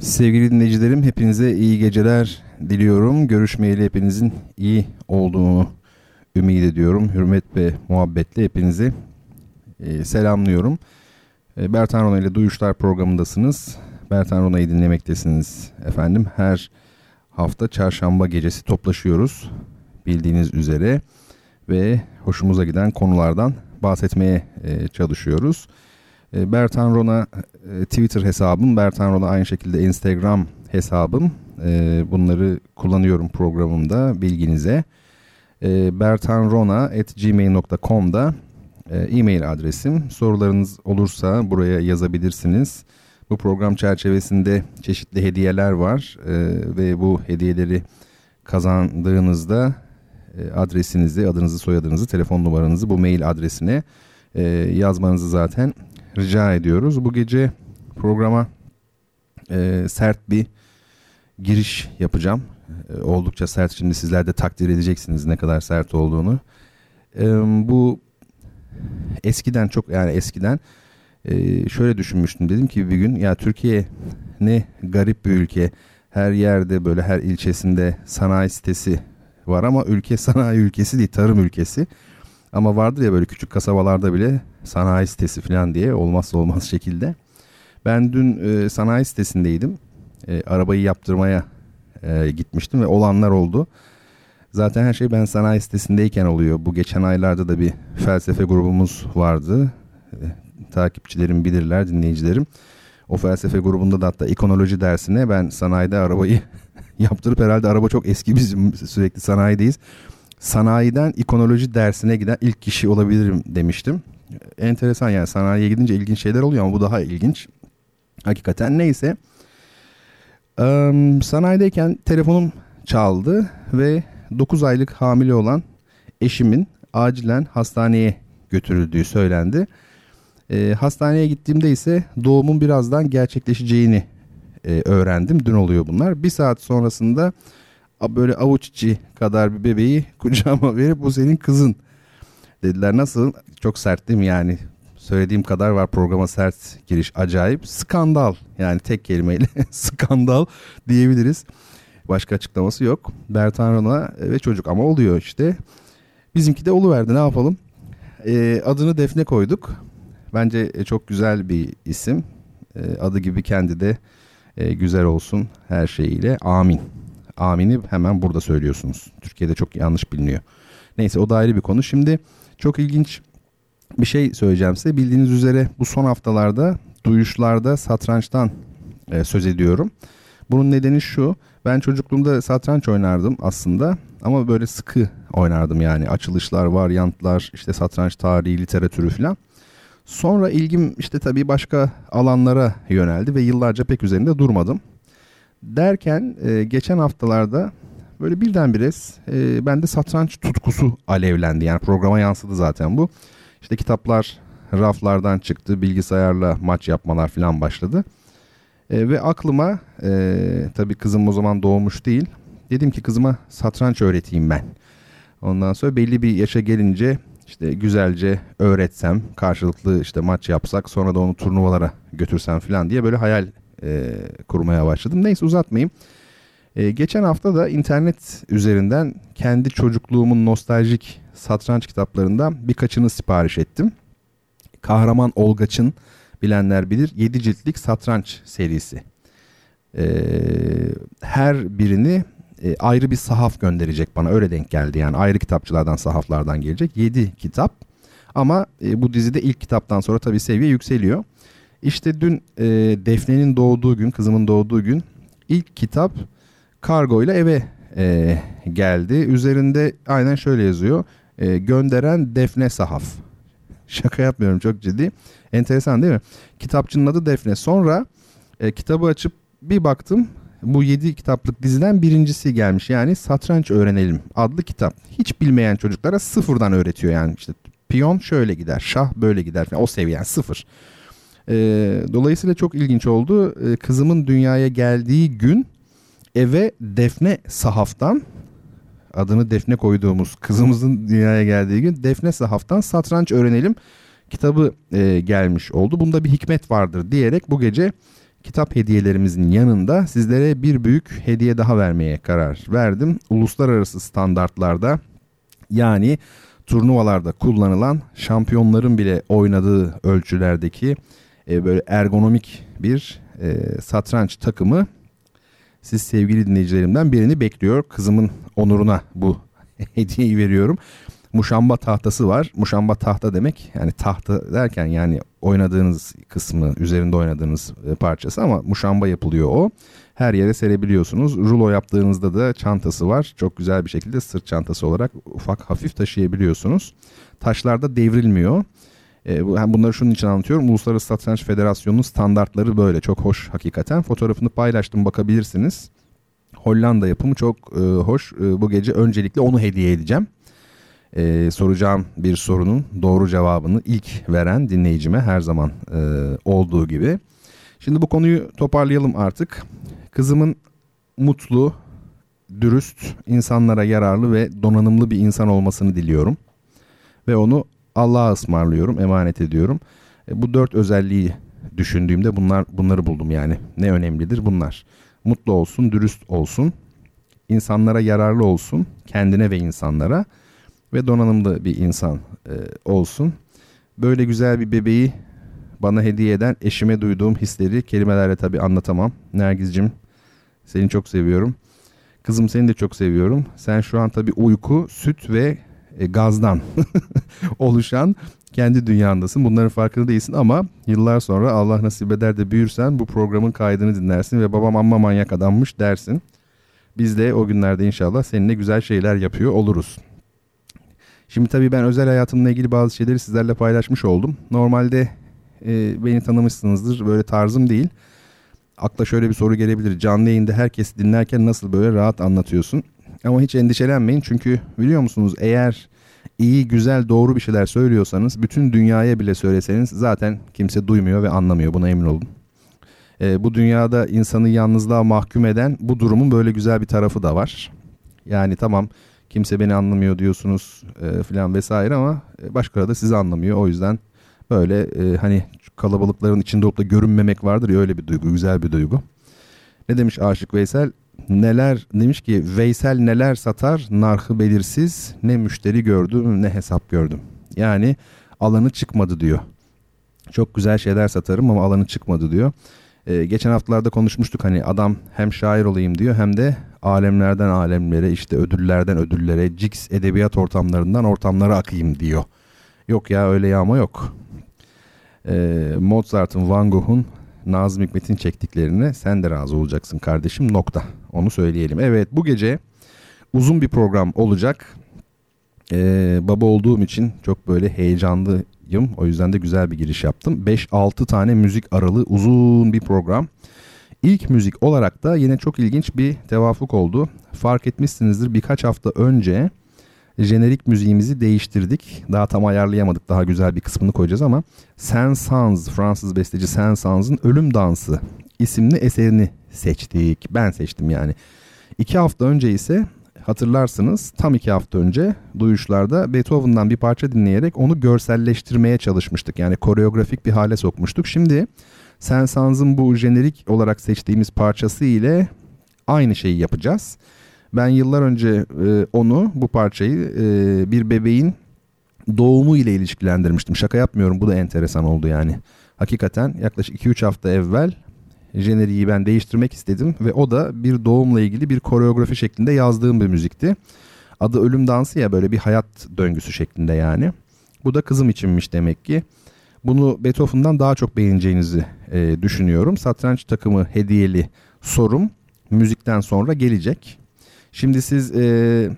Sevgili dinleyicilerim hepinize iyi geceler diliyorum. Görüşmeyeli hepinizin iyi olduğunu ümit ediyorum. Hürmet ve muhabbetle hepinizi e, selamlıyorum. E, Bertan Rona ile Duyuşlar programındasınız. Bertan Rona'yı dinlemektesiniz efendim. Her hafta çarşamba gecesi toplaşıyoruz bildiğiniz üzere ve hoşumuza giden konulardan bahsetmeye e, çalışıyoruz. E, Bertan Rona e, Twitter hesabım, Bertan Rona aynı şekilde Instagram hesabım. E, bunları kullanıyorum programımda bilginize. E, bertanrona.gmail.com'da e-mail adresim. Sorularınız olursa buraya yazabilirsiniz. Bu program çerçevesinde çeşitli hediyeler var ve bu hediyeleri kazandığınızda e, adresinizi, adınızı, soyadınızı, telefon numaranızı bu mail adresine yazmanızı zaten rica ediyoruz. Bu gece programa e, sert bir giriş yapacağım. E, oldukça sert. Şimdi sizler de takdir edeceksiniz ne kadar sert olduğunu. E, bu eskiden çok yani eskiden e, şöyle düşünmüştüm. Dedim ki bir gün ya Türkiye ne garip bir ülke. Her yerde böyle her ilçesinde sanayi sitesi var ama ülke sanayi ülkesi değil tarım ülkesi. Ama vardır ya böyle küçük kasabalarda bile sanayi sitesi falan diye olmazsa olmaz şekilde. Ben dün e, sanayi sitesindeydim. E, arabayı yaptırmaya e, gitmiştim ve olanlar oldu. Zaten her şey ben sanayi sitesindeyken oluyor. Bu geçen aylarda da bir felsefe grubumuz vardı. E, takipçilerim bilirler, dinleyicilerim. O felsefe grubunda da hatta ikonoloji dersine ben sanayide arabayı yaptırıp herhalde araba çok eski bizim sürekli sanayideyiz. Sanayiden ikonoloji dersine giden ilk kişi olabilirim demiştim. Enteresan yani sanayiye gidince ilginç şeyler oluyor ama bu daha ilginç. Hakikaten neyse. Ee, sanayideyken telefonum çaldı ve 9 aylık hamile olan eşimin acilen hastaneye götürüldüğü söylendi. E, hastaneye gittiğimde ise doğumun birazdan gerçekleşeceğini e, öğrendim. Dün oluyor bunlar. Bir saat sonrasında böyle avuç içi kadar bir bebeği kucağıma verip bu senin kızın dediler. Nasıl? Çok sert değil mi yani? Söylediğim kadar var programa sert giriş. Acayip. Skandal. Yani tek kelimeyle skandal diyebiliriz. Başka açıklaması yok. Bertan Rona ve çocuk ama oluyor işte. Bizimki de oluverdi ne yapalım. Ee, adını Defne koyduk. Bence e, çok güzel bir isim. Ee, adı gibi kendi de e, güzel olsun her şeyiyle. Amin. Amin'i hemen burada söylüyorsunuz. Türkiye'de çok yanlış biliniyor. Neyse o da ayrı bir konu. Şimdi çok ilginç bir şey söyleyeceğim size. Bildiğiniz üzere bu son haftalarda duyuşlarda satrançtan e, söz ediyorum. Bunun nedeni şu. Ben çocukluğumda satranç oynardım aslında ama böyle sıkı oynardım yani açılışlar, varyantlar, işte satranç tarihi, literatürü falan. Sonra ilgim işte tabii başka alanlara yöneldi ve yıllarca pek üzerinde durmadım. Derken e, geçen haftalarda böyle birdenbire e, bende satranç tutkusu alevlendi. Yani programa yansıdı zaten bu. İşte kitaplar raflardan çıktı, bilgisayarla maç yapmalar falan başladı. E, ve aklıma e, tabii kızım o zaman doğmuş değil. Dedim ki kızıma satranç öğreteyim ben. Ondan sonra belli bir yaşa gelince işte güzelce öğretsem, karşılıklı işte maç yapsak, sonra da onu turnuvalara götürsem falan diye böyle hayal e, kurmaya başladım. Neyse uzatmayayım. E, geçen hafta da internet üzerinden kendi çocukluğumun nostaljik satranç kitaplarından birkaçını sipariş ettim. Kahraman Olgaç'ın bilenler bilir 7 ciltlik satranç serisi. E, her birini e, ayrı bir sahaf gönderecek bana öyle denk geldi yani ayrı kitapçılardan sahaflardan gelecek 7 kitap ama e, bu dizide ilk kitaptan sonra tabii seviye yükseliyor. İşte dün e, Defne'nin doğduğu gün kızımın doğduğu gün ilk kitap kargo ile eve e, geldi. Üzerinde aynen şöyle yazıyor. E, gönderen Defne Sahaf. Şaka yapmıyorum çok ciddi. Enteresan değil mi? Kitapçının adı Defne. Sonra e, kitabı açıp bir baktım bu 7 kitaplık diziden birincisi gelmiş. Yani Satranç Öğrenelim adlı kitap. Hiç bilmeyen çocuklara sıfırdan öğretiyor yani. işte piyon şöyle gider, şah böyle gider falan. O seviye yani sıfır. E, dolayısıyla çok ilginç oldu. E, kızımın dünyaya geldiği gün eve Defne Sahaf'tan adını Defne koyduğumuz kızımızın dünyaya geldiği gün Defne Sahaf'tan satranç öğrenelim kitabı e, gelmiş oldu. Bunda bir hikmet vardır diyerek bu gece kitap hediyelerimizin yanında sizlere bir büyük hediye daha vermeye karar verdim. Uluslararası standartlarda yani turnuvalarda kullanılan şampiyonların bile oynadığı ölçülerdeki e, böyle ergonomik bir e, satranç takımı siz sevgili dinleyicilerimden birini bekliyor. Kızımın onuruna bu hediyeyi veriyorum. Muşamba tahtası var. Muşamba tahta demek yani tahta derken yani oynadığınız kısmı üzerinde oynadığınız e, parçası ama muşamba yapılıyor o. Her yere serebiliyorsunuz. Rulo yaptığınızda da çantası var. Çok güzel bir şekilde sırt çantası olarak ufak hafif taşıyabiliyorsunuz. Taşlarda devrilmiyor. E, bunları şunun için anlatıyorum. Uluslararası Satranç Federasyonu'nun standartları böyle. Çok hoş hakikaten. Fotoğrafını paylaştım bakabilirsiniz. Hollanda yapımı çok e, hoş. E, bu gece öncelikle onu hediye edeceğim. E, soracağım bir sorunun doğru cevabını ilk veren dinleyicime her zaman olduğu gibi. Şimdi bu konuyu toparlayalım artık. Kızımın mutlu, dürüst, insanlara yararlı ve donanımlı bir insan olmasını diliyorum. Ve onu Allah'a ısmarlıyorum, emanet ediyorum. E, bu dört özelliği düşündüğümde bunlar bunları buldum yani. Ne önemlidir bunlar? Mutlu olsun, dürüst olsun, insanlara yararlı olsun, kendine ve insanlara ve donanımlı bir insan e, olsun. Böyle güzel bir bebeği bana hediye eden eşime duyduğum hisleri kelimelerle tabii anlatamam. Nergiz'cim seni çok seviyorum. Kızım seni de çok seviyorum. Sen şu an tabii uyku, süt ve e, gazdan oluşan kendi dünyandasın. Bunların farkında değilsin ama yıllar sonra Allah nasip eder de büyürsen bu programın kaydını dinlersin ve babam amma manyak adammış dersin. Biz de o günlerde inşallah seninle güzel şeyler yapıyor oluruz. Şimdi tabii ben özel hayatımla ilgili bazı şeyleri sizlerle paylaşmış oldum. Normalde e, beni tanımışsınızdır. Böyle tarzım değil. Akla şöyle bir soru gelebilir. Canlı yayında herkesi dinlerken nasıl böyle rahat anlatıyorsun? Ama hiç endişelenmeyin çünkü biliyor musunuz eğer iyi, güzel, doğru bir şeyler söylüyorsanız bütün dünyaya bile söyleseniz zaten kimse duymuyor ve anlamıyor. Buna emin olun. Ee, bu dünyada insanı yalnızlığa mahkum eden bu durumun böyle güzel bir tarafı da var. Yani tamam kimse beni anlamıyor diyorsunuz e, filan vesaire ama e, başkaları da sizi anlamıyor. O yüzden böyle e, hani kalabalıkların içinde olup da görünmemek vardır ya öyle bir duygu, güzel bir duygu. Ne demiş Aşık Veysel? Neler demiş ki Veysel neler satar narhı belirsiz ne müşteri gördüm ne hesap gördüm. Yani alanı çıkmadı diyor. Çok güzel şeyler satarım ama alanı çıkmadı diyor. Ee, geçen haftalarda konuşmuştuk hani adam hem şair olayım diyor hem de alemlerden alemlere işte ödüllerden ödüllere Cix edebiyat ortamlarından ortamlara akayım diyor. Yok ya öyle yağma yok. Ee, Mozart'ın, Van Gogh'un, Nazım Hikmet'in çektiklerine sen de razı olacaksın kardeşim nokta. Onu söyleyelim. Evet bu gece uzun bir program olacak. Ee, baba olduğum için çok böyle heyecanlıyım. O yüzden de güzel bir giriş yaptım. 5-6 tane müzik aralı uzun bir program. İlk müzik olarak da yine çok ilginç bir tevafuk oldu. Fark etmişsinizdir birkaç hafta önce jenerik müziğimizi değiştirdik. Daha tam ayarlayamadık. Daha güzel bir kısmını koyacağız ama Saint-Saëns, Fransız besteci Saint-Saëns'ın Ölüm Dansı isimli eserini seçtik. Ben seçtim yani. İki hafta önce ise hatırlarsınız tam iki hafta önce duyuşlarda Beethoven'dan bir parça dinleyerek onu görselleştirmeye çalışmıştık. Yani koreografik bir hale sokmuştuk. Şimdi Saint-Saëns'ın bu jenerik olarak seçtiğimiz parçası ile aynı şeyi yapacağız. Ben yıllar önce e, onu bu parçayı e, bir bebeğin doğumu ile ilişkilendirmiştim. Şaka yapmıyorum bu da enteresan oldu yani. Hakikaten yaklaşık 2-3 hafta evvel jeneriği ben değiştirmek istedim ve o da bir doğumla ilgili bir koreografi şeklinde yazdığım bir müzikti. Adı Ölüm Dansı ya böyle bir hayat döngüsü şeklinde yani. Bu da kızım içinmiş demek ki. Bunu Beethoven'dan daha çok beğeneceğinizi e, düşünüyorum. Satranç takımı hediyeli sorum müzikten sonra gelecek. Şimdi siz e,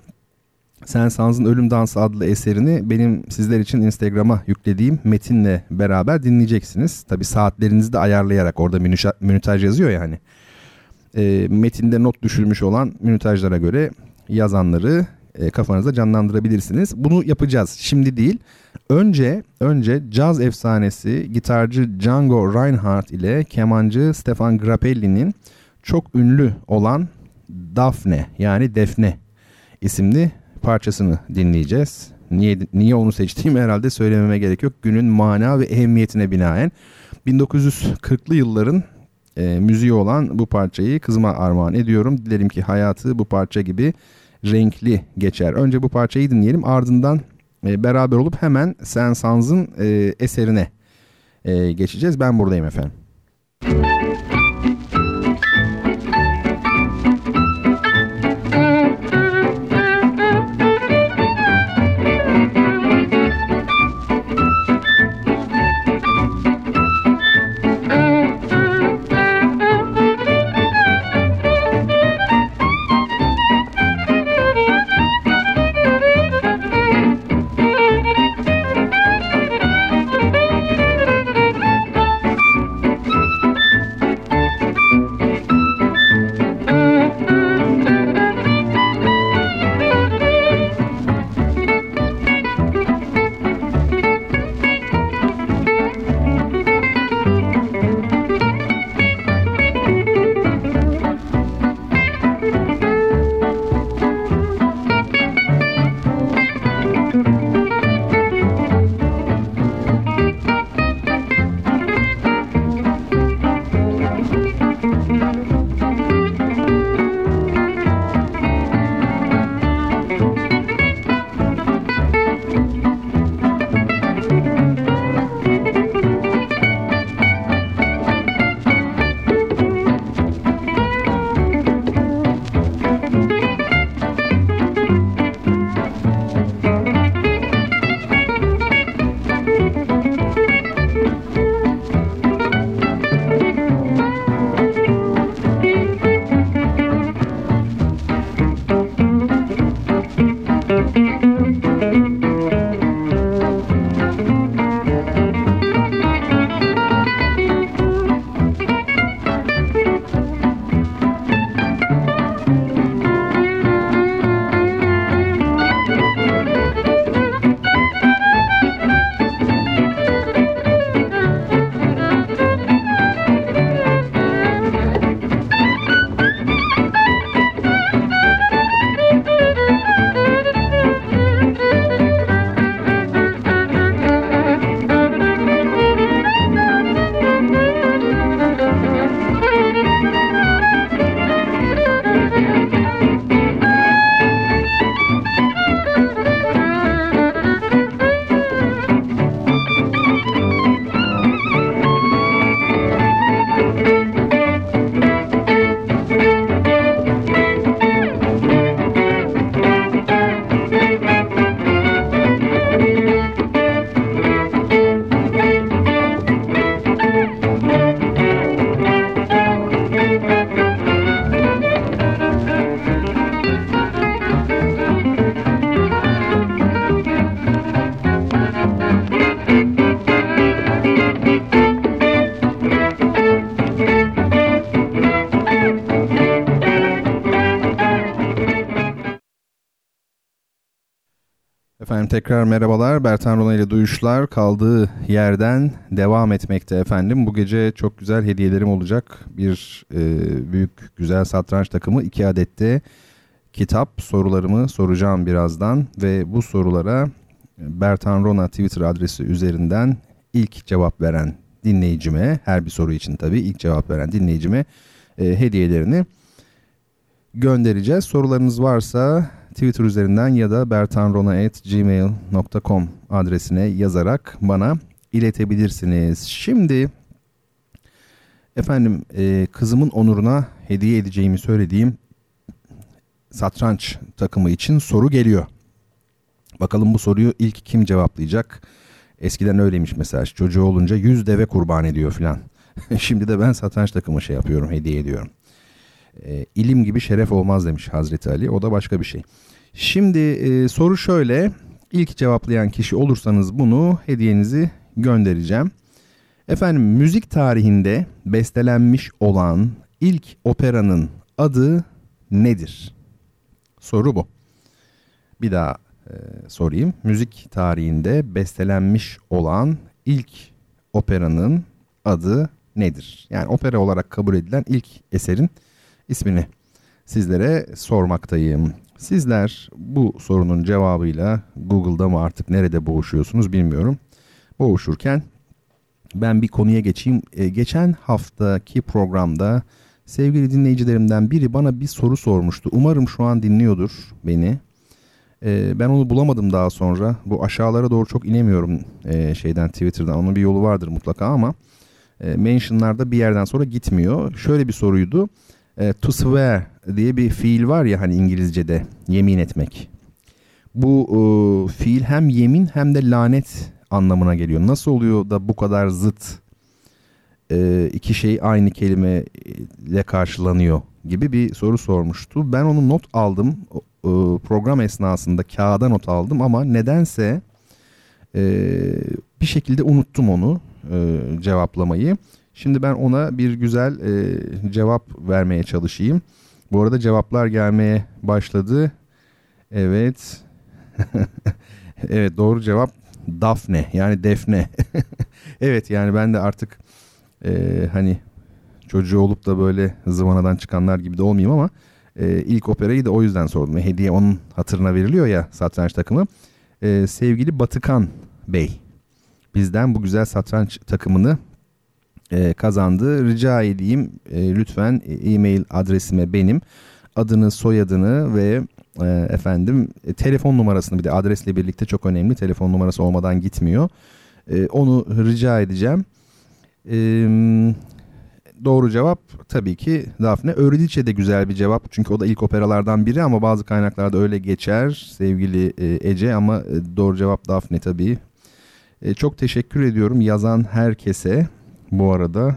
Sen Sans'ın Ölüm Dansı adlı eserini benim sizler için Instagram'a yüklediğim metinle beraber dinleyeceksiniz. Tabi saatlerinizi de ayarlayarak orada minütaj yazıyor yani. e, metinde not düşülmüş olan minütajlara göre yazanları e, kafanızda canlandırabilirsiniz. Bunu yapacağız. Şimdi değil. Önce önce caz efsanesi gitarcı Django Reinhardt ile kemancı Stefan Grappelli'nin çok ünlü olan Daphne yani Defne isimli parçasını dinleyeceğiz. Niye, niye onu seçtiğimi herhalde söylememe gerek yok. Günün mana ve ehemmiyetine binaen 1940'lı yılların e, müziği olan bu parçayı kızıma armağan ediyorum. Dilerim ki hayatı bu parça gibi renkli geçer. Önce bu parçayı dinleyelim ardından e, beraber olup hemen Saint-Saëns'ın e, eserine e, geçeceğiz. Ben buradayım efendim. Tekrar merhabalar. Bertan Rona ile Duyuşlar kaldığı yerden devam etmekte efendim. Bu gece çok güzel hediyelerim olacak. Bir e, büyük güzel satranç takımı iki adette kitap sorularımı soracağım birazdan. Ve bu sorulara Bertan Rona Twitter adresi üzerinden ilk cevap veren dinleyicime her bir soru için tabii ilk cevap veren dinleyicime e, hediyelerini göndereceğiz. Sorularınız varsa Twitter üzerinden ya da bertanrona.gmail.com adresine yazarak bana iletebilirsiniz. Şimdi efendim e, kızımın onuruna hediye edeceğimi söylediğim satranç takımı için soru geliyor. Bakalım bu soruyu ilk kim cevaplayacak? Eskiden öyleymiş mesela çocuğu olunca yüz deve kurban ediyor filan. Şimdi de ben satranç takımı şey yapıyorum hediye ediyorum. E, ilim gibi şeref olmaz demiş Hazreti Ali. O da başka bir şey. Şimdi e, soru şöyle. İlk cevaplayan kişi olursanız bunu hediyenizi göndereceğim. Efendim müzik tarihinde bestelenmiş olan ilk operanın adı nedir? Soru bu. Bir daha e, sorayım. Müzik tarihinde bestelenmiş olan ilk operanın adı nedir? Yani opera olarak kabul edilen ilk eserin ismini sizlere sormaktayım. Sizler bu sorunun cevabıyla Google'da mı artık nerede boğuşuyorsunuz bilmiyorum. Boğuşurken ben bir konuya geçeyim. E, geçen haftaki programda sevgili dinleyicilerimden biri bana bir soru sormuştu. Umarım şu an dinliyordur beni. E, ben onu bulamadım daha sonra. Bu aşağılara doğru çok inemiyorum e, şeyden Twitter'dan. Onun bir yolu vardır mutlaka ama e, mentionlarda bir yerden sonra gitmiyor. Şöyle bir soruydu. E, to swear diye bir fiil var ya hani İngilizce'de yemin etmek. Bu e, fiil hem yemin hem de lanet anlamına geliyor. Nasıl oluyor da bu kadar zıt e, iki şey aynı kelimeyle karşılanıyor gibi bir soru sormuştu. Ben onu not aldım e, program esnasında kağıda not aldım ama nedense e, bir şekilde unuttum onu e, cevaplamayı. Şimdi ben ona bir güzel e, cevap vermeye çalışayım. Bu arada cevaplar gelmeye başladı. Evet. evet doğru cevap Daphne yani Defne. evet yani ben de artık e, hani çocuğu olup da böyle zıvanadan çıkanlar gibi de olmayayım ama e, ilk operayı da o yüzden sordum. Hediye onun hatırına veriliyor ya satranç takımı. E, sevgili Batıkan Bey bizden bu güzel satranç takımını e, kazandı. Rica edeyim e, lütfen e-mail adresime benim adını soyadını ve e, efendim e, telefon numarasını bir de adresle birlikte çok önemli telefon numarası olmadan gitmiyor. E, onu rica edeceğim. E, doğru cevap tabii ki Daphne. Öğrediçe de güzel bir cevap çünkü o da ilk operalardan biri ama bazı kaynaklarda öyle geçer sevgili e, Ece ama e, doğru cevap Daphne tabii. E, çok teşekkür ediyorum yazan herkese bu arada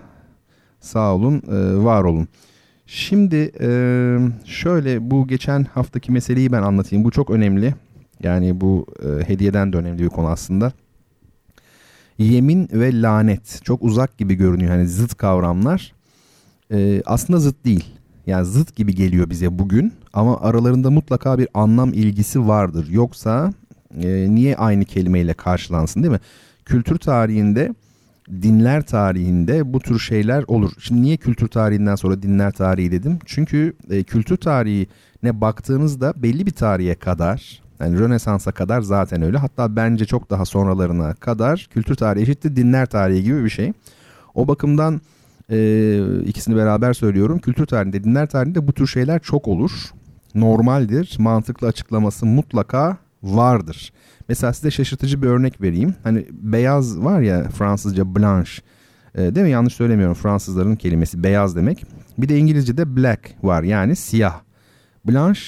sağ olun e, var olun. Şimdi e, şöyle bu geçen haftaki meseleyi ben anlatayım. Bu çok önemli. Yani bu e, hediyeden de önemli bir konu aslında. Yemin ve lanet çok uzak gibi görünüyor. Hani zıt kavramlar. Aslında zıt değil. Yani zıt gibi geliyor bize bugün. Ama aralarında mutlaka bir anlam ilgisi vardır. Yoksa niye aynı kelimeyle karşılansın değil mi? Kültür tarihinde dinler tarihinde bu tür şeyler olur. Şimdi niye kültür tarihinden sonra dinler tarihi dedim? Çünkü e, kültür tarihine baktığınızda belli bir tarihe kadar yani Rönesans'a kadar zaten öyle. Hatta bence çok daha sonralarına kadar kültür tarihi eşittir dinler tarihi gibi bir şey. O bakımdan e, ikisini beraber söylüyorum. Kültür tarihinde, dinler tarihinde bu tür şeyler çok olur. Normaldir. Mantıklı açıklaması mutlaka vardır. Mesela size şaşırtıcı bir örnek vereyim. Hani beyaz var ya Fransızca blanche. E, değil mi? Yanlış söylemiyorum. Fransızların kelimesi beyaz demek. Bir de İngilizce'de black var yani siyah. Blanche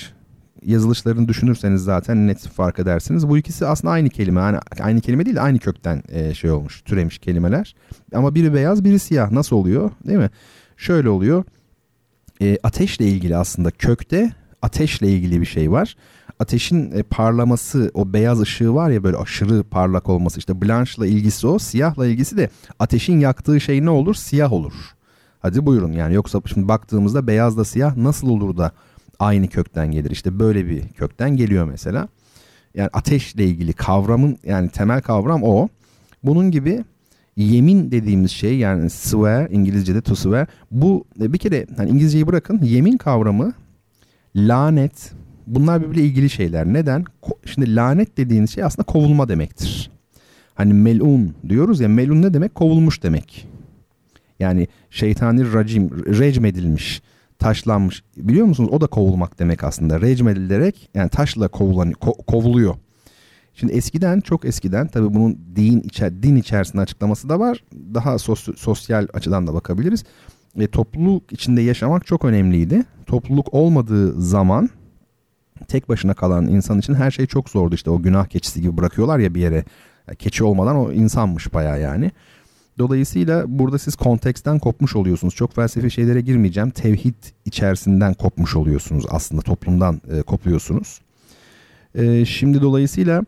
yazılışlarını düşünürseniz zaten net fark edersiniz. Bu ikisi aslında aynı kelime. Yani aynı kelime değil aynı kökten e, şey olmuş, türemiş kelimeler. Ama biri beyaz, biri siyah. Nasıl oluyor? Değil mi? Şöyle oluyor. E, ateşle ilgili aslında kökte ateşle ilgili bir şey var ateşin e, parlaması o beyaz ışığı var ya böyle aşırı parlak olması işte blanchla ilgisi o siyahla ilgisi de ateşin yaktığı şey ne olur siyah olur. Hadi buyurun yani yoksa şimdi baktığımızda beyazla siyah nasıl olur da aynı kökten gelir işte böyle bir kökten geliyor mesela. Yani ateşle ilgili kavramın yani temel kavram o. Bunun gibi yemin dediğimiz şey yani swear İngilizce'de to swear bu e, bir kere hani İngilizceyi bırakın yemin kavramı lanet bunlar birbiriyle ilgili şeyler. Neden? Şimdi lanet dediğiniz şey aslında kovulma demektir. Hani melun diyoruz ya melun ne demek? Kovulmuş demek. Yani şeytani racim, recmedilmiş, taşlanmış. Biliyor musunuz? O da kovulmak demek aslında. Recmedilerek yani taşla kovulan, ko, kovuluyor. Şimdi eskiden çok eskiden tabii bunun din içer din içerisinde açıklaması da var. Daha sos, sosyal açıdan da bakabiliriz. E, topluluk içinde yaşamak çok önemliydi. Topluluk olmadığı zaman tek başına kalan insan için her şey çok zordu. İşte o günah keçisi gibi bırakıyorlar ya bir yere. Keçi olmadan o insanmış baya yani. Dolayısıyla burada siz konteksten kopmuş oluyorsunuz. Çok felsefi şeylere girmeyeceğim. Tevhid içerisinden kopmuş oluyorsunuz aslında toplumdan e, kopuyorsunuz. E, şimdi dolayısıyla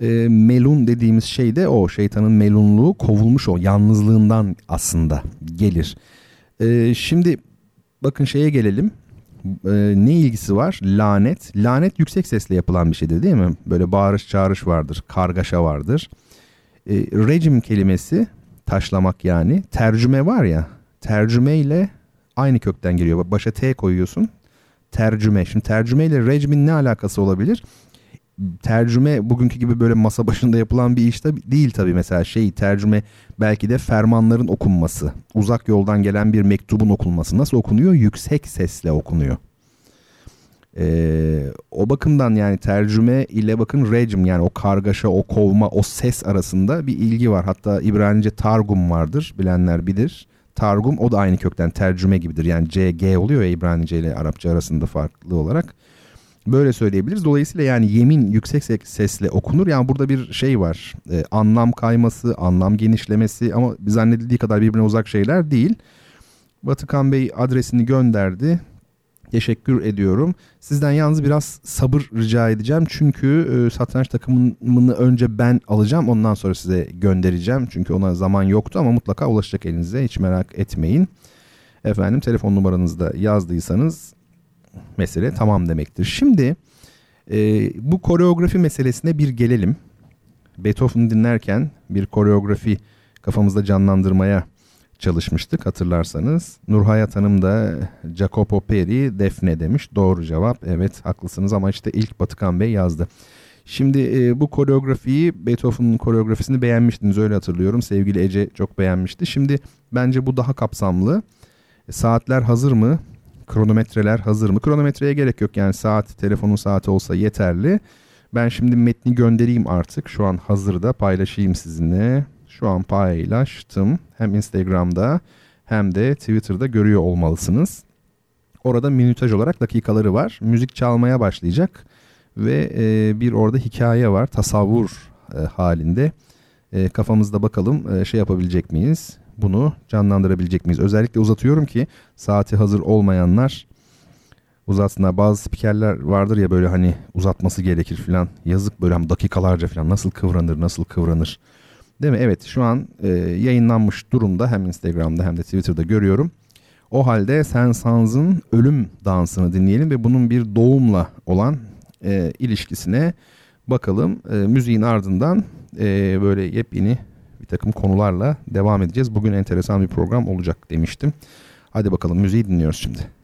e, melun dediğimiz şey de o şeytanın melunluğu kovulmuş o yalnızlığından aslında gelir. E, şimdi bakın şeye gelelim. Ee, ne ilgisi var? Lanet. Lanet yüksek sesle yapılan bir şeydir değil mi? Böyle bağırış çağırış vardır, kargaşa vardır. Ee, rejim kelimesi taşlamak yani. Tercüme var ya. Tercüme ile aynı kökten geliyor. Başa T koyuyorsun. Tercüme. Şimdi tercüme ile rejmin ne alakası olabilir? Tercüme bugünkü gibi böyle masa başında yapılan bir iş de değil tabii. Mesela şey tercüme belki de fermanların okunması uzak yoldan gelen bir mektubun okunması. Nasıl okunuyor? Yüksek sesle okunuyor. Ee, o bakımdan yani tercüme ile bakın rejim yani o kargaşa o kovma o ses arasında bir ilgi var. Hatta İbranice targum vardır bilenler bilir. Targum o da aynı kökten tercüme gibidir. Yani CG oluyor ya İbranice ile Arapça arasında farklı olarak Böyle söyleyebiliriz. Dolayısıyla yani yemin yüksek sesle okunur. Yani burada bir şey var. E, anlam kayması, anlam genişlemesi ama zannedildiği kadar birbirine uzak şeyler değil. Batıkan Bey adresini gönderdi. Teşekkür ediyorum. Sizden yalnız biraz sabır rica edeceğim. Çünkü e, satranç takımını önce ben alacağım. Ondan sonra size göndereceğim. Çünkü ona zaman yoktu ama mutlaka ulaşacak elinize. Hiç merak etmeyin. Efendim telefon numaranızı da yazdıysanız mesele tamam demektir. Şimdi e, bu koreografi meselesine bir gelelim. Beethoven'ı dinlerken bir koreografi kafamızda canlandırmaya çalışmıştık hatırlarsanız. Nurhayat Hanım da Jacopo Peri Defne demiş. Doğru cevap. Evet haklısınız ama işte ilk Batıkan Bey yazdı. Şimdi e, bu koreografiyi Beethoven'ın koreografisini beğenmiştiniz öyle hatırlıyorum. Sevgili Ece çok beğenmişti. Şimdi bence bu daha kapsamlı. Saatler hazır mı? Kronometreler hazır mı? Kronometreye gerek yok yani saat telefonun saati olsa yeterli. Ben şimdi metni göndereyim artık. Şu an hazırda paylaşayım sizinle. Şu an paylaştım. Hem Instagram'da hem de Twitter'da görüyor olmalısınız. Orada minütaj olarak dakikaları var. Müzik çalmaya başlayacak ve e, bir orada hikaye var tasavvur e, halinde. E, kafamızda bakalım e, şey yapabilecek miyiz? Bunu canlandırabilecek miyiz? Özellikle uzatıyorum ki saati hazır olmayanlar uzatsınlar. Bazı spikerler vardır ya böyle hani uzatması gerekir falan. Yazık böyle hani dakikalarca falan nasıl kıvranır nasıl kıvranır. Değil mi? Evet şu an e, yayınlanmış durumda hem Instagram'da hem de Twitter'da görüyorum. O halde Sen Sans'ın ölüm dansını dinleyelim ve bunun bir doğumla olan e, ilişkisine bakalım. E, müziğin ardından e, böyle yepyeni takım konularla devam edeceğiz. Bugün enteresan bir program olacak demiştim. Hadi bakalım müziği dinliyoruz şimdi.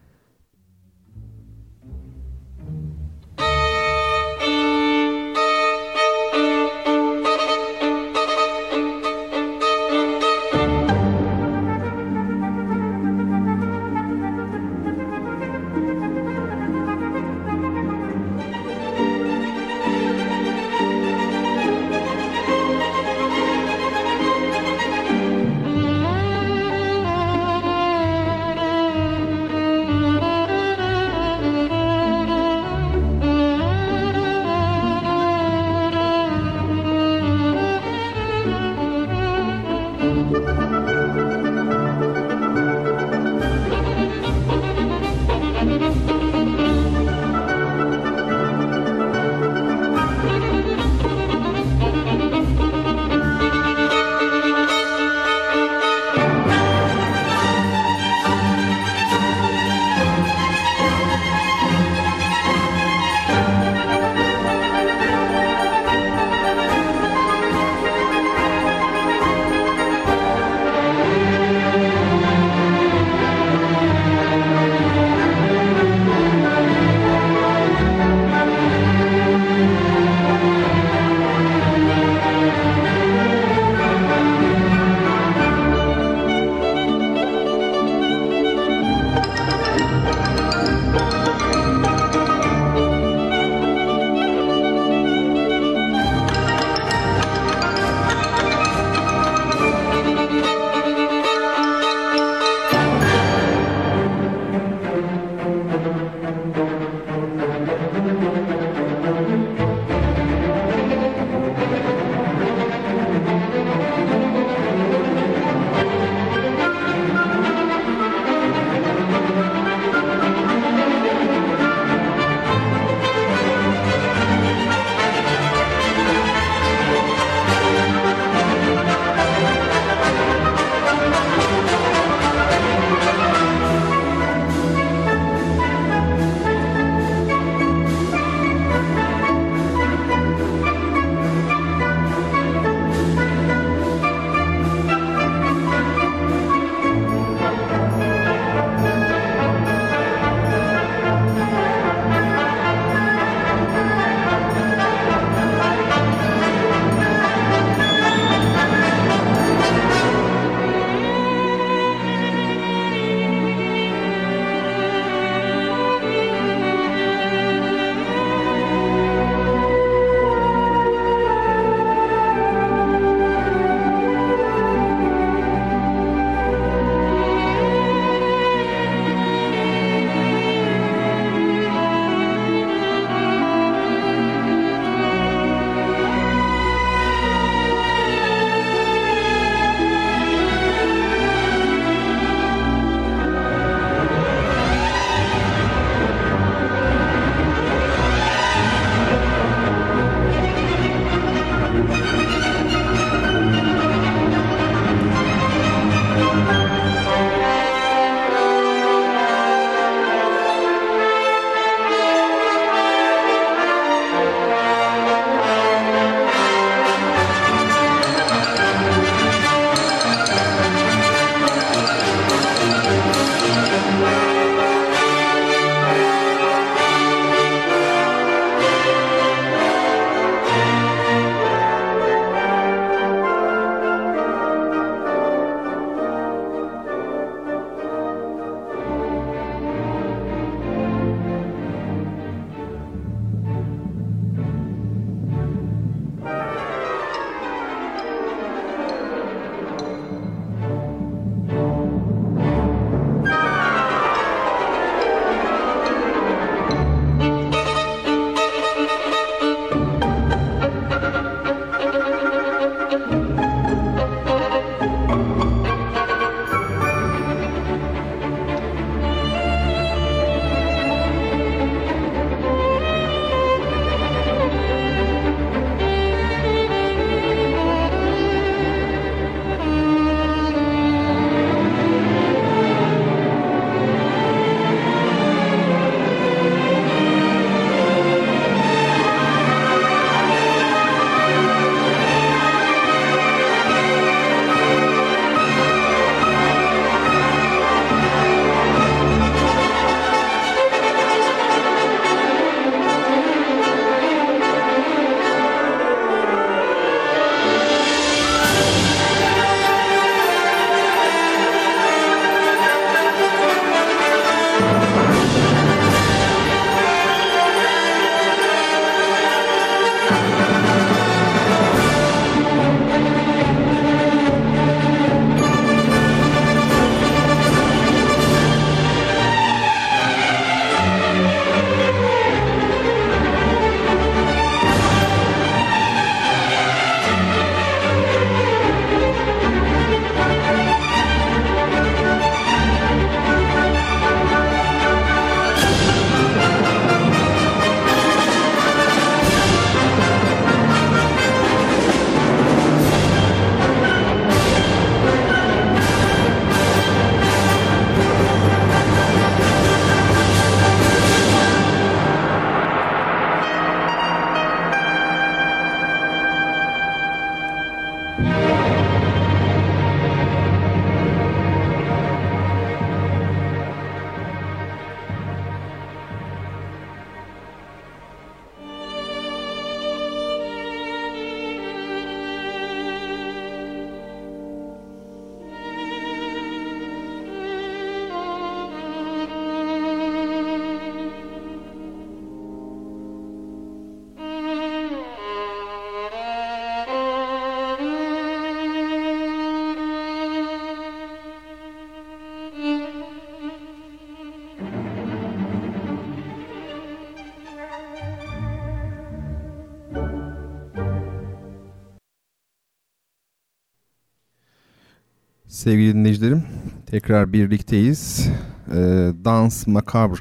Sevgili dinleyicilerim tekrar birlikteyiz. E, Dans Macabre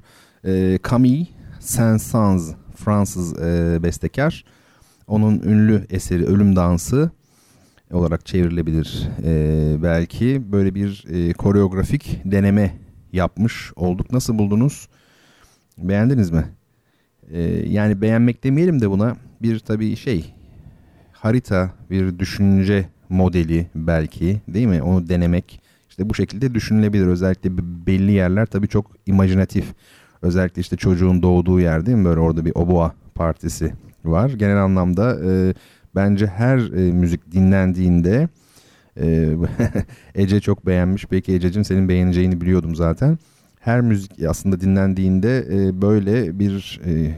e, Camille Saint-Saëns Fransız e, bestekar. Onun ünlü eseri Ölüm Dansı olarak çevrilebilir e, belki. Böyle bir e, koreografik deneme yapmış olduk. Nasıl buldunuz? Beğendiniz mi? E, yani beğenmek demeyelim de buna bir tabii şey harita, bir düşünce modeli belki değil mi? Onu denemek işte bu şekilde düşünülebilir. Özellikle belli yerler tabii çok imajinatif. Özellikle işte çocuğun doğduğu yer değil mi? Böyle orada bir oboa partisi var. Genel anlamda e, bence her e, müzik dinlendiğinde e, Ece çok beğenmiş. Peki Ececiğim senin beğeneceğini biliyordum zaten. Her müzik aslında dinlendiğinde e, böyle bir e,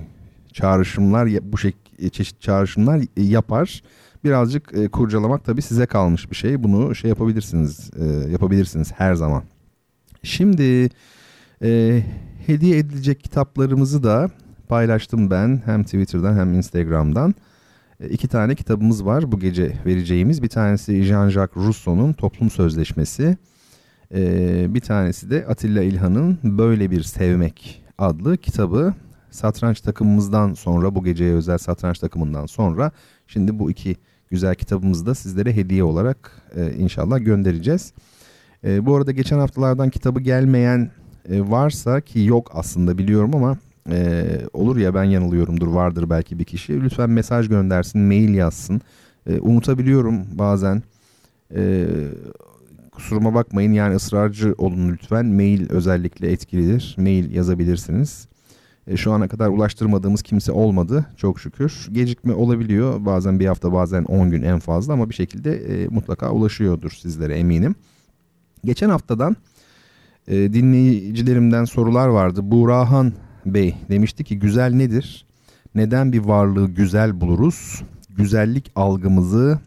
çağrışımlar bu şekilde çeşit çağrışımlar yapar birazcık e, kurcalamak tabii size kalmış bir şey. Bunu şey yapabilirsiniz, e, yapabilirsiniz her zaman. Şimdi e, hediye edilecek kitaplarımızı da paylaştım ben hem Twitter'dan hem Instagram'dan. E, iki tane kitabımız var bu gece vereceğimiz. Bir tanesi Jean-Jacques Rousseau'nun Toplum Sözleşmesi. E, bir tanesi de Atilla İlhan'ın Böyle Bir Sevmek adlı kitabı. Satranç takımımızdan sonra bu geceye özel satranç takımından sonra şimdi bu iki güzel kitabımızı da sizlere hediye olarak e, inşallah göndereceğiz. E, bu arada geçen haftalardan kitabı gelmeyen e, varsa ki yok aslında biliyorum ama e, olur ya ben yanılıyorumdur vardır belki bir kişi. Lütfen mesaj göndersin, mail yazsın. E, unutabiliyorum bazen. E, kusuruma bakmayın yani ısrarcı olun lütfen. Mail özellikle etkilidir. Mail yazabilirsiniz. E, şu ana kadar ulaştırmadığımız kimse olmadı çok şükür. Gecikme olabiliyor bazen bir hafta bazen 10 gün en fazla ama bir şekilde e, mutlaka ulaşıyordur sizlere eminim. Geçen haftadan e, dinleyicilerimden sorular vardı. Buğrahan Bey demişti ki güzel nedir? Neden bir varlığı güzel buluruz? Güzellik algımızı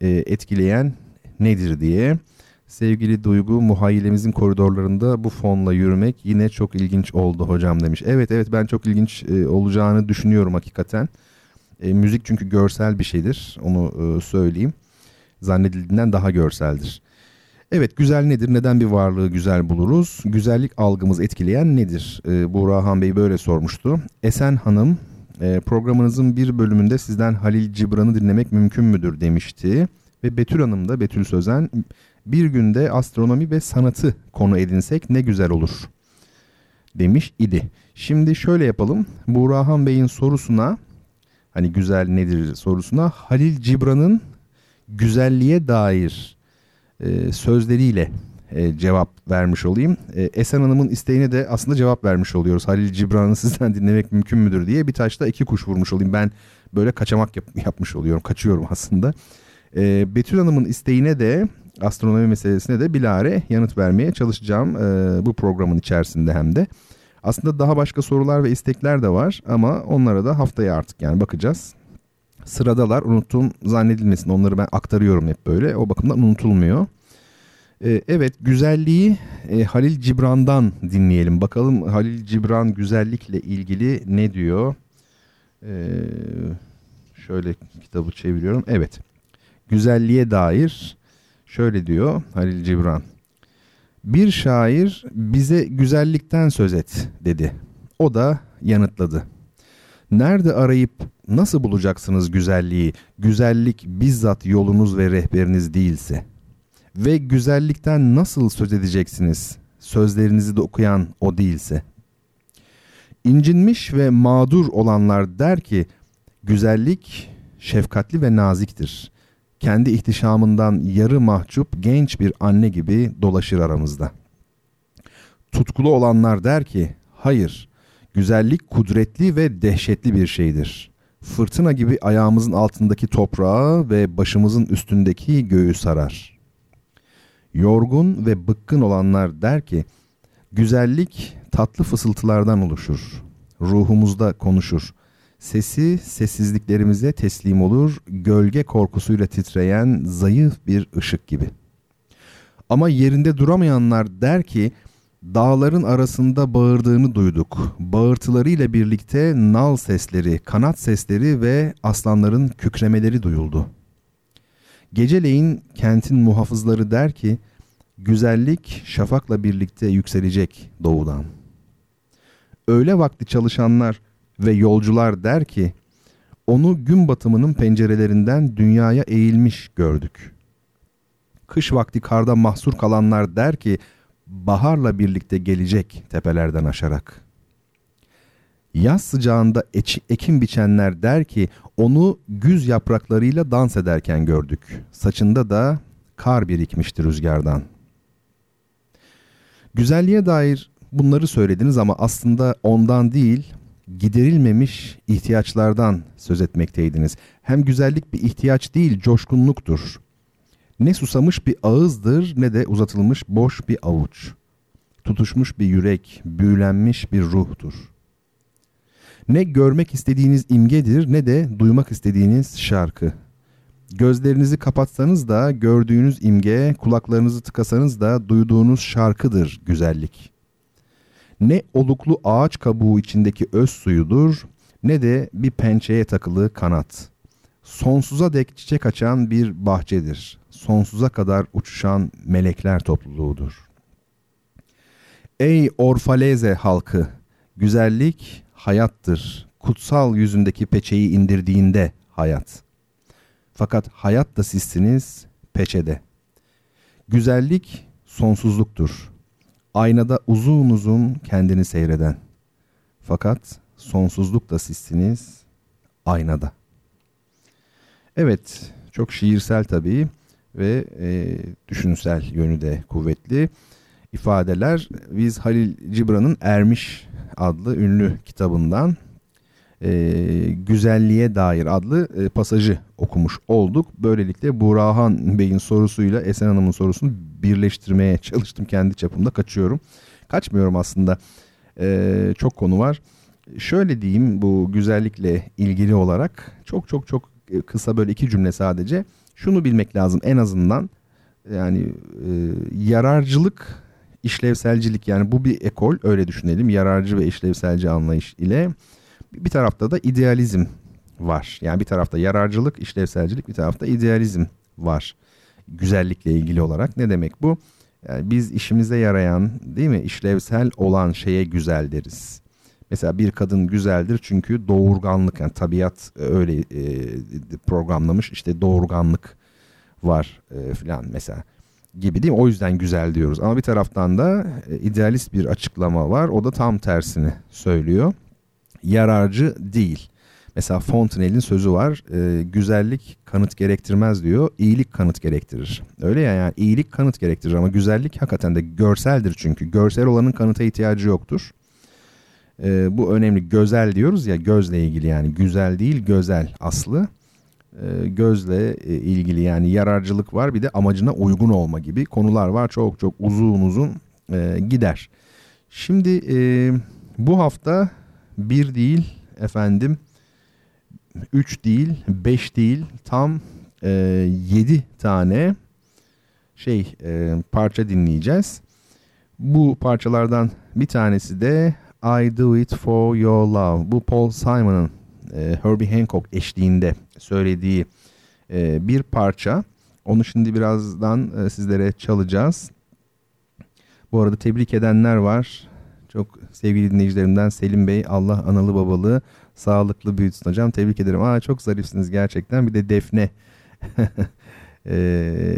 e, etkileyen nedir diye. Sevgili Duygu muhayyilemizin koridorlarında bu fonla yürümek yine çok ilginç oldu hocam demiş. Evet evet ben çok ilginç e, olacağını düşünüyorum hakikaten. E, müzik çünkü görsel bir şeydir onu e, söyleyeyim. Zannedildiğinden daha görseldir. Evet güzel nedir? Neden bir varlığı güzel buluruz? Güzellik algımız etkileyen nedir? E, Buğra Bey böyle sormuştu. Esen Hanım e, programınızın bir bölümünde sizden Halil Cibran'ı dinlemek mümkün müdür demişti. Ve Betül Hanım da Betül Sözen bir günde astronomi ve sanatı konu edinsek ne güzel olur demiş idi. Şimdi şöyle yapalım. Burhan Bey'in sorusuna hani güzel nedir sorusuna Halil Cibran'ın güzelliğe dair e, sözleriyle e, cevap vermiş olayım. E, Esen Hanım'ın isteğine de aslında cevap vermiş oluyoruz. Halil Cibran'ı sizden dinlemek mümkün müdür diye bir taşta iki kuş vurmuş olayım. Ben böyle kaçamak yap, yapmış oluyorum. Kaçıyorum aslında. E, Betül Hanım'ın isteğine de astronomi meselesine de bilare yanıt vermeye çalışacağım e, bu programın içerisinde hem de. Aslında daha başka sorular ve istekler de var ama onlara da haftaya artık yani bakacağız. Sıradalar unuttum zannedilmesin onları ben aktarıyorum hep böyle o bakımdan unutulmuyor. Ee, evet güzelliği e, Halil Cibran'dan dinleyelim. Bakalım Halil Cibran güzellikle ilgili ne diyor? Ee, şöyle kitabı çeviriyorum. Evet güzelliğe dair Şöyle diyor Halil Cibran. Bir şair bize güzellikten söz et dedi. O da yanıtladı. Nerede arayıp nasıl bulacaksınız güzelliği? Güzellik bizzat yolunuz ve rehberiniz değilse. Ve güzellikten nasıl söz edeceksiniz? Sözlerinizi de okuyan o değilse. İncinmiş ve mağdur olanlar der ki güzellik şefkatli ve naziktir kendi ihtişamından yarı mahcup genç bir anne gibi dolaşır aramızda. Tutkulu olanlar der ki, hayır, güzellik kudretli ve dehşetli bir şeydir. Fırtına gibi ayağımızın altındaki toprağı ve başımızın üstündeki göğü sarar. Yorgun ve bıkkın olanlar der ki, güzellik tatlı fısıltılardan oluşur. Ruhumuzda konuşur Sesi sessizliklerimize teslim olur, gölge korkusuyla titreyen zayıf bir ışık gibi. Ama yerinde duramayanlar der ki, dağların arasında bağırdığını duyduk. Bağırtılarıyla birlikte nal sesleri, kanat sesleri ve aslanların kükremeleri duyuldu. Geceleyin kentin muhafızları der ki, Güzellik şafakla birlikte yükselecek doğudan. Öğle vakti çalışanlar ve yolcular der ki, onu gün batımının pencerelerinden dünyaya eğilmiş gördük. Kış vakti karda mahsur kalanlar der ki, baharla birlikte gelecek tepelerden aşarak. Yaz sıcağında ekim biçenler der ki, onu güz yapraklarıyla dans ederken gördük. Saçında da kar birikmişti rüzgardan. Güzelliğe dair bunları söylediniz ama aslında ondan değil, giderilmemiş ihtiyaçlardan söz etmekteydiniz. Hem güzellik bir ihtiyaç değil, coşkunluktur. Ne susamış bir ağızdır ne de uzatılmış boş bir avuç. Tutuşmuş bir yürek, büyülenmiş bir ruhtur. Ne görmek istediğiniz imgedir ne de duymak istediğiniz şarkı. Gözlerinizi kapatsanız da gördüğünüz imge, kulaklarınızı tıkasanız da duyduğunuz şarkıdır güzellik. Ne oluklu ağaç kabuğu içindeki öz suyudur ne de bir pençeye takılı kanat. Sonsuza dek çiçek açan bir bahçedir. Sonsuza kadar uçuşan melekler topluluğudur. Ey Orfaleze halkı, güzellik hayattır. Kutsal yüzündeki peçeyi indirdiğinde hayat. Fakat hayat da sizsiniz peçede. Güzellik sonsuzluktur. Aynada uzun uzun kendini seyreden. Fakat sonsuzluk da sizsiniz aynada. Evet, çok şiirsel tabii ve e, düşünsel yönü de kuvvetli ifadeler. Biz Halil Cibran'ın Ermiş adlı ünlü kitabından e, Güzelliğe Dair adlı e, pasajı okumuş olduk. Böylelikle Burhan Bey'in sorusuyla Esen Hanım'ın sorusunu birleştirmeye çalıştım kendi çapımda kaçıyorum. Kaçmıyorum aslında e, çok konu var. Şöyle diyeyim bu güzellikle ilgili olarak çok çok çok kısa böyle iki cümle sadece. Şunu bilmek lazım en azından yani e, yararcılık işlevselcilik yani bu bir ekol öyle düşünelim yararcı ve işlevselci anlayış ile bir tarafta da idealizm var. Yani bir tarafta yararcılık, işlevselcilik, bir tarafta idealizm var. Güzellikle ilgili olarak ne demek bu? Yani biz işimize yarayan, değil mi? işlevsel olan şeye güzel deriz. Mesela bir kadın güzeldir çünkü doğurganlık yani tabiat öyle e, programlamış işte doğurganlık var e, filan mesela gibi değil mi? O yüzden güzel diyoruz. Ama bir taraftan da e, idealist bir açıklama var. O da tam tersini söylüyor. Yararcı değil. Mesela Fontenelle'in sözü var. E, güzellik kanıt gerektirmez diyor. İyilik kanıt gerektirir. Öyle ya yani iyilik kanıt gerektirir ama güzellik hakikaten de görseldir çünkü. Görsel olanın kanıta ihtiyacı yoktur. E, bu önemli. Gözel diyoruz ya gözle ilgili yani güzel değil gözel aslı. E, gözle e, ilgili yani yararcılık var bir de amacına uygun olma gibi konular var. Çok çok uzun uzun e, gider. Şimdi bu hafta bir değil efendim üç değil beş değil tam yedi tane şey parça dinleyeceğiz. Bu parçalardan bir tanesi de I Do It For Your Love. Bu Paul Simon'ın e, Herbie Hancock eşliğinde söylediği e, bir parça. Onu şimdi birazdan e, sizlere çalacağız. Bu arada tebrik edenler var. Çok sevgili dinleyicilerimden Selim Bey Allah analı babalı sağlıklı büyütsün hocam. Tebrik ederim. Aa çok zarifsiniz gerçekten. Bir de Defne e,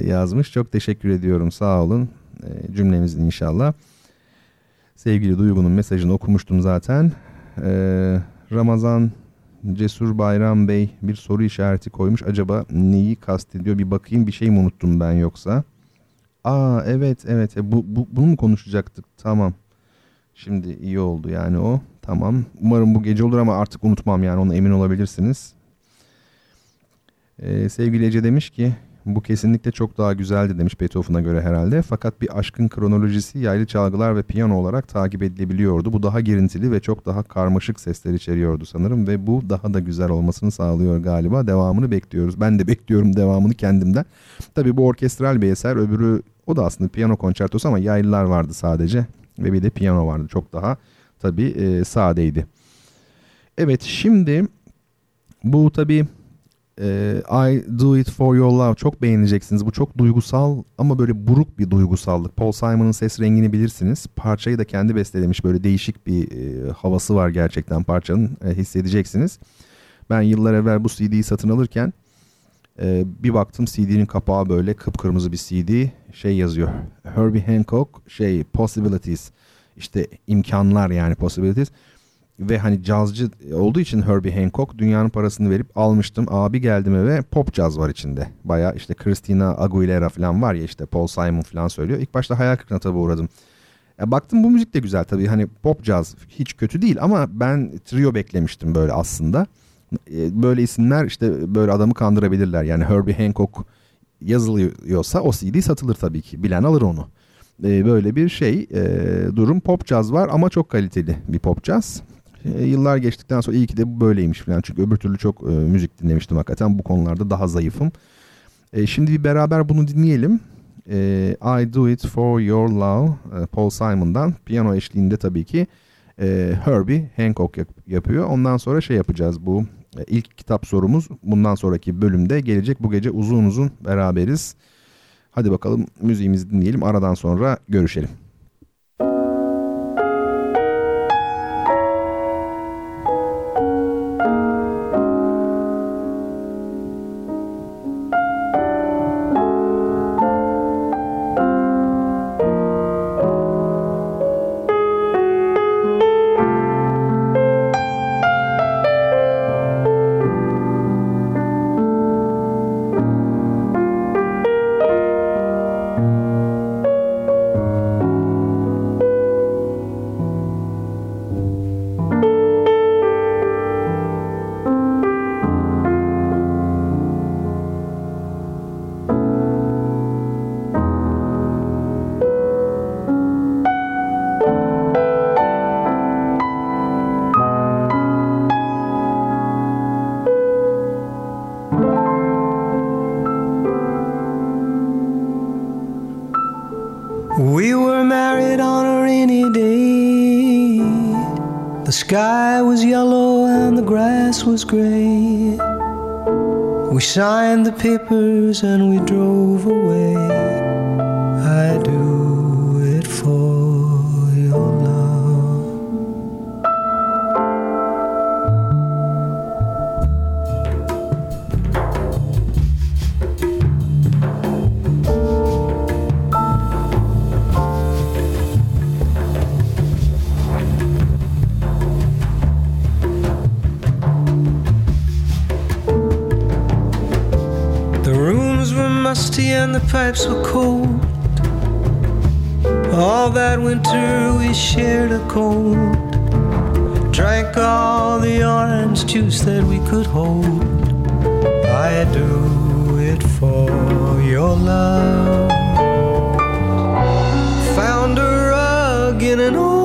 yazmış. Çok teşekkür ediyorum. Sağ olun. E, cümlemizin inşallah. Sevgili Duygu'nun mesajını okumuştum zaten. E, Ramazan Cesur Bayram Bey bir soru işareti koymuş. Acaba neyi kastediyor? Bir bakayım bir şey mi unuttum ben yoksa? Aa evet evet e, bu, bu, bunu mu konuşacaktık? Tamam. Şimdi iyi oldu yani o. Tamam. Umarım bu gece olur ama artık unutmam yani ona emin olabilirsiniz. Ee, sevgili Ece demiş ki bu kesinlikle çok daha güzeldi demiş Beethoven'a göre herhalde. Fakat bir aşkın kronolojisi yaylı çalgılar ve piyano olarak takip edilebiliyordu. Bu daha girintili ve çok daha karmaşık sesler içeriyordu sanırım. Ve bu daha da güzel olmasını sağlıyor galiba. Devamını bekliyoruz. Ben de bekliyorum devamını kendimden. Tabii bu orkestral bir eser. Öbürü o da aslında piyano konçertosu ama yaylılar vardı sadece. Ve bir de piyano vardı. Çok daha tabii e, sadeydi. Evet şimdi bu tabii e, I Do It For Your Love çok beğeneceksiniz. Bu çok duygusal ama böyle buruk bir duygusallık. Paul Simon'ın ses rengini bilirsiniz. Parçayı da kendi bestelemiş böyle değişik bir e, havası var gerçekten parçanın e, hissedeceksiniz. Ben yıllar evvel bu CD'yi satın alırken e, bir baktım CD'nin kapağı böyle kıpkırmızı bir CD şey yazıyor. Herbie Hancock şey Possibilities işte imkanlar yani Possibilities ve hani cazcı olduğu için Herbie Hancock dünyanın parasını verip almıştım. Abi geldim eve pop caz var içinde. Baya işte Christina Aguilera falan var ya işte Paul Simon falan söylüyor. İlk başta hayal kırıklığına tabii uğradım. Ya baktım bu müzik de güzel tabii hani pop caz hiç kötü değil ama ben trio beklemiştim böyle aslında. E, böyle isimler işte böyle adamı kandırabilirler. Yani Herbie Hancock yazılıyorsa o CD satılır tabii ki. Bilen alır onu. E, böyle bir şey e, durum pop caz var ama çok kaliteli bir pop caz. Yıllar geçtikten sonra iyi ki de bu böyleymiş falan. Çünkü öbür türlü çok müzik dinlemiştim hakikaten. Bu konularda daha zayıfım. Şimdi bir beraber bunu dinleyelim. I Do It For Your Love Paul Simon'dan piyano eşliğinde tabii ki Herbie Hancock yapıyor. Ondan sonra şey yapacağız bu ilk kitap sorumuz bundan sonraki bölümde gelecek. Bu gece uzun uzun beraberiz. Hadi bakalım müziğimizi dinleyelim. Aradan sonra görüşelim. Papers and we drove and the pipes were cold. All that winter we shared a cold. Drank all the orange juice that we could hold. I do it for your love. Found a rug in an old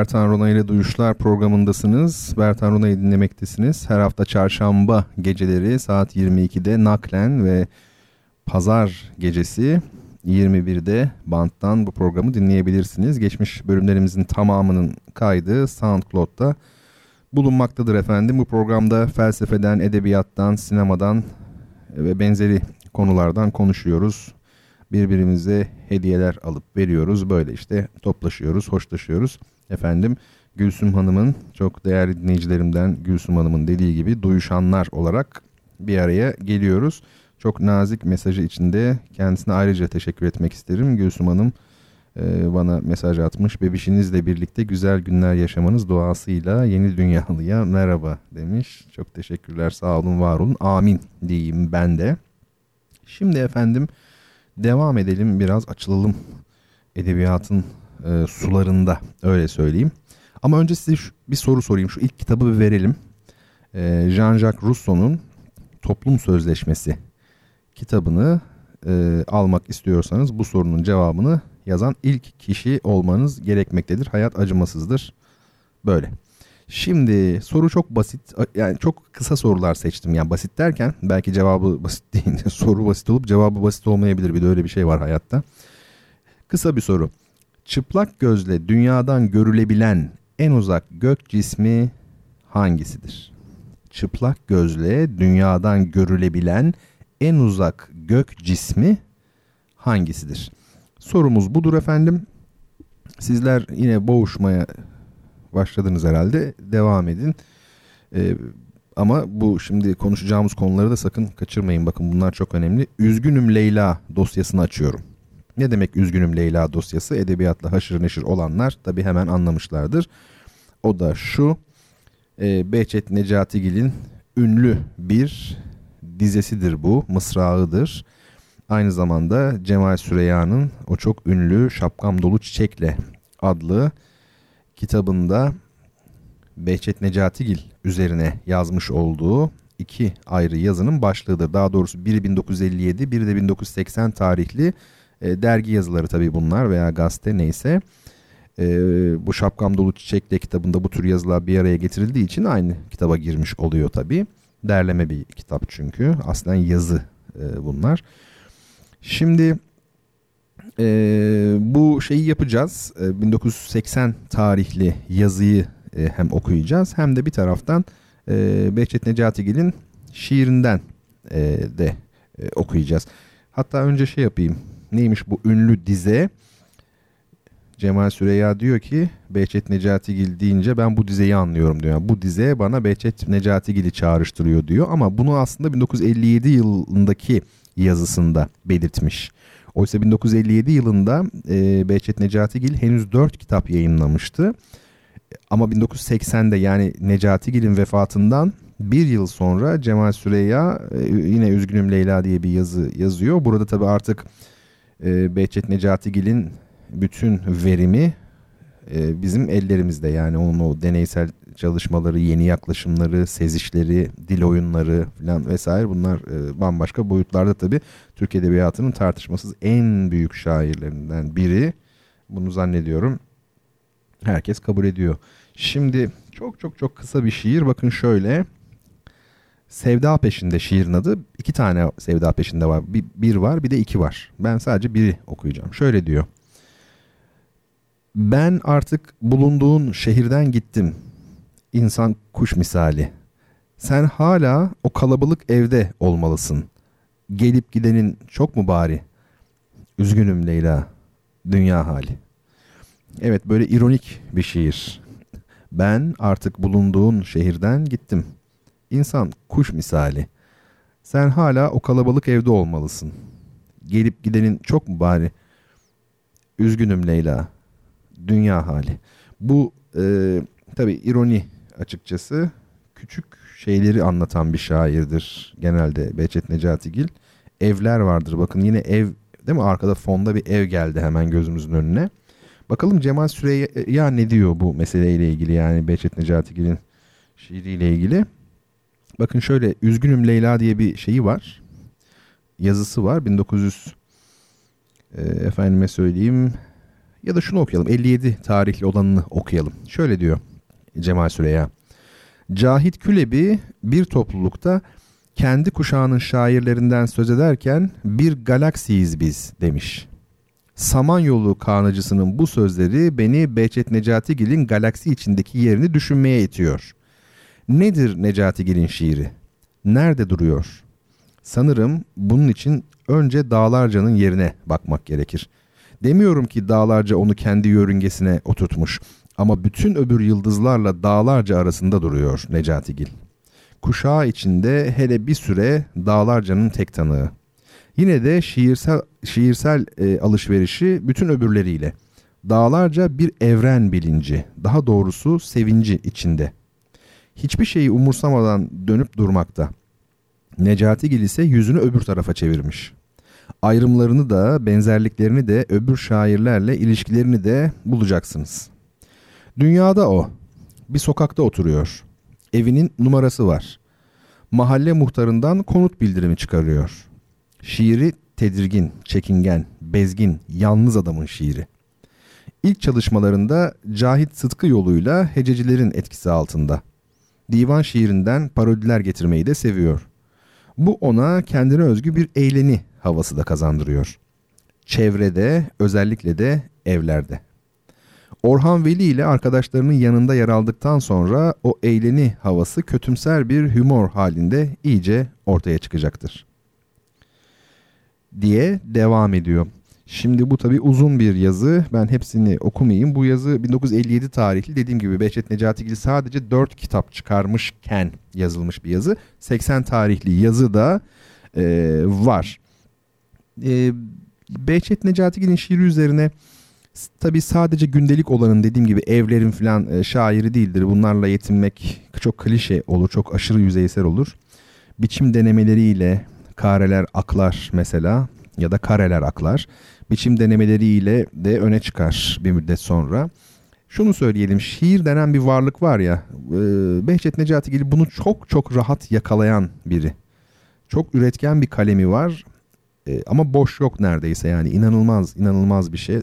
Bertan Rona ile Duyuşlar programındasınız. Bertan Rona'yı dinlemektesiniz. Her hafta çarşamba geceleri saat 22'de naklen ve pazar gecesi 21'de banttan bu programı dinleyebilirsiniz. Geçmiş bölümlerimizin tamamının kaydı SoundCloud'da bulunmaktadır efendim. Bu programda felsefeden, edebiyattan, sinemadan ve benzeri konulardan konuşuyoruz birbirimize hediyeler alıp veriyoruz. Böyle işte toplaşıyoruz, hoşlaşıyoruz. Efendim Gülsüm Hanım'ın çok değerli dinleyicilerimden Gülsüm Hanım'ın dediği gibi duyuşanlar olarak bir araya geliyoruz. Çok nazik mesajı içinde kendisine ayrıca teşekkür etmek isterim. Gülsüm Hanım e, bana mesaj atmış. Bebişinizle birlikte güzel günler yaşamanız duasıyla yeni dünyalıya merhaba demiş. Çok teşekkürler sağ olun var olun amin diyeyim ben de. Şimdi efendim devam edelim biraz açılalım edebiyatın e, sularında öyle söyleyeyim. Ama önce size şu, bir soru sorayım şu ilk kitabı bir verelim. E, Jean-Jacques Rousseau'nun Toplum Sözleşmesi kitabını e, almak istiyorsanız bu sorunun cevabını yazan ilk kişi olmanız gerekmektedir. Hayat acımasızdır. Böyle. Şimdi soru çok basit yani çok kısa sorular seçtim yani basit derken belki cevabı basit değil soru basit olup cevabı basit olmayabilir bir de öyle bir şey var hayatta. Kısa bir soru. Çıplak gözle dünyadan görülebilen en uzak gök cismi hangisidir? Çıplak gözle dünyadan görülebilen en uzak gök cismi hangisidir? Sorumuz budur efendim. Sizler yine boğuşmaya başladınız herhalde. Devam edin. Ee, ama bu şimdi konuşacağımız konuları da sakın kaçırmayın. Bakın bunlar çok önemli. Üzgünüm Leyla dosyasını açıyorum. Ne demek Üzgünüm Leyla dosyası? Edebiyatla haşır neşir olanlar tabi hemen anlamışlardır. O da şu. E, Behçet Necatigil'in ünlü bir dizesidir bu. Mısrağıdır. Aynı zamanda Cemal Süreyya'nın o çok ünlü Şapkam Dolu Çiçekle adlı kitabında Behçet Necatigil üzerine yazmış olduğu iki ayrı yazının başlığıdır. Daha doğrusu biri 1957, biri de 1980 tarihli e, dergi yazıları tabii bunlar veya gazete neyse. E, bu Şapkam Dolu Çiçekle kitabında bu tür yazılar bir araya getirildiği için aynı kitaba girmiş oluyor tabii. Derleme bir kitap çünkü. Aslen yazı e, bunlar. Şimdi e, bu şeyi yapacağız. E, 1980 tarihli yazıyı e, hem okuyacağız hem de bir taraftan e, Behçet Necatigil'in şiirinden e, de e, okuyacağız. Hatta önce şey yapayım. Neymiş bu ünlü dize? Cemal Süreya diyor ki Behçet Necatigil deyince ben bu dizeyi anlıyorum diyor. Yani bu dize bana Behçet Necatigil'i çağrıştırıyor diyor ama bunu aslında 1957 yılındaki yazısında belirtmiş. Oysa 1957 yılında e, Behçet Necatigil henüz 4 kitap yayınlamıştı. Ama 1980'de yani Necatigil'in vefatından bir yıl sonra Cemal Süreya e, yine Üzgünüm Leyla diye bir yazı yazıyor. Burada tabii artık e, Behçet Necatigil'in bütün verimi e, bizim ellerimizde. Yani onun o deneysel çalışmaları, yeni yaklaşımları, sezişleri, dil oyunları falan vesaire bunlar e, bambaşka boyutlarda tabii. Türk Edebiyatı'nın tartışmasız en büyük şairlerinden biri. Bunu zannediyorum herkes kabul ediyor. Şimdi çok çok çok kısa bir şiir. Bakın şöyle. Sevda peşinde şiirin adı. iki tane sevda peşinde var. Bir, bir var bir de iki var. Ben sadece biri okuyacağım. Şöyle diyor. Ben artık bulunduğun şehirden gittim. İnsan kuş misali. Sen hala o kalabalık evde olmalısın. Gelip gidenin çok mu bari? Üzgünüm Leyla. Dünya hali. Evet böyle ironik bir şiir. Ben artık bulunduğun şehirden gittim. İnsan kuş misali. Sen hala o kalabalık evde olmalısın. Gelip gidenin çok mu bari? Üzgünüm Leyla. Dünya hali. Bu e, tabi ironi açıkçası. Küçük şeyleri anlatan bir şairdir genelde Behçet Necatigil. Evler vardır. Bakın yine ev değil mi? Arkada fonda bir ev geldi hemen gözümüzün önüne. Bakalım Cemal Süreyya ne diyor bu meseleyle ilgili yani Behçet Necatigil'in şiiriyle ilgili. Bakın şöyle Üzgünüm Leyla diye bir şeyi var. Yazısı var. 1900 e, efendime söyleyeyim ya da şunu okuyalım. 57 tarihli olanını okuyalım. Şöyle diyor Cemal Süreyya. Cahit Külebi bir toplulukta kendi kuşağının şairlerinden söz ederken bir galaksiyiz biz demiş. Samanyolu Kanıcısının bu sözleri beni Behçet Necatigil'in galaksi içindeki yerini düşünmeye itiyor. Nedir Necatigil'in şiiri? Nerede duruyor? Sanırım bunun için önce Dağlarca'nın yerine bakmak gerekir. Demiyorum ki Dağlarca onu kendi yörüngesine oturtmuş ama bütün öbür yıldızlarla Dağlarca arasında duruyor Necatigil. Kuşağı içinde hele bir süre Dağlarca'nın tek tanığı. Yine de şiirsel şiirsel e, alışverişi bütün öbürleriyle. Dağlarca bir evren bilinci, daha doğrusu sevinci içinde. Hiçbir şeyi umursamadan dönüp durmakta. Necatigil ise yüzünü öbür tarafa çevirmiş. Ayrımlarını da, benzerliklerini de, öbür şairlerle ilişkilerini de bulacaksınız. Dünyada o. Bir sokakta oturuyor. Evinin numarası var. Mahalle muhtarından konut bildirimi çıkarıyor. Şiiri tedirgin, çekingen, bezgin, yalnız adamın şiiri. İlk çalışmalarında Cahit Sıtkı yoluyla hececilerin etkisi altında. Divan şiirinden parodiler getirmeyi de seviyor. Bu ona kendine özgü bir eğleni havası da kazandırıyor. Çevrede, özellikle de evlerde. Orhan Veli ile arkadaşlarının yanında yer aldıktan sonra o eğleni havası kötümser bir humor halinde iyice ortaya çıkacaktır diye devam ediyor. Şimdi bu tabi uzun bir yazı. Ben hepsini okumayayım. Bu yazı 1957 tarihli. Dediğim gibi Behçet Necatigil sadece 4 kitap çıkarmışken yazılmış bir yazı. 80 tarihli yazı da e, var. E, Behçet Necatigil'in şiiri üzerine tabi sadece gündelik olanın dediğim gibi evlerin falan e, şairi değildir. Bunlarla yetinmek çok klişe olur. Çok aşırı yüzeysel olur. Biçim denemeleriyle kareler aklar mesela ya da kareler aklar. Biçim denemeleriyle de öne çıkar bir müddet sonra. Şunu söyleyelim şiir denen bir varlık var ya e, Behçet Necatigil bunu çok çok rahat yakalayan biri. Çok üretken bir kalemi var e, ama boş yok neredeyse yani inanılmaz inanılmaz bir şey. E,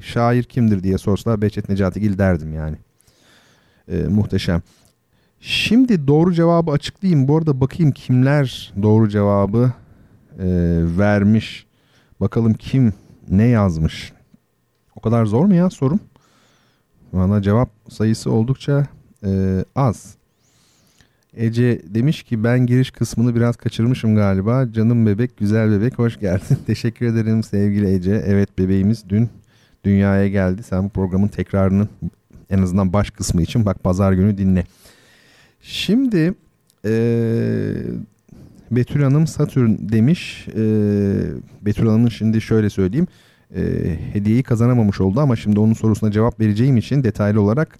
şair kimdir diye sorsalar Behçet Necatigil derdim yani. Muhteşem. Şimdi doğru cevabı açıklayayım. Bu arada bakayım kimler doğru cevabı e, vermiş. Bakalım kim ne yazmış. O kadar zor mu ya sorum? Valla cevap sayısı oldukça e, az. Ece demiş ki ben giriş kısmını biraz kaçırmışım galiba. Canım bebek, güzel bebek hoş geldin. Teşekkür ederim sevgili Ece. Evet bebeğimiz dün dünyaya geldi. Sen bu programın tekrarını en azından baş kısmı için bak pazar günü dinle. Şimdi ee, Betül Hanım Satürn demiş. E, Betül Hanım'ın şimdi şöyle söyleyeyim. E, hediyeyi kazanamamış oldu ama şimdi onun sorusuna cevap vereceğim için detaylı olarak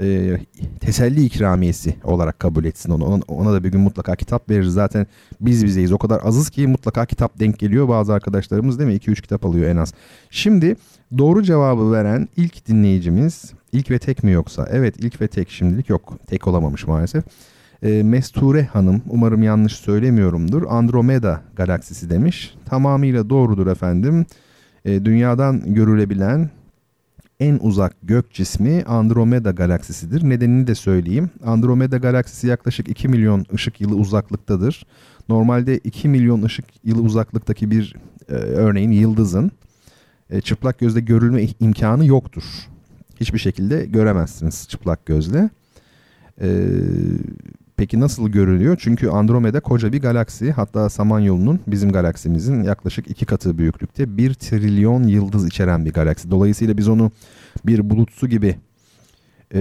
e, teselli ikramiyesi olarak kabul etsin onu. Ona, ona da bir gün mutlaka kitap veririz. Zaten biz bizeyiz. O kadar azız ki mutlaka kitap denk geliyor. Bazı arkadaşlarımız değil mi? 2-3 kitap alıyor en az. Şimdi doğru cevabı veren ilk dinleyicimiz ilk ve tek mi yoksa? Evet ilk ve tek şimdilik yok. Tek olamamış maalesef. E, Mesture Hanım umarım yanlış söylemiyorumdur. Andromeda galaksisi demiş. Tamamıyla doğrudur efendim. E, dünyadan görülebilen en uzak gök cismi Andromeda galaksisidir. Nedenini de söyleyeyim. Andromeda galaksisi yaklaşık 2 milyon ışık yılı uzaklıktadır. Normalde 2 milyon ışık yılı uzaklıktaki bir e, örneğin yıldızın e, çıplak gözle görülme imkanı yoktur. Hiçbir şekilde göremezsiniz çıplak gözle. E, Peki nasıl görülüyor? Çünkü Andromeda koca bir galaksi. Hatta Samanyolu'nun bizim galaksimizin yaklaşık iki katı büyüklükte. Bir trilyon yıldız içeren bir galaksi. Dolayısıyla biz onu bir bulutsu gibi e,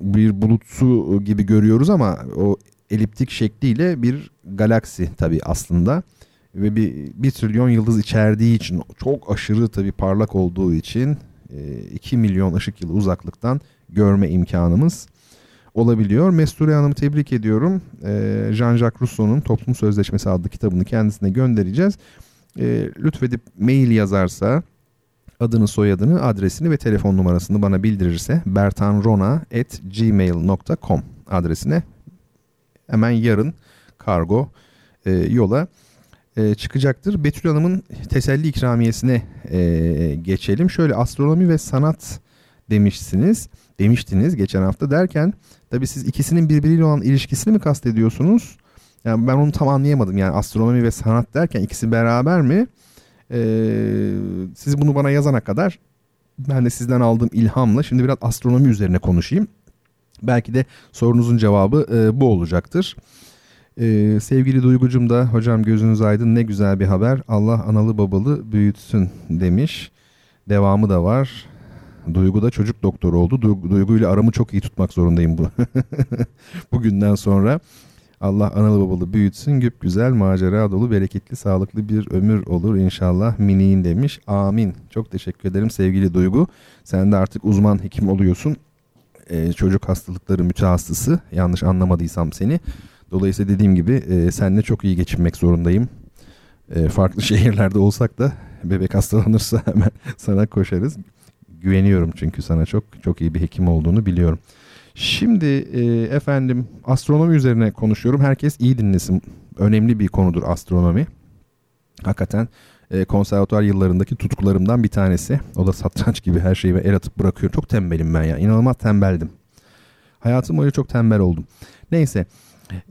bir bulutsu gibi görüyoruz ama o eliptik şekliyle bir galaksi tabii aslında ve bir, bir trilyon yıldız içerdiği için çok aşırı tabii parlak olduğu için e, 2 milyon ışık yılı uzaklıktan görme imkanımız olabiliyor. Mesture Hanım'ı tebrik ediyorum. Ee, Jean-Jacques Rousseau'nun Toplum Sözleşmesi adlı kitabını kendisine göndereceğiz. Ee, lütfedip mail yazarsa adını, soyadını, adresini ve telefon numarasını bana bildirirse bertanrona.gmail.com adresine hemen yarın kargo e, yola e, çıkacaktır. Betül Hanım'ın teselli ikramiyesine e, geçelim. Şöyle astronomi ve sanat demişsiniz, demiştiniz geçen hafta derken Tabii siz ikisinin birbiriyle olan ilişkisini mi kastediyorsunuz? Yani ben onu tam anlayamadım. Yani astronomi ve sanat derken ikisi beraber mi? Ee, siz bunu bana yazana kadar ben de sizden aldığım ilhamla şimdi biraz astronomi üzerine konuşayım. Belki de sorunuzun cevabı e, bu olacaktır. Ee, sevgili Duygucum da hocam gözünüz aydın ne güzel bir haber. Allah analı babalı büyütsün demiş. Devamı da var. Duygu da çocuk doktoru oldu. Duygu, Duygu ile aramı çok iyi tutmak zorundayım bu. Bugünden sonra Allah analı babalı büyütsün. Güp güzel, macera dolu, bereketli, sağlıklı bir ömür olur inşallah miniğin demiş. Amin. Çok teşekkür ederim sevgili Duygu. Sen de artık uzman hekim oluyorsun. Ee, çocuk hastalıkları mütehassısı. Yanlış anlamadıysam seni. Dolayısıyla dediğim gibi e, seninle çok iyi geçinmek zorundayım. E, farklı şehirlerde olsak da bebek hastalanırsa hemen sana koşarız. Güveniyorum çünkü sana çok çok iyi bir hekim olduğunu biliyorum. Şimdi e, efendim astronomi üzerine konuşuyorum. Herkes iyi dinlesin. Önemli bir konudur astronomi. Hakikaten e, konservatuar yıllarındaki tutkularımdan bir tanesi. O da satranç gibi her şeyi el atıp bırakıyorum. Çok tembelim ben ya. İnanılmaz tembeldim. Hayatım boyunca çok tembel oldum. Neyse.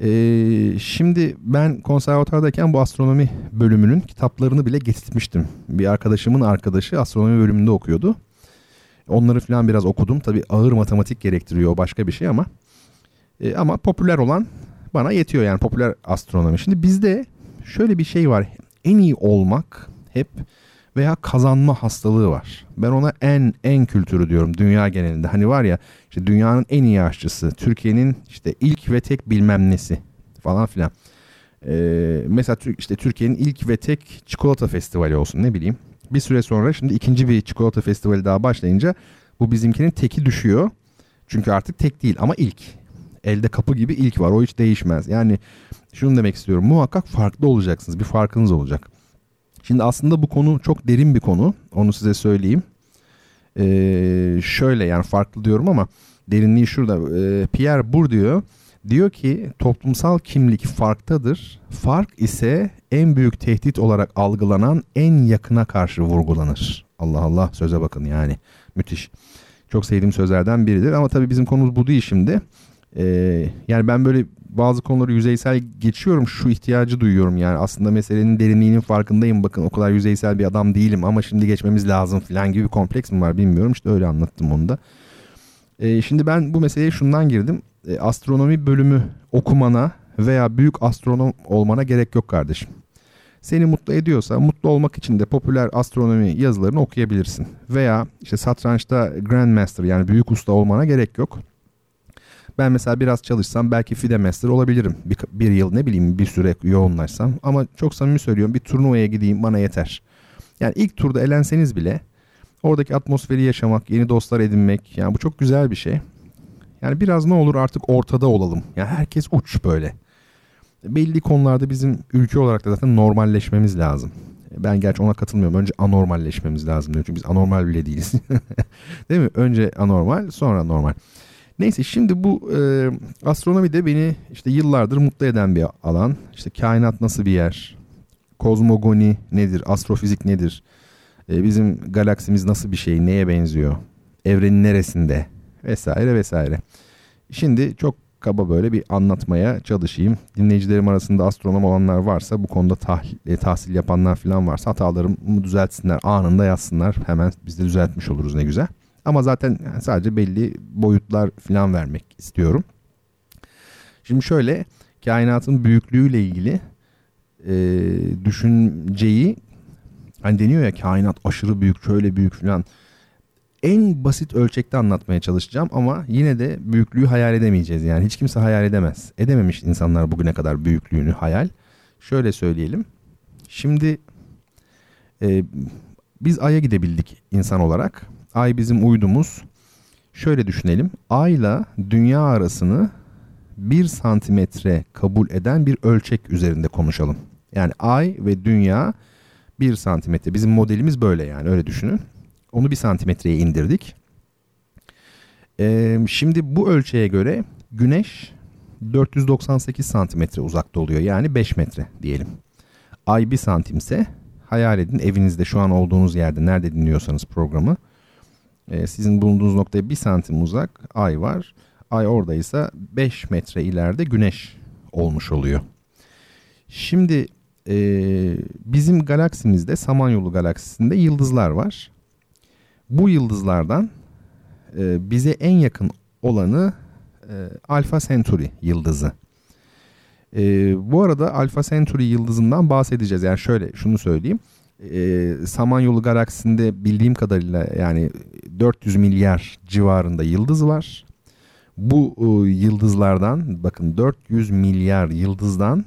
Ee, şimdi ben konservatardayken bu astronomi bölümünün kitaplarını bile getirmiştim. Bir arkadaşımın arkadaşı astronomi bölümünde okuyordu. Onları falan biraz okudum. Tabi ağır matematik gerektiriyor başka bir şey ama e, ama popüler olan bana yetiyor yani popüler astronomi. Şimdi bizde şöyle bir şey var. En iyi olmak hep veya kazanma hastalığı var. Ben ona en en kültürü diyorum dünya genelinde. Hani var ya işte dünyanın en iyi aşçısı, Türkiye'nin işte ilk ve tek bilmem nesi falan filan. Ee, mesela işte Türkiye'nin ilk ve tek çikolata festivali olsun ne bileyim bir süre sonra şimdi ikinci bir çikolata festivali daha başlayınca bu bizimkinin teki düşüyor. Çünkü artık tek değil ama ilk. Elde kapı gibi ilk var. O hiç değişmez. Yani şunu demek istiyorum. Muhakkak farklı olacaksınız. Bir farkınız olacak. Şimdi aslında bu konu çok derin bir konu. Onu size söyleyeyim. Ee, şöyle yani farklı diyorum ama derinliği şurada. Ee, Pierre Bourdieu diyor ki toplumsal kimlik farktadır. Fark ise en büyük tehdit olarak algılanan en yakına karşı vurgulanır. Allah Allah söze bakın yani müthiş. Çok sevdiğim sözlerden biridir ama tabii bizim konumuz bu değil şimdi. Ee, yani ben böyle bazı konuları yüzeysel geçiyorum şu ihtiyacı duyuyorum yani aslında meselenin derinliğinin farkındayım bakın o kadar yüzeysel bir adam değilim ama şimdi geçmemiz lazım falan gibi bir kompleks mi var bilmiyorum işte öyle anlattım onu da. Ee, şimdi ben bu meseleye şundan girdim e, astronomi bölümü okumana veya büyük astronom olmana gerek yok kardeşim. seni mutlu ediyorsa mutlu olmak için de popüler astronomi yazılarını okuyabilirsin. Veya işte satrançta Grandmaster yani büyük usta olmana gerek yok. Ben mesela biraz çalışsam belki FIDE Master olabilirim. Bir, bir yıl ne bileyim bir süre yoğunlaşsam. Ama çok samimi söylüyorum bir turnuvaya gideyim bana yeter. Yani ilk turda elenseniz bile oradaki atmosferi yaşamak, yeni dostlar edinmek yani bu çok güzel bir şey. Yani biraz ne olur artık ortada olalım. Yani herkes uç böyle. Belli konularda bizim ülke olarak da zaten normalleşmemiz lazım. Ben gerçi ona katılmıyorum. Önce anormalleşmemiz lazım diyor. Çünkü biz anormal bile değiliz. Değil mi? Önce anormal sonra normal. Neyse şimdi bu e, astronomi de beni işte yıllardır mutlu eden bir alan. İşte kainat nasıl bir yer? Kozmogoni nedir? Astrofizik nedir? E, bizim galaksimiz nasıl bir şey? Neye benziyor? Evrenin neresinde? Vesaire vesaire. Şimdi çok kaba böyle bir anlatmaya çalışayım. Dinleyicilerim arasında astronom olanlar varsa bu konuda tahlil, e, tahsil yapanlar falan varsa hatalarımı düzeltsinler. Anında yazsınlar. Hemen biz de düzeltmiş oluruz ne güzel. Ama zaten sadece belli boyutlar falan vermek istiyorum. Şimdi şöyle kainatın büyüklüğüyle ilgili e, düşünceyi hani deniyor ya kainat aşırı büyük şöyle büyük falan en basit ölçekte anlatmaya çalışacağım ama yine de büyüklüğü hayal edemeyeceğiz. Yani hiç kimse hayal edemez. Edememiş insanlar bugüne kadar büyüklüğünü hayal. Şöyle söyleyelim. Şimdi e, biz Ay'a gidebildik insan olarak. Ay bizim uydumuz. Şöyle düşünelim. Ay ile dünya arasını bir santimetre kabul eden bir ölçek üzerinde konuşalım. Yani ay ve dünya bir santimetre. Bizim modelimiz böyle yani öyle düşünün. Onu bir santimetreye indirdik. Şimdi bu ölçeğe göre güneş 498 santimetre uzakta oluyor. Yani 5 metre diyelim. Ay bir santimse hayal edin evinizde şu an olduğunuz yerde nerede dinliyorsanız programı sizin bulunduğunuz noktaya bir santim uzak ay var. Ay oradaysa 5 metre ileride güneş olmuş oluyor. Şimdi bizim galaksimizde Samanyolu galaksisinde yıldızlar var. Bu yıldızlardan e, bize en yakın olanı e, Alpha Centauri yıldızı. E, bu arada Alpha Centauri yıldızından bahsedeceğiz. Yani şöyle şunu söyleyeyim e, Samanyolu galaksisinde bildiğim kadarıyla yani 400 milyar civarında yıldız var. Bu e, yıldızlardan bakın 400 milyar yıldızdan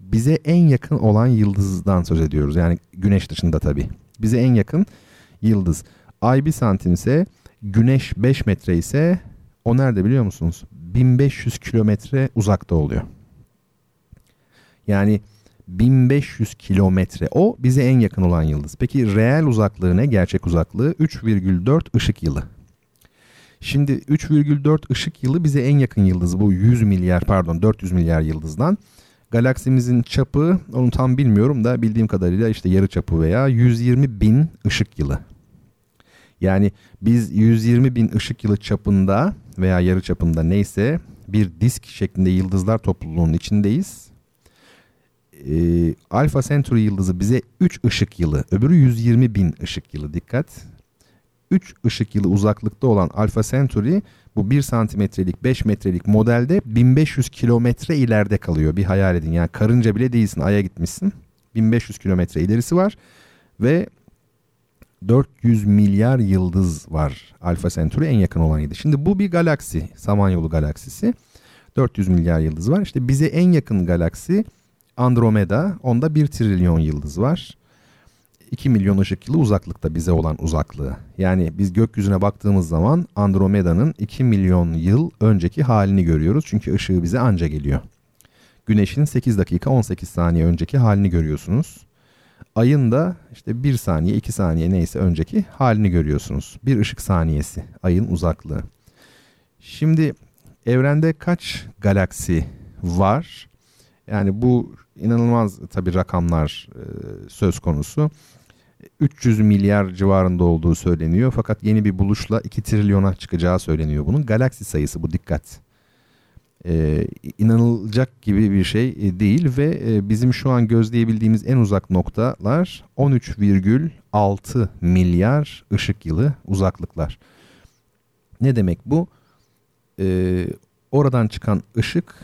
bize en yakın olan yıldızdan söz ediyoruz. Yani güneş dışında tabii. Bize en yakın yıldız. Ay bir santim ise güneş 5 metre ise o nerede biliyor musunuz? 1500 kilometre uzakta oluyor. Yani 1500 kilometre. O bize en yakın olan yıldız. Peki reel uzaklığı ne? Gerçek uzaklığı 3,4 ışık yılı. Şimdi 3,4 ışık yılı bize en yakın yıldız bu 100 milyar pardon 400 milyar yıldızdan. Galaksimizin çapı onu tam bilmiyorum da bildiğim kadarıyla işte yarı çapı veya 120 bin ışık yılı. Yani biz 120 bin ışık yılı çapında veya yarı çapında neyse bir disk şeklinde yıldızlar topluluğunun içindeyiz e, Alpha Centauri yıldızı bize 3 ışık yılı, öbürü 120 bin ışık yılı dikkat. 3 ışık yılı uzaklıkta olan Alpha Centauri bu 1 santimetrelik 5 metrelik modelde 1500 kilometre ileride kalıyor. Bir hayal edin yani karınca bile değilsin Ay'a gitmişsin. 1500 kilometre ilerisi var ve 400 milyar yıldız var Alpha Centauri en yakın olan yıldız. Şimdi bu bir galaksi Samanyolu galaksisi 400 milyar yıldız var. İşte bize en yakın galaksi Andromeda onda 1 trilyon yıldız var. 2 milyon ışık yılı uzaklıkta bize olan uzaklığı. Yani biz gökyüzüne baktığımız zaman Andromeda'nın 2 milyon yıl önceki halini görüyoruz. Çünkü ışığı bize anca geliyor. Güneşin 8 dakika 18 saniye önceki halini görüyorsunuz. Ayın da işte 1 saniye 2 saniye neyse önceki halini görüyorsunuz. Bir ışık saniyesi ayın uzaklığı. Şimdi evrende kaç galaksi var? Yani bu inanılmaz tabii rakamlar e, söz konusu. 300 milyar civarında olduğu söyleniyor. Fakat yeni bir buluşla 2 trilyona çıkacağı söyleniyor bunun. Galaksi sayısı bu dikkat. Ee, inanılacak gibi bir şey e, değil ve e, bizim şu an gözleyebildiğimiz en uzak noktalar 13,6 milyar ışık yılı uzaklıklar. Ne demek bu? Ee, oradan çıkan ışık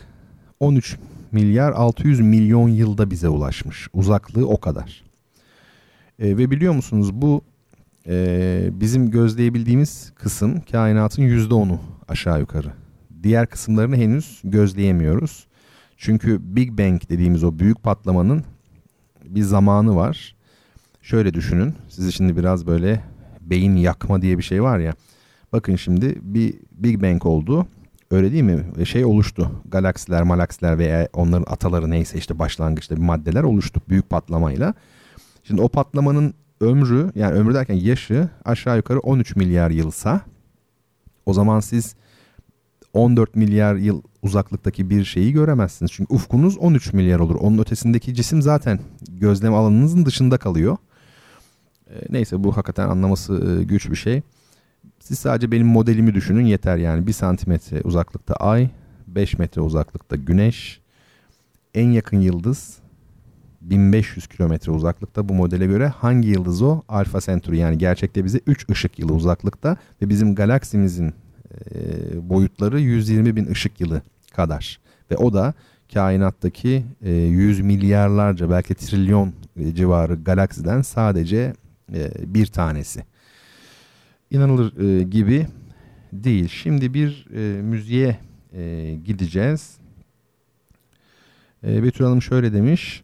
13 milyar 600 milyon yılda bize ulaşmış. Uzaklığı o kadar. E, ve biliyor musunuz bu e, bizim gözleyebildiğimiz kısım kainatın yüzde onu aşağı yukarı. Diğer kısımlarını henüz gözleyemiyoruz. Çünkü Big Bang dediğimiz o büyük patlamanın bir zamanı var. Şöyle düşünün. Sizi şimdi biraz böyle beyin yakma diye bir şey var ya. Bakın şimdi bir Big Bang oldu. Öyle değil mi? Şey oluştu. Galaksiler, malaksiler veya onların ataları neyse işte başlangıçta bir maddeler oluştu büyük patlamayla. Şimdi o patlamanın ömrü yani ömrü derken yaşı aşağı yukarı 13 milyar yılsa o zaman siz 14 milyar yıl uzaklıktaki bir şeyi göremezsiniz. Çünkü ufkunuz 13 milyar olur. Onun ötesindeki cisim zaten gözlem alanınızın dışında kalıyor. E, neyse bu hakikaten anlaması e, güç bir şey. Siz sadece benim modelimi düşünün yeter yani. 1 santimetre uzaklıkta ay, 5 metre uzaklıkta güneş, en yakın yıldız 1500 kilometre uzaklıkta bu modele göre hangi yıldız o? Alfa Centauri yani gerçekte bize 3 ışık yılı uzaklıkta ve bizim galaksimizin e, boyutları 120 bin ışık yılı kadar. Ve o da kainattaki e, 100 milyarlarca belki trilyon e, civarı galaksiden sadece e, bir tanesi. İnanılır gibi değil. Şimdi bir e, müziğe gideceğiz. Betül Hanım şöyle demiş.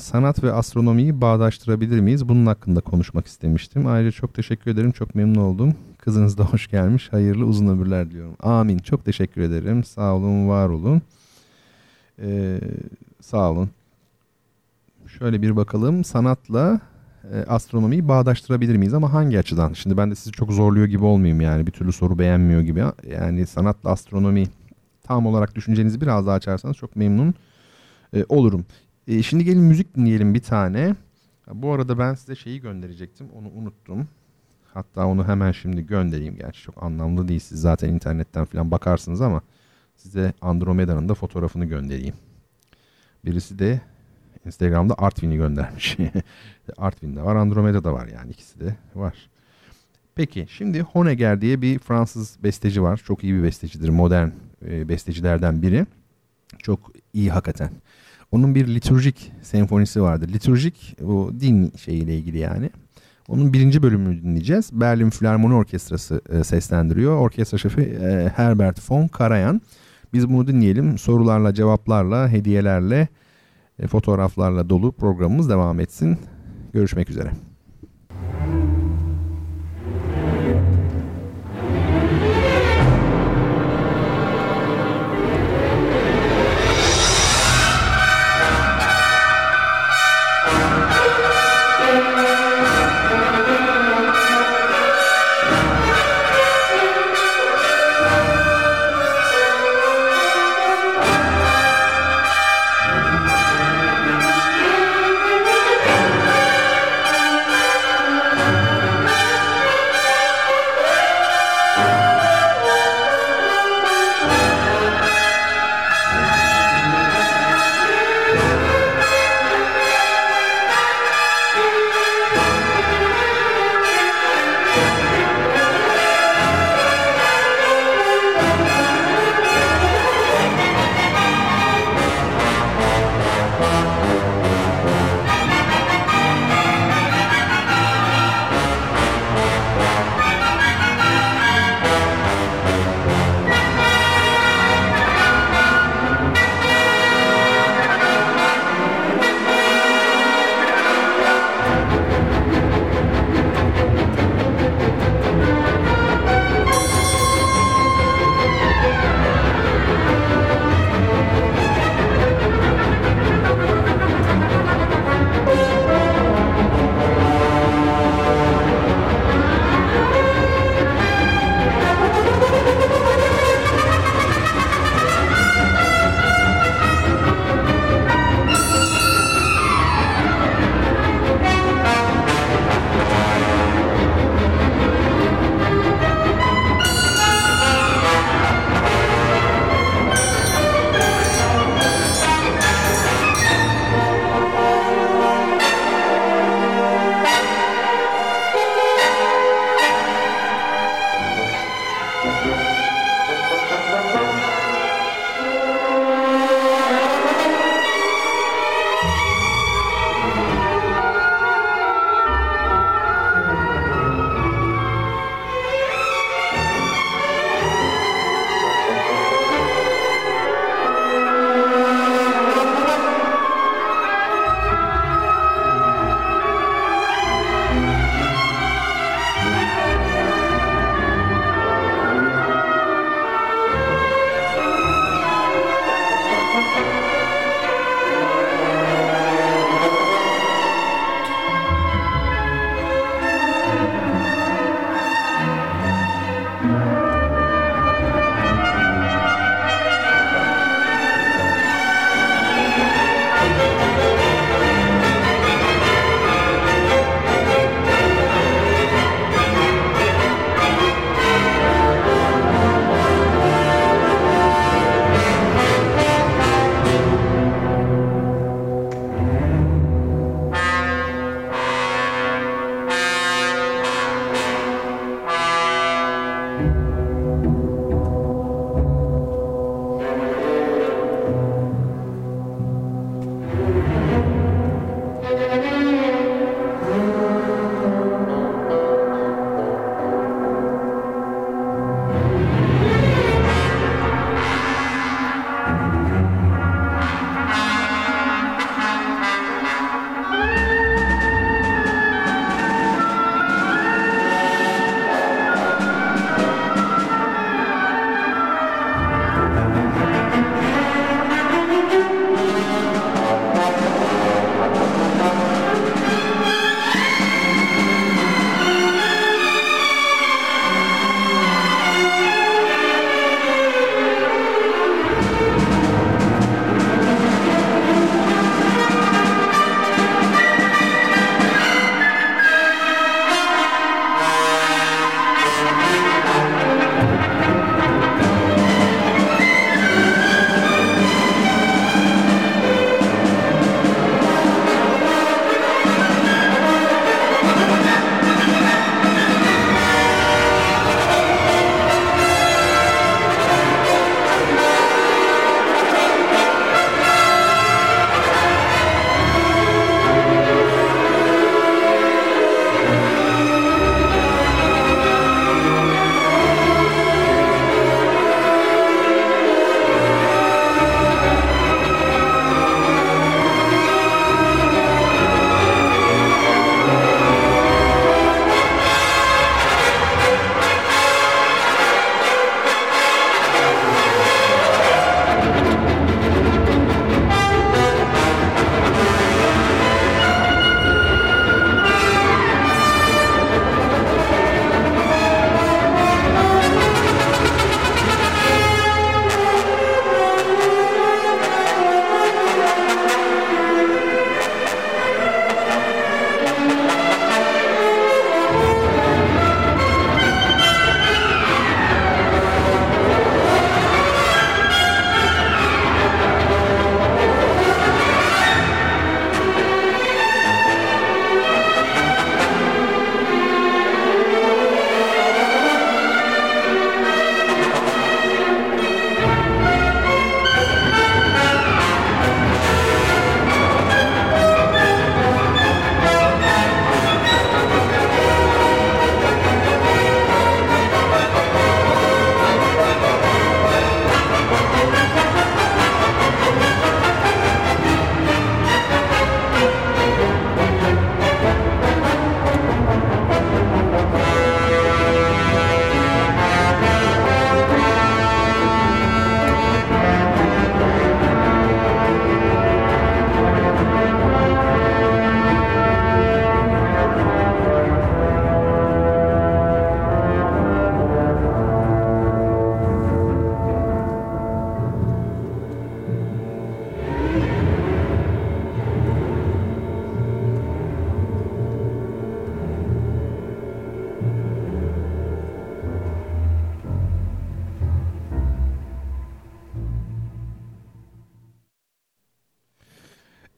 Sanat ve astronomiyi bağdaştırabilir miyiz? Bunun hakkında konuşmak istemiştim. Ayrıca çok teşekkür ederim. Çok memnun oldum. Kızınız da hoş gelmiş. Hayırlı uzun ömürler diliyorum. Amin. Çok teşekkür ederim. Sağ olun, var olun. Ee, sağ olun. Şöyle bir bakalım. Sanatla e, astronomiyi bağdaştırabilir miyiz ama hangi açıdan? Şimdi ben de sizi çok zorluyor gibi olmayayım yani. Bir türlü soru beğenmiyor gibi. Yani sanatla astronomi tam olarak düşüncenizi biraz daha açarsanız çok memnun e, olurum. E, şimdi gelin müzik dinleyelim bir tane. Bu arada ben size şeyi gönderecektim. Onu unuttum. Hatta onu hemen şimdi göndereyim. Gerçi çok anlamlı değil. Siz zaten internetten falan bakarsınız ama size Andromeda'nın da fotoğrafını göndereyim. Birisi de Instagram'da Artvin'i göndermiş. Artvin'de var, Andromeda'da var yani ikisi de var. Peki şimdi Honegger diye bir Fransız besteci var. Çok iyi bir bestecidir. Modern e, bestecilerden biri. Çok iyi hakikaten. Onun bir liturjik senfonisi vardır. Liturjik bu din şeyiyle ilgili yani. Onun birinci bölümünü dinleyeceğiz. Berlin Filarmoni Orkestrası e, seslendiriyor. Orkestra şefi e, Herbert von Karajan. Biz bunu dinleyelim. Sorularla, cevaplarla, hediyelerle, e, fotoğraflarla dolu programımız devam etsin. Görüşmek üzere.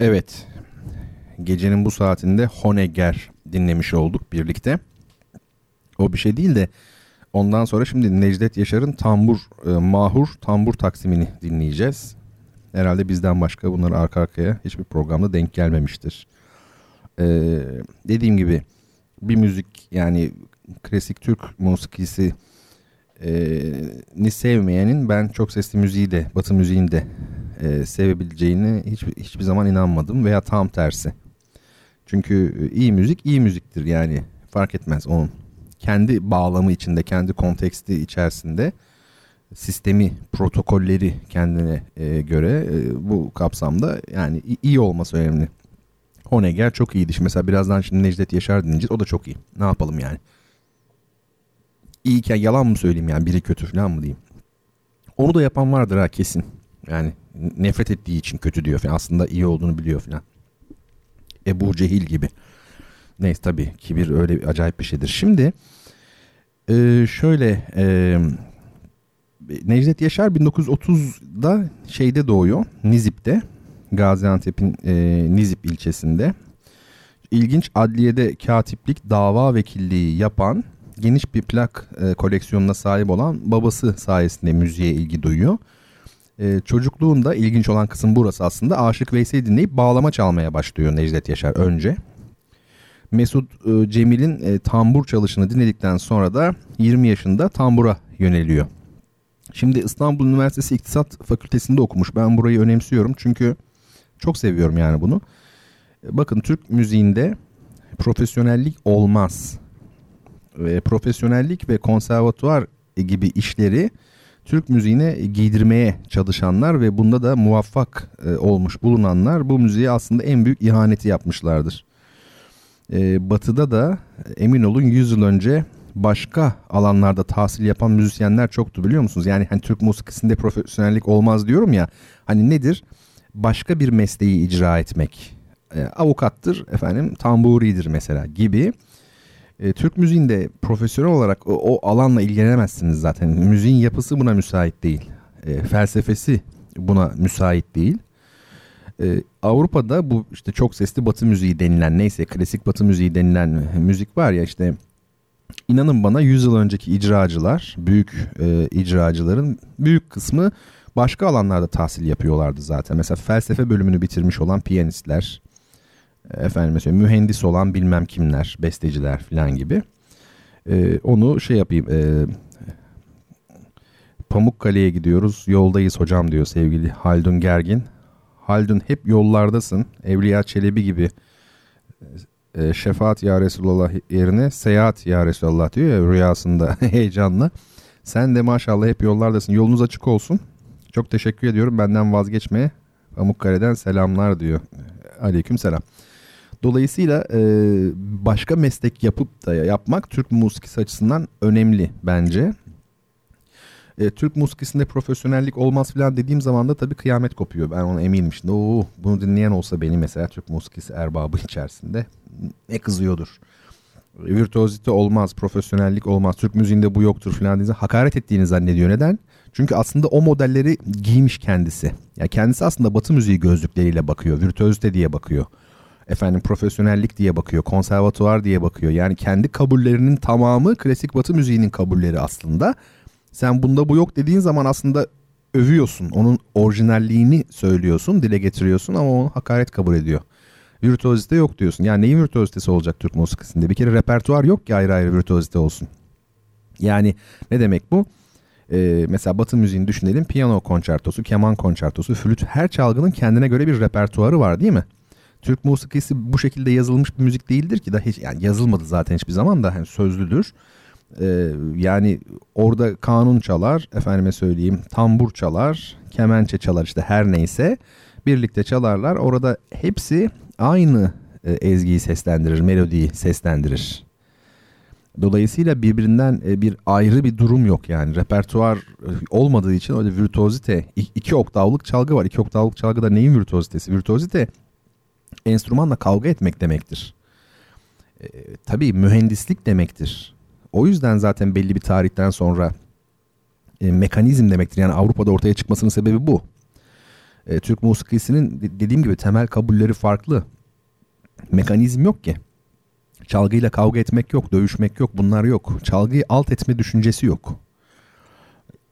Evet. Gecenin bu saatinde Honegger dinlemiş olduk birlikte. O bir şey değil de ondan sonra şimdi Necdet Yaşar'ın Tambur e, Mahur Tambur Taksimini dinleyeceğiz. Herhalde bizden başka bunları arka arkaya hiçbir programda denk gelmemiştir. Ee, dediğim gibi bir müzik yani klasik Türk musikisi e, ni sevmeyenin ben çok sesli müziği de batı müziğini de e, sevebileceğini hiç, hiçbir zaman inanmadım veya tam tersi. Çünkü iyi müzik iyi müziktir yani fark etmez onun kendi bağlamı içinde kendi konteksti içerisinde sistemi protokolleri kendine e, göre e, bu kapsamda yani iyi olması önemli. Honegger çok iyiydi. Şimdi mesela birazdan şimdi Necdet Yaşar dinleyeceğiz. O da çok iyi. Ne yapalım yani? İyiyken yalan mı söyleyeyim yani biri kötü falan mı diyeyim. Onu da yapan vardır ha kesin. Yani nefret ettiği için kötü diyor falan. Aslında iyi olduğunu biliyor falan. Ebu Cehil gibi. Neyse tabii kibir öyle bir acayip bir şeydir. Şimdi e, şöyle e, Necdet Yaşar 1930'da şeyde doğuyor. Nizip'te. Gaziantep'in e, Nizip ilçesinde. İlginç adliyede katiplik, dava vekilliği yapan geniş bir plak e, koleksiyonuna sahip olan babası sayesinde müziğe ilgi duyuyor. E, çocukluğunda ilginç olan kısım burası aslında. Aşık Veysel'i dinleyip bağlama çalmaya başlıyor Necdet Yaşar önce. Mesut e, Cemil'in e, tambur çalışını dinledikten sonra da 20 yaşında tambura yöneliyor. Şimdi İstanbul Üniversitesi İktisat Fakültesinde okumuş. Ben burayı önemsiyorum çünkü çok seviyorum yani bunu. E, bakın Türk müziğinde profesyonellik olmaz. E, profesyonellik ve konservatuvar gibi işleri Türk müziğine giydirmeye çalışanlar ve bunda da muvaffak e, olmuş bulunanlar bu müziğe aslında en büyük ihaneti yapmışlardır. E, batı'da da emin olun 100 yıl önce başka alanlarda tahsil yapan müzisyenler çoktu biliyor musunuz? Yani hani Türk musikisinde profesyonellik olmaz diyorum ya. Hani nedir? Başka bir mesleği icra etmek. E, avukattır, efendim tamburidir mesela gibi. E, Türk müziğinde profesyonel olarak o, o alanla ilgilenemezsiniz zaten. Müziğin yapısı buna müsait değil. E, felsefesi buna müsait değil. E, Avrupa'da bu işte çok sesli batı müziği denilen neyse klasik batı müziği denilen müzik var ya işte inanın bana 100 yıl önceki icracılar, büyük e, icracıların büyük kısmı başka alanlarda tahsil yapıyorlardı zaten. Mesela felsefe bölümünü bitirmiş olan piyanistler, efendim mesela mühendis olan bilmem kimler, besteciler falan gibi. E, onu şey yapayım, e, Pamukkale'ye gidiyoruz, yoldayız hocam diyor sevgili Haldun Gergin. Haldun hep yollardasın, Evliya Çelebi gibi e, şefaat ya Resulallah yerine seyahat ya Resulallah diyor ya rüyasında heyecanla. Sen de maşallah hep yollardasın. Yolunuz açık olsun. Çok teşekkür ediyorum. Benden vazgeçmeye. Pamukkale'den selamlar diyor. Aleyküm selam. Dolayısıyla e, başka meslek yapıp da yapmak Türk musikisi açısından önemli bence. E, Türk musikisinde profesyonellik olmaz falan dediğim zaman da tabii kıyamet kopuyor. Ben ona eminim şimdi. Oo, bunu dinleyen olsa beni mesela Türk musikisi erbabı içerisinde ne kızıyordur. Virtüozite olmaz, profesyonellik olmaz, Türk müziğinde bu yoktur falan diye hakaret ettiğini zannediyor. Neden? Çünkü aslında o modelleri giymiş kendisi. Yani kendisi aslında batı müziği gözlükleriyle bakıyor. Virtüözite diye bakıyor. Efendim profesyonellik diye bakıyor. Konservatuvar diye bakıyor. Yani kendi kabullerinin tamamı klasik batı müziğinin kabulleri aslında. Sen bunda bu yok dediğin zaman aslında övüyorsun. Onun orijinalliğini söylüyorsun, dile getiriyorsun ama onu hakaret kabul ediyor. Virtüozite yok diyorsun. Yani neyin virtüozitesi olacak Türk musikisinde? Bir kere repertuar yok ki ayrı ayrı virtüozite olsun. Yani ne demek bu? Ee, mesela Batı müziğini düşünelim. Piyano konçertosu, keman konçertosu, flüt her çalgının kendine göre bir repertuarı var değil mi? Türk musikisi bu şekilde yazılmış bir müzik değildir ki da hiç yani yazılmadı zaten hiçbir zaman da hani sözlüdür. Ee, yani orada kanun çalar, efendime söyleyeyim tambur çalar, kemençe çalar işte her neyse birlikte çalarlar. Orada hepsi aynı e, ezgiyi seslendirir, melodiyi seslendirir. Dolayısıyla birbirinden e, bir ayrı bir durum yok yani. Repertuar e, olmadığı için öyle virtüozite, iki oktavlık çalgı var. İki oktavlık çalgıda neyin virtüozitesi? Virtüozite enstrümanla kavga etmek demektir. E, tabii mühendislik demektir. O yüzden zaten belli bir tarihten sonra e, mekanizm demektir. Yani Avrupa'da ortaya çıkmasının sebebi bu. E, Türk musikisinin dediğim gibi temel kabulleri farklı. Mekanizm yok ki. Çalgıyla kavga etmek yok, dövüşmek yok, bunlar yok. Çalgıyı alt etme düşüncesi yok.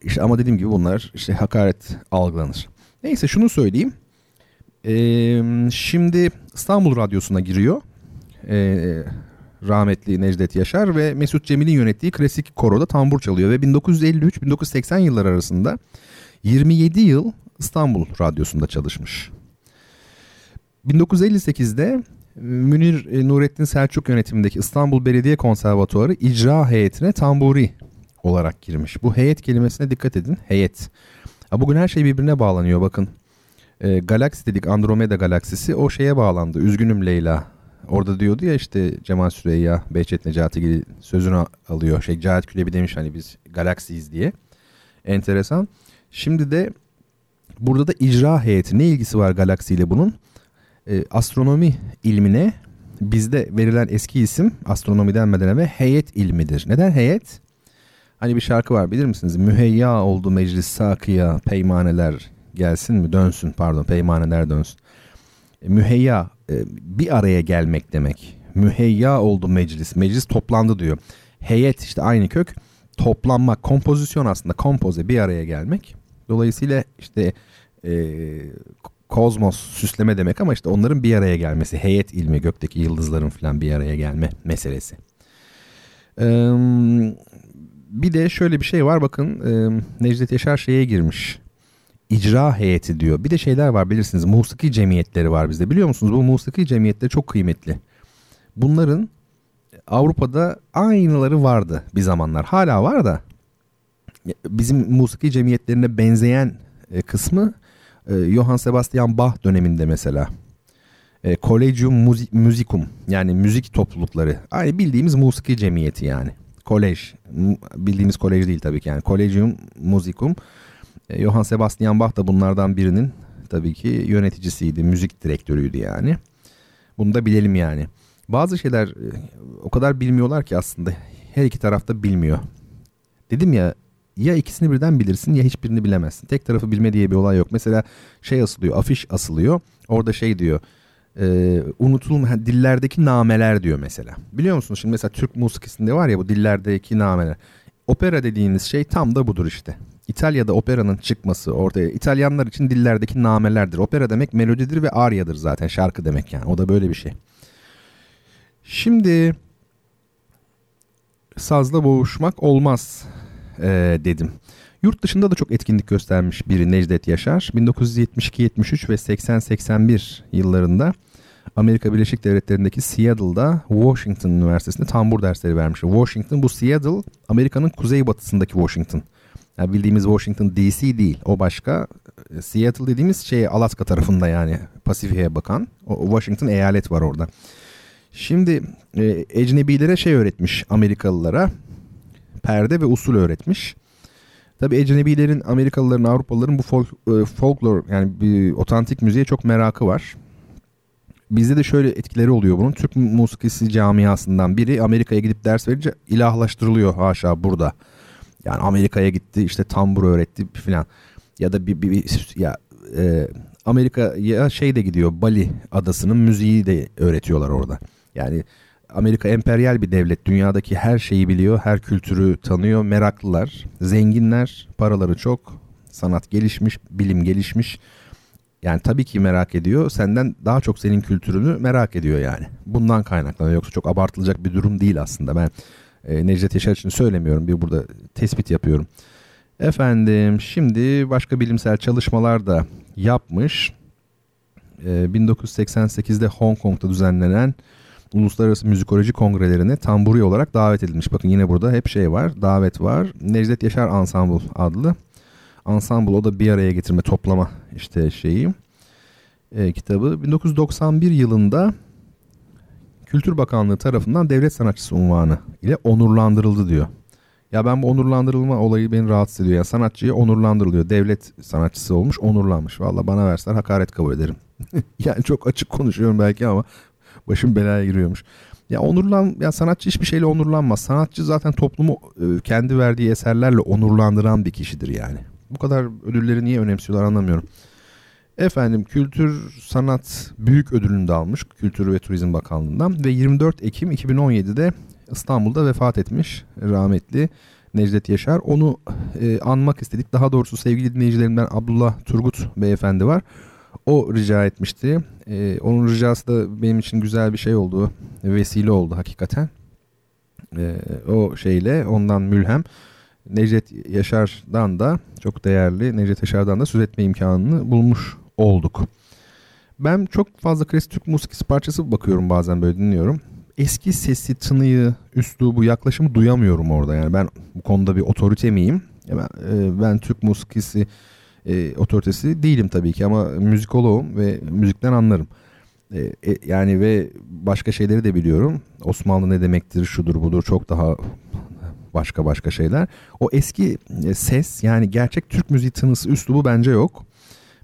İşte ama dediğim gibi bunlar işte hakaret algılanır. Neyse şunu söyleyeyim. Ee, şimdi İstanbul Radyosu'na giriyor. Ee, rahmetli Necdet Yaşar ve Mesut Cemil'in yönettiği klasik koroda tambur çalıyor ve 1953-1980 yıllar arasında 27 yıl İstanbul Radyosu'nda çalışmış. 1958'de Münir e, Nurettin Selçuk yönetimindeki İstanbul Belediye Konservatuarı icra heyetine tamburi olarak girmiş. Bu heyet kelimesine dikkat edin. Heyet. Bugün her şey birbirine bağlanıyor bakın. E, Galaksi dedik Andromeda galaksisi o şeye bağlandı. Üzgünüm Leyla. Orada diyordu ya işte Cemal Süreyya, Behçet Necatigil sözünü alıyor. Şey Cahit Külebi demiş hani biz galaksiyiz diye. Enteresan. Şimdi de burada da icra heyeti ne ilgisi var galaksiyle bunun? E, astronomi ilmine bizde verilen eski isim astronomi denmeden evvel heyet ilmidir. Neden heyet? Hani bir şarkı var bilir misiniz? Müheyya oldu meclis sakıya peymaneler gelsin mi dönsün pardon peymaneler dönsün. E, müheyya e, bir araya gelmek demek. Müheyya oldu meclis. Meclis toplandı diyor. Heyet işte aynı kök. Toplanmak, kompozisyon aslında kompoze bir araya gelmek. Dolayısıyla işte e, kozmos süsleme demek ama işte onların bir araya gelmesi. Heyet ilmi gökteki yıldızların falan bir araya gelme meselesi. Ee, bir de şöyle bir şey var bakın e, Necdet Yaşar şeye girmiş. İcra heyeti diyor. Bir de şeyler var bilirsiniz musiki cemiyetleri var bizde. Biliyor musunuz bu musiki cemiyetleri çok kıymetli. Bunların Avrupa'da aynıları vardı bir zamanlar. Hala var da bizim musiki cemiyetlerine benzeyen e, kısmı e, Johann Sebastian Bach döneminde mesela. E, Collegium Musicum yani müzik toplulukları. Aynı bildiğimiz musiki cemiyeti yani kolej. Bildiğimiz kolej değil tabii ki yani. Collegium Musicum. E, Johann Sebastian Bach da bunlardan birinin tabii ki yöneticisiydi. Müzik direktörüydü yani. Bunu da bilelim yani. Bazı şeyler e, o kadar bilmiyorlar ki aslında her iki tarafta bilmiyor. Dedim ya ya ikisini birden bilirsin ya hiçbirini bilemezsin. Tek tarafı bilme diye bir olay yok. Mesela şey asılıyor, afiş asılıyor. Orada şey diyor e, unutulma dillerdeki nameler diyor mesela. Biliyor musunuz şimdi mesela Türk musikisinde var ya bu dillerdeki nameler. Opera dediğiniz şey tam da budur işte. İtalya'da operanın çıkması ortaya İtalyanlar için dillerdeki namelerdir. Opera demek melodidir ve aryadır zaten şarkı demek yani. O da böyle bir şey. Şimdi sazla boğuşmak olmaz e, dedim. Yurt dışında da çok etkinlik göstermiş biri Necdet Yaşar. 1972-73 ve 80-81 yıllarında Amerika Birleşik Devletleri'ndeki Seattle'da Washington Üniversitesi'nde tambur dersleri vermiş. Washington bu Seattle Amerika'nın kuzeybatısındaki Washington. Yani bildiğimiz Washington DC değil. O başka. Seattle dediğimiz şey Alaska tarafında yani Pasifik'e bakan. O Washington eyalet var orada. Şimdi e, ecnebilere şey öğretmiş Amerikalılara. Perde ve usul öğretmiş. Tabi ecnebilerin, Amerikalıların, Avrupalıların bu folk, e, folklor yani bir otantik müziğe çok merakı var. Bizde de şöyle etkileri oluyor bunun. Türk musikisi camiasından biri Amerika'ya gidip ders verince ilahlaştırılıyor haşa burada. Yani Amerika'ya gitti işte tambur öğretti filan. Ya da bir, bir, bir ya e, Amerika'ya şey de gidiyor Bali adasının müziği de öğretiyorlar orada. Yani Amerika emperyal bir devlet. Dünyadaki her şeyi biliyor, her kültürü tanıyor. Meraklılar, zenginler, paraları çok, sanat gelişmiş, bilim gelişmiş. Yani tabii ki merak ediyor. Senden daha çok senin kültürünü merak ediyor yani. Bundan kaynaklanıyor. Yoksa çok abartılacak bir durum değil aslında. Ben e, Necdet Yaşar için söylemiyorum. Bir burada tespit yapıyorum. Efendim şimdi başka bilimsel çalışmalar da yapmış. E, 1988'de Hong Kong'da düzenlenen Uluslararası Müzikoloji Kongrelerine tamburi olarak davet edilmiş. Bakın yine burada hep şey var, davet var. Necdet Yaşar Ensemble adlı. Ensemble o da bir araya getirme, toplama işte şeyi. E, kitabı 1991 yılında Kültür Bakanlığı tarafından devlet sanatçısı unvanı ile onurlandırıldı diyor. Ya ben bu onurlandırılma olayı beni rahatsız ediyor. Yani sanatçıya onurlandırılıyor. Devlet sanatçısı olmuş, onurlanmış. Valla bana verseler hakaret kabul ederim. yani çok açık konuşuyorum belki ama başım belaya giriyormuş. Ya onurlan ya sanatçı hiçbir şeyle onurlanmaz. Sanatçı zaten toplumu e, kendi verdiği eserlerle onurlandıran bir kişidir yani. Bu kadar ödülleri niye önemsiyorlar anlamıyorum. Efendim Kültür Sanat Büyük Ödülünü de almış Kültür ve Turizm Bakanlığı'ndan ve 24 Ekim 2017'de İstanbul'da vefat etmiş rahmetli Necdet Yaşar. Onu e, anmak istedik. Daha doğrusu sevgili dinleyicilerimden Abdullah Turgut beyefendi var. O rica etmişti. E, onun ricası da benim için güzel bir şey oldu. Vesile oldu hakikaten. E, o şeyle ondan mülhem. Necdet Yaşar'dan da çok değerli Necdet Yaşar'dan da söz etme imkanını bulmuş olduk. Ben çok fazla klasik Türk musikisi parçası bakıyorum bazen böyle dinliyorum. Eski sesi, tınıyı, üslubu, yaklaşımı duyamıyorum orada. Yani ben bu konuda bir otorite miyim? Ben, e, ben Türk musikisi e, otoritesi değilim tabii ki ama müzikoloğum ve müzikten anlarım. E, e, yani ve başka şeyleri de biliyorum. Osmanlı ne demektir, şudur budur çok daha başka başka şeyler. O eski e, ses yani gerçek Türk müziği tınısı, üslubu bence yok.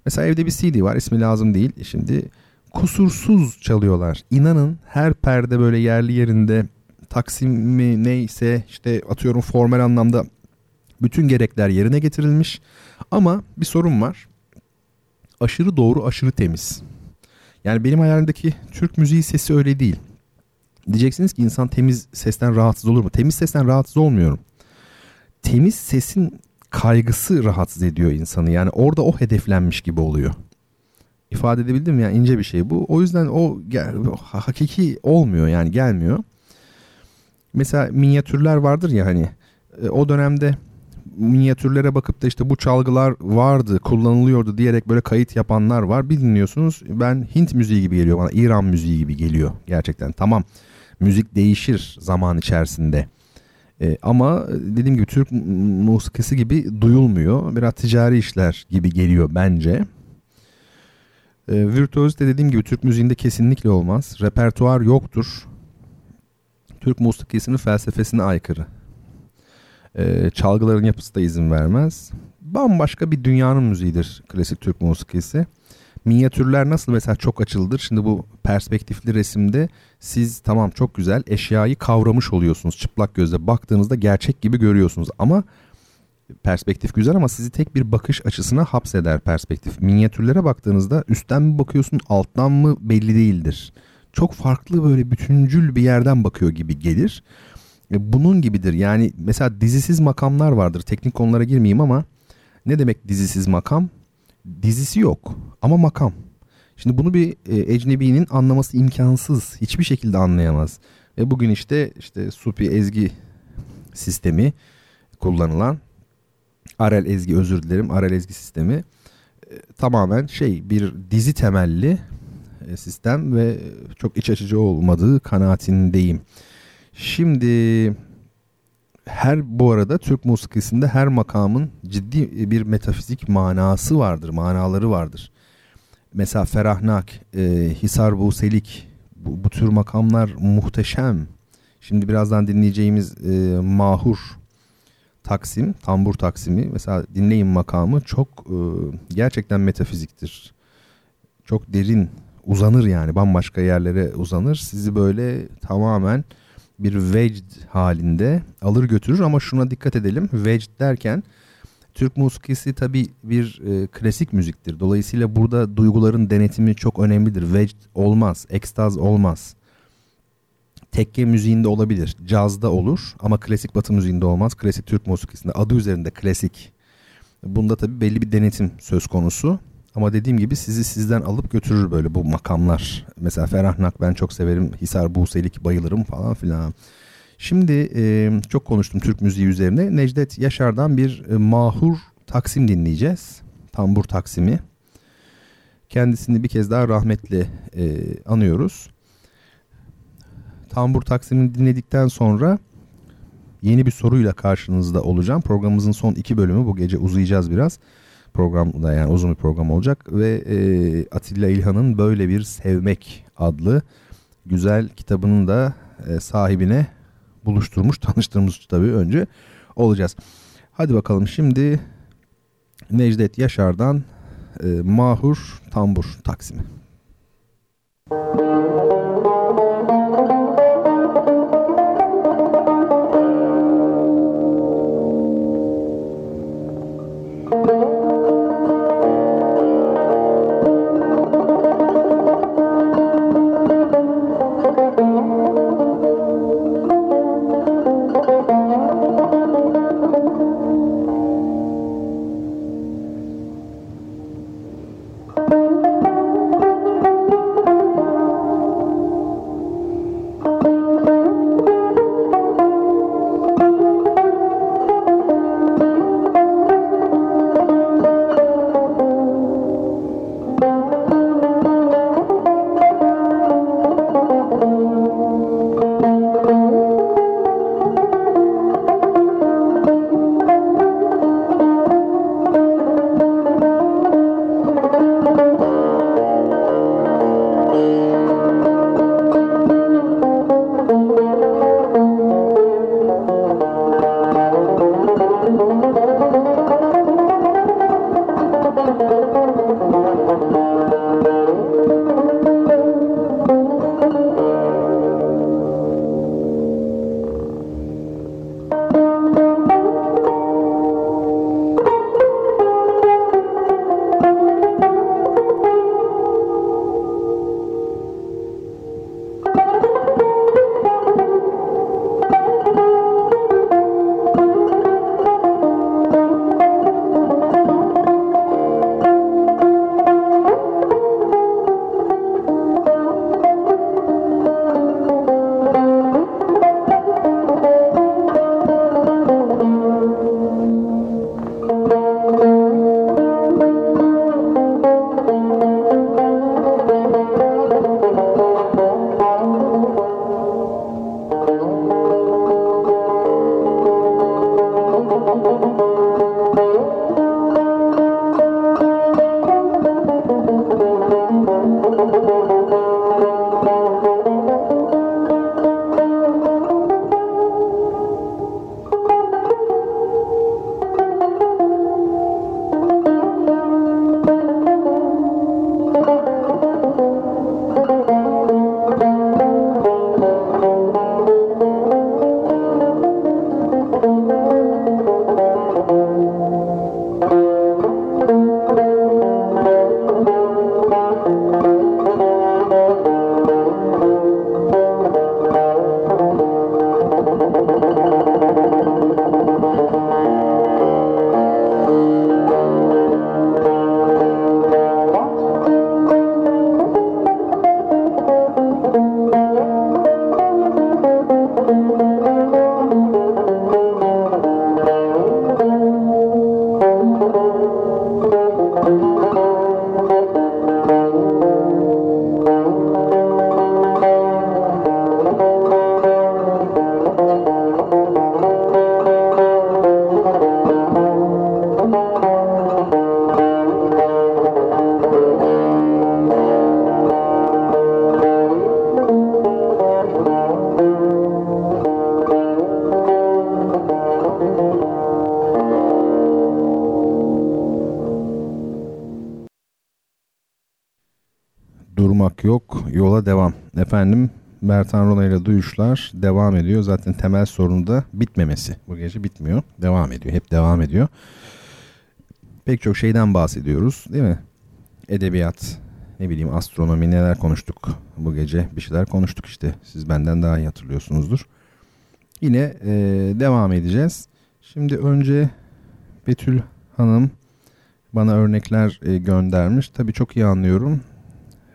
Mesela evde bir CD var ismi lazım değil. Şimdi kusursuz çalıyorlar. İnanın her perde böyle yerli yerinde taksimi neyse işte atıyorum formal anlamda bütün gerekler yerine getirilmiş. Ama bir sorun var. Aşırı doğru, aşırı temiz. Yani benim hayalimdeki Türk müziği sesi öyle değil. Diyeceksiniz ki insan temiz sesten rahatsız olur mu? Temiz sesten rahatsız olmuyorum. Temiz sesin kaygısı rahatsız ediyor insanı. Yani orada o hedeflenmiş gibi oluyor. İfade edebildim mi? Yani ince bir şey bu. O yüzden o hakiki olmuyor yani gelmiyor. Mesela minyatürler vardır ya hani e, o dönemde minyatürlere bakıp da işte bu çalgılar vardı, kullanılıyordu diyerek böyle kayıt yapanlar var. Bir dinliyorsunuz ben Hint müziği gibi geliyor bana, İran müziği gibi geliyor gerçekten. Tamam müzik değişir zaman içerisinde. E, ama dediğim gibi Türk musikisi gibi duyulmuyor. Biraz ticari işler gibi geliyor bence. E, virtüözite dediğim gibi Türk müziğinde kesinlikle olmaz. Repertuar yoktur. Türk musikisinin felsefesine aykırı. E, çalgıların yapısı da izin vermez. Bambaşka bir dünyanın müziğidir klasik Türk musikisi. Minyatürler nasıl mesela çok açıldır. Şimdi bu perspektifli resimde siz tamam çok güzel eşyayı kavramış oluyorsunuz. Çıplak gözle baktığınızda gerçek gibi görüyorsunuz. Ama perspektif güzel ama sizi tek bir bakış açısına hapseder perspektif. Minyatürlere baktığınızda üstten mi bakıyorsun alttan mı belli değildir. Çok farklı böyle bütüncül bir yerden bakıyor gibi gelir. E, bunun gibidir yani mesela dizisiz makamlar vardır teknik konulara girmeyeyim ama ne demek dizisiz makam? Dizisi yok ama makam. Şimdi bunu bir e, ecnebinin anlaması imkansız. Hiçbir şekilde anlayamaz. Ve bugün işte işte Supi ezgi sistemi kullanılan Arel ezgi özür dilerim. Arel ezgi sistemi e, tamamen şey bir dizi temelli e, sistem ve çok iç açıcı olmadığı kanaatindeyim. Şimdi her bu arada Türk musikisinde her makamın ciddi bir metafizik manası vardır, manaları vardır. Mesela Ferahnak, e, Hisar Buselik bu, bu tür makamlar muhteşem. Şimdi birazdan dinleyeceğimiz e, Mahur Taksim, Tambur Taksimi mesela dinleyin makamı çok e, gerçekten metafiziktir. Çok derin uzanır yani bambaşka yerlere uzanır. Sizi böyle tamamen bir vecd halinde alır götürür ama şuna dikkat edelim. Vecd derken Türk musikisi tabi bir e, klasik müziktir. Dolayısıyla burada duyguların denetimi çok önemlidir. Vecd olmaz, ekstaz olmaz. Tekke müziğinde olabilir, cazda olur ama klasik batı müziğinde olmaz. Klasik Türk musikisinde adı üzerinde klasik. Bunda tabi belli bir denetim söz konusu. Ama dediğim gibi sizi sizden alıp götürür böyle bu makamlar. Mesela Ferahnak ben çok severim. Hisar Buselik bayılırım falan filan. Şimdi e, çok konuştum Türk müziği üzerine. Necdet Yaşar'dan bir e, mahur Taksim dinleyeceğiz. Tambur Taksimi. Kendisini bir kez daha rahmetle e, anıyoruz. Tambur Taksim'ini dinledikten sonra yeni bir soruyla karşınızda olacağım. Programımızın son iki bölümü bu gece uzayacağız biraz programda yani uzun bir program olacak ve e, Atilla İlhan'ın böyle bir sevmek adlı güzel kitabının da e, sahibine buluşturmuş tanıştırmış tabii önce olacağız. Hadi bakalım şimdi Necdet Yaşar'dan e, Mahur Tambur Taksim'i. durmak yok, yola devam. Efendim Bertan Rona ile duyuşlar devam ediyor. Zaten temel sorunu da bitmemesi. Bu gece bitmiyor. Devam ediyor. Hep devam ediyor. Pek çok şeyden bahsediyoruz değil mi? Edebiyat, ne bileyim astronomi neler konuştuk bu gece. Bir şeyler konuştuk işte. Siz benden daha iyi hatırlıyorsunuzdur. Yine e, devam edeceğiz. Şimdi önce Betül Hanım bana örnekler e, göndermiş. Tabii çok iyi anlıyorum.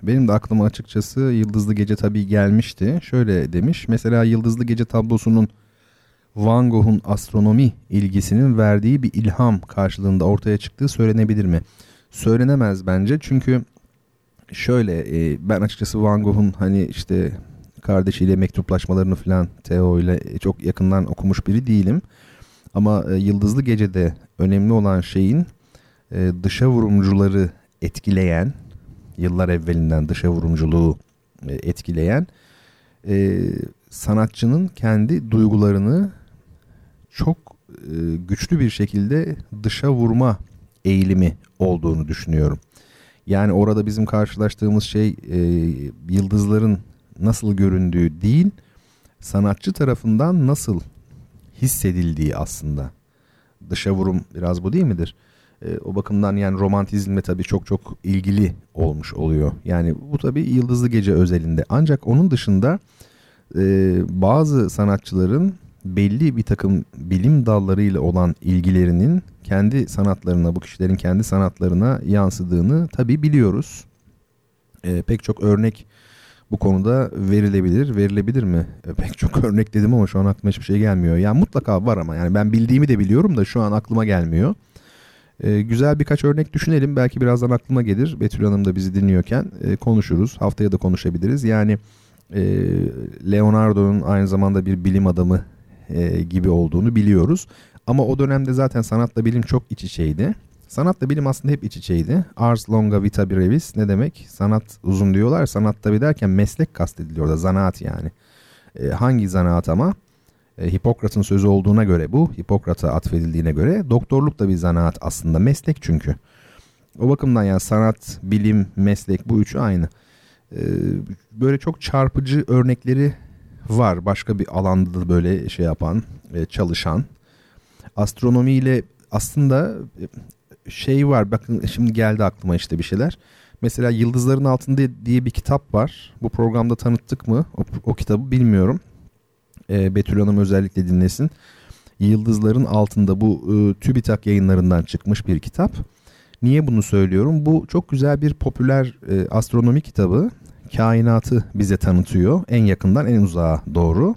Benim de aklıma açıkçası Yıldızlı Gece tabii gelmişti. Şöyle demiş. Mesela Yıldızlı Gece tablosunun Van Gogh'un astronomi ilgisinin verdiği bir ilham karşılığında ortaya çıktığı söylenebilir mi? Söylenemez bence çünkü şöyle e, ben açıkçası Van Gogh'un hani işte kardeşiyle mektuplaşmalarını falan Theo ile çok yakından okumuş biri değilim. Ama e, Yıldızlı Gece'de önemli olan şeyin e, dışa vurumcuları etkileyen, yıllar evvelinden dışa vurumculuğu e, etkileyen e, sanatçının kendi duygularını çok e, güçlü bir şekilde dışa vurma eğilimi olduğunu düşünüyorum. Yani orada bizim karşılaştığımız şey e, yıldızların nasıl göründüğü değil, sanatçı tarafından nasıl hissedildiği aslında. Dışa vurum biraz bu değil midir? E, o bakımdan yani romantizmle tabii çok çok ilgili olmuş oluyor. Yani bu tabii Yıldızlı Gece özelinde. Ancak onun dışında e, bazı sanatçıların belli bir takım bilim dallarıyla olan ilgilerinin kendi sanatlarına, bu kişilerin kendi sanatlarına yansıdığını tabii biliyoruz. E, pek çok örnek bu konuda verilebilir. Verilebilir mi? E, pek çok örnek dedim ama şu an aklıma hiçbir şey gelmiyor. Yani mutlaka var ama yani ben bildiğimi de biliyorum da şu an aklıma gelmiyor. E, güzel birkaç örnek düşünelim. Belki birazdan aklıma gelir. Betül Hanım da bizi dinliyorken e, konuşuruz. Haftaya da konuşabiliriz. Yani e, Leonardo'nun aynı zamanda bir bilim adamı e, gibi olduğunu biliyoruz. Ama o dönemde zaten sanatla bilim çok iç içeydi. Sanatla bilim aslında hep iç içeydi. Ars longa vita brevis ne demek? Sanat uzun diyorlar. Sanat tabi derken meslek kastediliyor da zanaat yani. E, hangi zanaat ama? E, Hipokrat'ın sözü olduğuna göre bu. Hipokrat'a atfedildiğine göre doktorluk da bir zanaat aslında. Meslek çünkü. O bakımdan yani sanat, bilim, meslek bu üçü aynı. E, böyle çok çarpıcı örnekleri var. Başka bir alanda da böyle şey yapan, e, çalışan. Astronomiyle aslında e, şey var. Bakın şimdi geldi aklıma işte bir şeyler. Mesela Yıldızların Altında diye bir kitap var. Bu programda tanıttık mı? O, o kitabı bilmiyorum. E, Betül Hanım özellikle dinlesin. Yıldızların Altında bu e, TÜBİTAK yayınlarından çıkmış bir kitap. Niye bunu söylüyorum? Bu çok güzel bir popüler e, astronomi kitabı. Kainatı bize tanıtıyor. En yakından en uzağa doğru.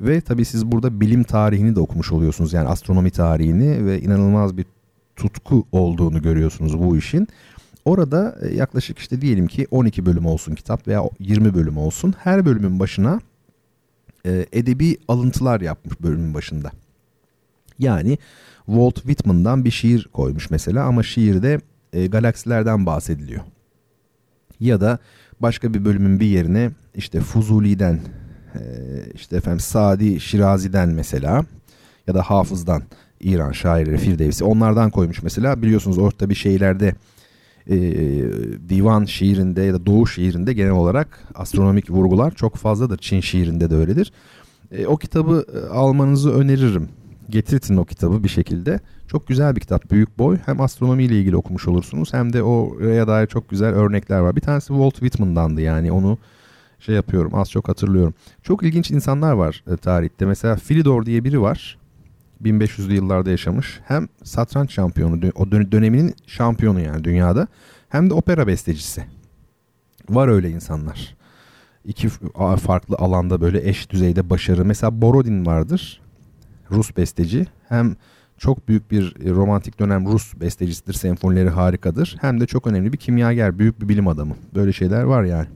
Ve tabii siz burada bilim tarihini de okumuş oluyorsunuz. Yani astronomi tarihini ve inanılmaz bir tutku olduğunu görüyorsunuz bu işin. Orada e, yaklaşık işte diyelim ki 12 bölüm olsun kitap veya 20 bölüm olsun. Her bölümün başına e, edebi alıntılar yapmış bölümün başında. Yani Walt Whitman'dan bir şiir koymuş mesela ama şiirde e, galaksilerden bahsediliyor. Ya da başka bir bölümün bir yerine işte Fuzuli'den e, işte efendim Sadi Şirazi'den mesela ya da Hafız'dan İran şairi Firdevsi onlardan koymuş mesela biliyorsunuz orta bir şeylerde e, divan şiirinde ya da doğu şiirinde genel olarak astronomik vurgular çok fazladır. Çin şiirinde de öyledir. E, o kitabı e, almanızı öneririm. Getirtin o kitabı bir şekilde. Çok güzel bir kitap, büyük boy. Hem astronomi ile ilgili okumuş olursunuz hem de oraya dair çok güzel örnekler var. Bir tanesi Walt Whitman'dandı yani onu şey yapıyorum az çok hatırlıyorum. Çok ilginç insanlar var e, tarihte. Mesela Philidor diye biri var. 1500'lü yıllarda yaşamış. Hem satranç şampiyonu, o döneminin şampiyonu yani dünyada. Hem de opera bestecisi. Var öyle insanlar. İki farklı alanda böyle eş düzeyde başarı. Mesela Borodin vardır. Rus besteci. Hem çok büyük bir e, romantik dönem Rus bestecisidir. Senfonileri harikadır. Hem de çok önemli bir kimyager, büyük bir bilim adamı. Böyle şeyler var yani.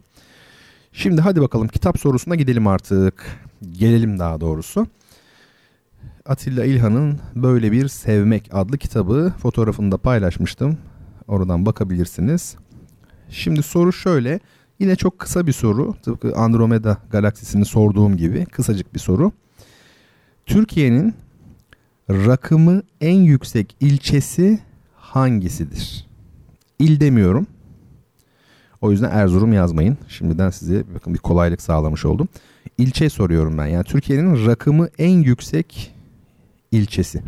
Şimdi hadi bakalım kitap sorusuna gidelim artık. Gelelim daha doğrusu. Atilla İlhan'ın böyle bir Sevmek adlı kitabı fotoğrafını da paylaşmıştım. Oradan bakabilirsiniz. Şimdi soru şöyle. Yine çok kısa bir soru. Tıpkı Andromeda galaksisini sorduğum gibi kısacık bir soru. Türkiye'nin rakımı en yüksek ilçesi hangisidir? İl demiyorum. O yüzden Erzurum yazmayın. Şimdiden size bakın bir kolaylık sağlamış oldum. İlçe soruyorum ben. Yani Türkiye'nin rakımı en yüksek ilçesi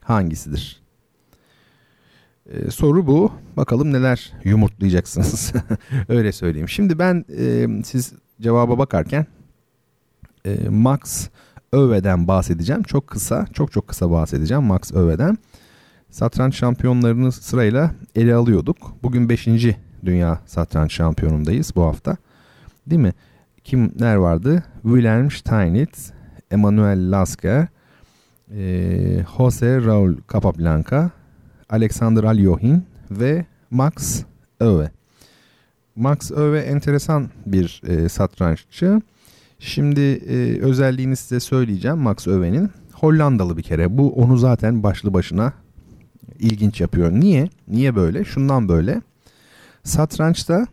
hangisidir? Ee, soru bu. Bakalım neler yumurtlayacaksınız. Öyle söyleyeyim. Şimdi ben e, siz cevaba bakarken e, Max Öve'den bahsedeceğim. Çok kısa, çok çok kısa bahsedeceğim Max Öve'den. Satranç şampiyonlarını sırayla ele alıyorduk. Bugün 5. Dünya Satranç Şampiyonundayız bu hafta. Değil mi? Kimler vardı? Wilhelm Steinitz, Emanuel Lasker, e, Jose Raul Capablanca, Alexander Alyohin ve Max Öve. Max Öve enteresan bir e, satranççı. Şimdi e, özelliğini size söyleyeceğim Max Öve'nin. Hollandalı bir kere. Bu onu zaten başlı başına ilginç yapıyor. Niye? Niye böyle? Şundan böyle. Satrançta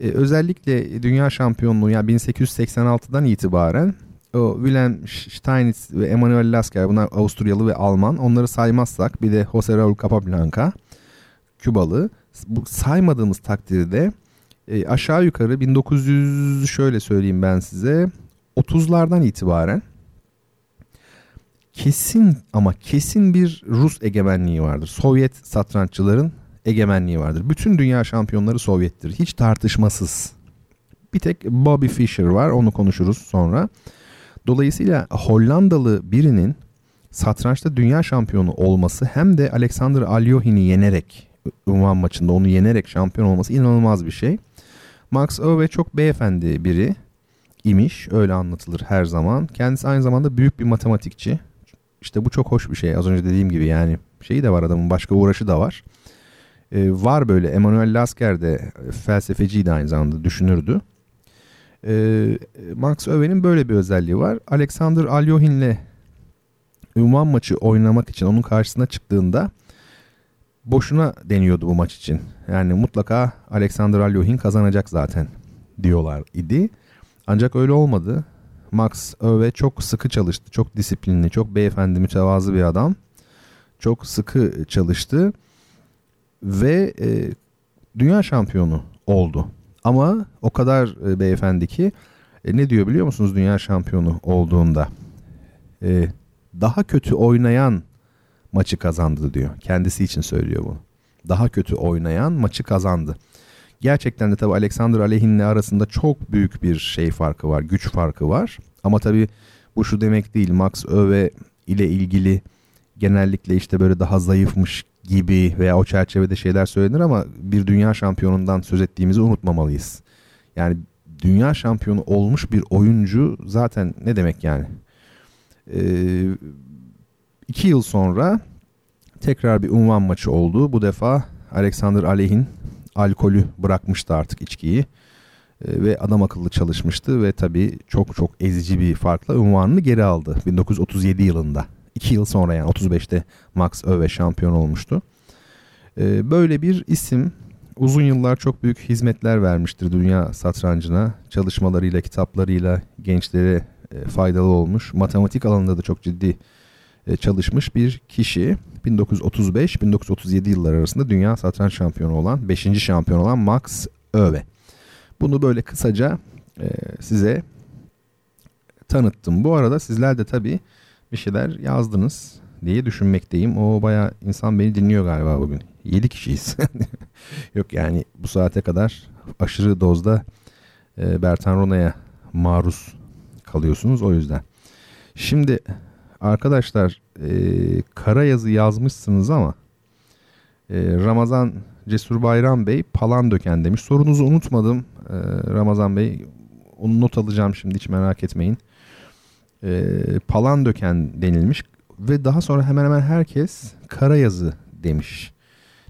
e, özellikle dünya şampiyonluğu yani 1886'dan itibaren o Wilhelm Steinitz ve Emanuel Lasker bunlar Avusturyalı ve Alman. Onları saymazsak bir de Jose Raul Capablanca Kübalı. Bu saymadığımız takdirde e, aşağı yukarı 1900 şöyle söyleyeyim ben size 30'lardan itibaren kesin ama kesin bir Rus egemenliği vardır. Sovyet satranççıların egemenliği vardır. Bütün dünya şampiyonları Sovyettir. Hiç tartışmasız. Bir tek Bobby Fischer var. Onu konuşuruz sonra. Dolayısıyla Hollandalı birinin satrançta dünya şampiyonu olması hem de Alexander Alyohin'i yenerek ünvan maçında onu yenerek şampiyon olması inanılmaz bir şey. Max Öve çok beyefendi biri imiş öyle anlatılır her zaman. Kendisi aynı zamanda büyük bir matematikçi. İşte bu çok hoş bir şey az önce dediğim gibi yani şeyi de var adamın başka uğraşı da var. Ee, var böyle Emanuel Lasker de felsefeciydi aynı zamanda düşünürdü. Ee, Max Öve'nin böyle bir özelliği var. Alexander Alyohin'le ünvan maçı oynamak için onun karşısına çıktığında boşuna deniyordu bu maç için. Yani mutlaka Alexander Alyohin kazanacak zaten diyorlar idi. Ancak öyle olmadı. Max Öve çok sıkı çalıştı. Çok disiplinli, çok beyefendi, mütevazı bir adam. Çok sıkı çalıştı ve e, dünya şampiyonu oldu. Ama o kadar e, beyefendi ki e, ne diyor biliyor musunuz dünya şampiyonu olduğunda? E, daha kötü oynayan maçı kazandı diyor. Kendisi için söylüyor bunu. Daha kötü oynayan maçı kazandı. Gerçekten de tabii Alexander Aleyhin'le arasında çok büyük bir şey farkı var, güç farkı var. Ama tabii bu şu demek değil. Max Öve ile ilgili genellikle işte böyle daha zayıfmış gibi veya o çerçevede şeyler söylenir ama bir dünya şampiyonundan söz ettiğimizi unutmamalıyız. Yani dünya şampiyonu olmuş bir oyuncu zaten ne demek yani? Ee, iki yıl sonra tekrar bir unvan maçı oldu. Bu defa Alexander Aleyhin alkolü bırakmıştı artık içkiyi ee, ve adam akıllı çalışmıştı ve tabii çok çok ezici bir farkla unvanını geri aldı 1937 yılında. 2 yıl sonra yani 35'te Max Öve şampiyon olmuştu. Ee, böyle bir isim uzun yıllar çok büyük hizmetler vermiştir dünya satrancına. Çalışmalarıyla, kitaplarıyla gençlere e, faydalı olmuş. Matematik alanında da çok ciddi e, çalışmış bir kişi. 1935-1937 yıllar arasında dünya satranç şampiyonu olan, 5. şampiyon olan Max Öve. Bunu böyle kısaca e, size tanıttım. Bu arada sizler de tabii bir şeyler yazdınız diye düşünmekteyim. O baya insan beni dinliyor galiba bugün. 7 kişiyiz. Yok yani bu saate kadar aşırı dozda e, Bertan Rona'ya maruz kalıyorsunuz o yüzden. Şimdi arkadaşlar e, kara yazı yazmışsınız ama e, Ramazan Cesur Bayram Bey palan döken demiş. Sorunuzu unutmadım e, Ramazan Bey. Onu not alacağım şimdi hiç merak etmeyin e, palan döken denilmiş ve daha sonra hemen hemen herkes kara yazı demiş.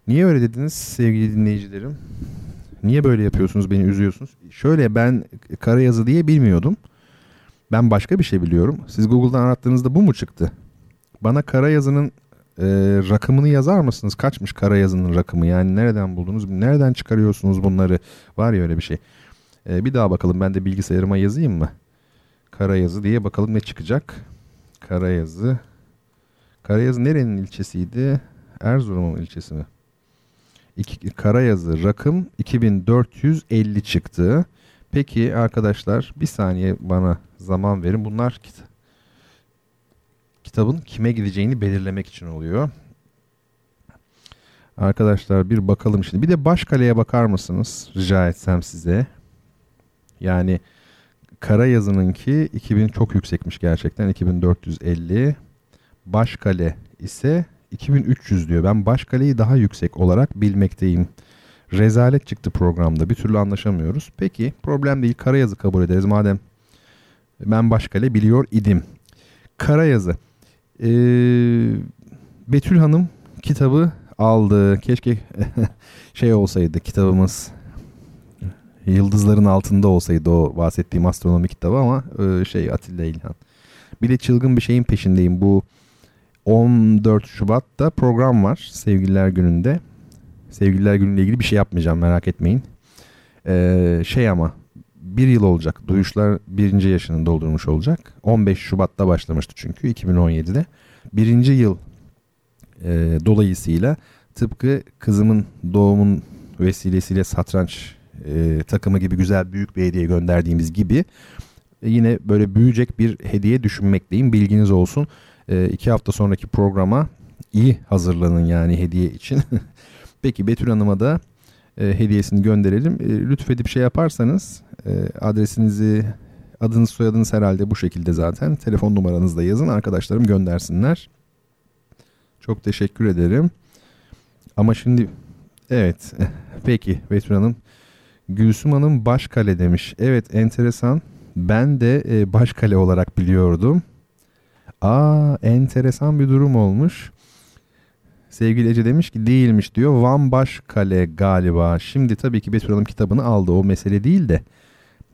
Niye öyle dediniz sevgili dinleyicilerim? Niye böyle yapıyorsunuz beni üzüyorsunuz? Şöyle ben kara yazı diye bilmiyordum. Ben başka bir şey biliyorum. Siz Google'dan arattığınızda bu mu çıktı? Bana kara yazının e, rakamını yazar mısınız? Kaçmış kara yazının rakamı? Yani nereden buldunuz? Nereden çıkarıyorsunuz bunları? Var ya öyle bir şey. E, bir daha bakalım ben de bilgisayarıma yazayım mı? Karayazı diye bakalım ne çıkacak. Karayazı. Karayazı nerenin ilçesiydi? Erzurum'un ilçesi mi? İki, kara yazı rakım 2450 çıktı. Peki arkadaşlar bir saniye bana zaman verin. Bunlar kit kitabın kime gideceğini belirlemek için oluyor. Arkadaşlar bir bakalım şimdi. Bir de baş kaleye bakar mısınız? Rica etsem size. Yani kara yazınınki 2000 çok yüksekmiş gerçekten. 2450. Baş kale ise 2300 diyor. Ben baş kaleyi daha yüksek olarak bilmekteyim. Rezalet çıktı programda. Bir türlü anlaşamıyoruz. Peki problem değil. Kara yazı kabul ederiz. Madem ben baş kale biliyor idim. Kara yazı. Ee, Betül Hanım kitabı aldı. Keşke şey olsaydı kitabımız yıldızların altında olsaydı o bahsettiğim astronomi kitabı ama e, şey Atilla İlhan. Bir de çılgın bir şeyin peşindeyim. Bu 14 Şubat'ta program var Sevgililer Günü'nde. Sevgililer Günü'yle ilgili bir şey yapmayacağım merak etmeyin. Ee, şey ama bir yıl olacak. Duyuşlar birinci yaşını doldurmuş olacak. 15 Şubat'ta başlamıştı çünkü 2017'de. Birinci yıl e, dolayısıyla tıpkı kızımın doğumun vesilesiyle satranç e, takımı gibi güzel büyük bir hediye gönderdiğimiz gibi e, yine böyle büyüyecek bir hediye düşünmekteyim. Bilginiz olsun. E, iki hafta sonraki programa iyi hazırlanın yani hediye için. Peki Betül Hanım'a da e, hediyesini gönderelim. E, lütfedip şey yaparsanız e, adresinizi adınız soyadınız herhalde bu şekilde zaten. Telefon numaranızı da yazın arkadaşlarım göndersinler. Çok teşekkür ederim. Ama şimdi evet peki Betül Hanım. Gülsüm Hanım Başkale demiş. Evet enteresan. Ben de e, Başkale olarak biliyordum. Aa enteresan bir durum olmuş. Sevgili Ece demiş ki değilmiş diyor. Van Başkale galiba. Şimdi tabii ki Betül Hanım kitabını aldı. O mesele değil de.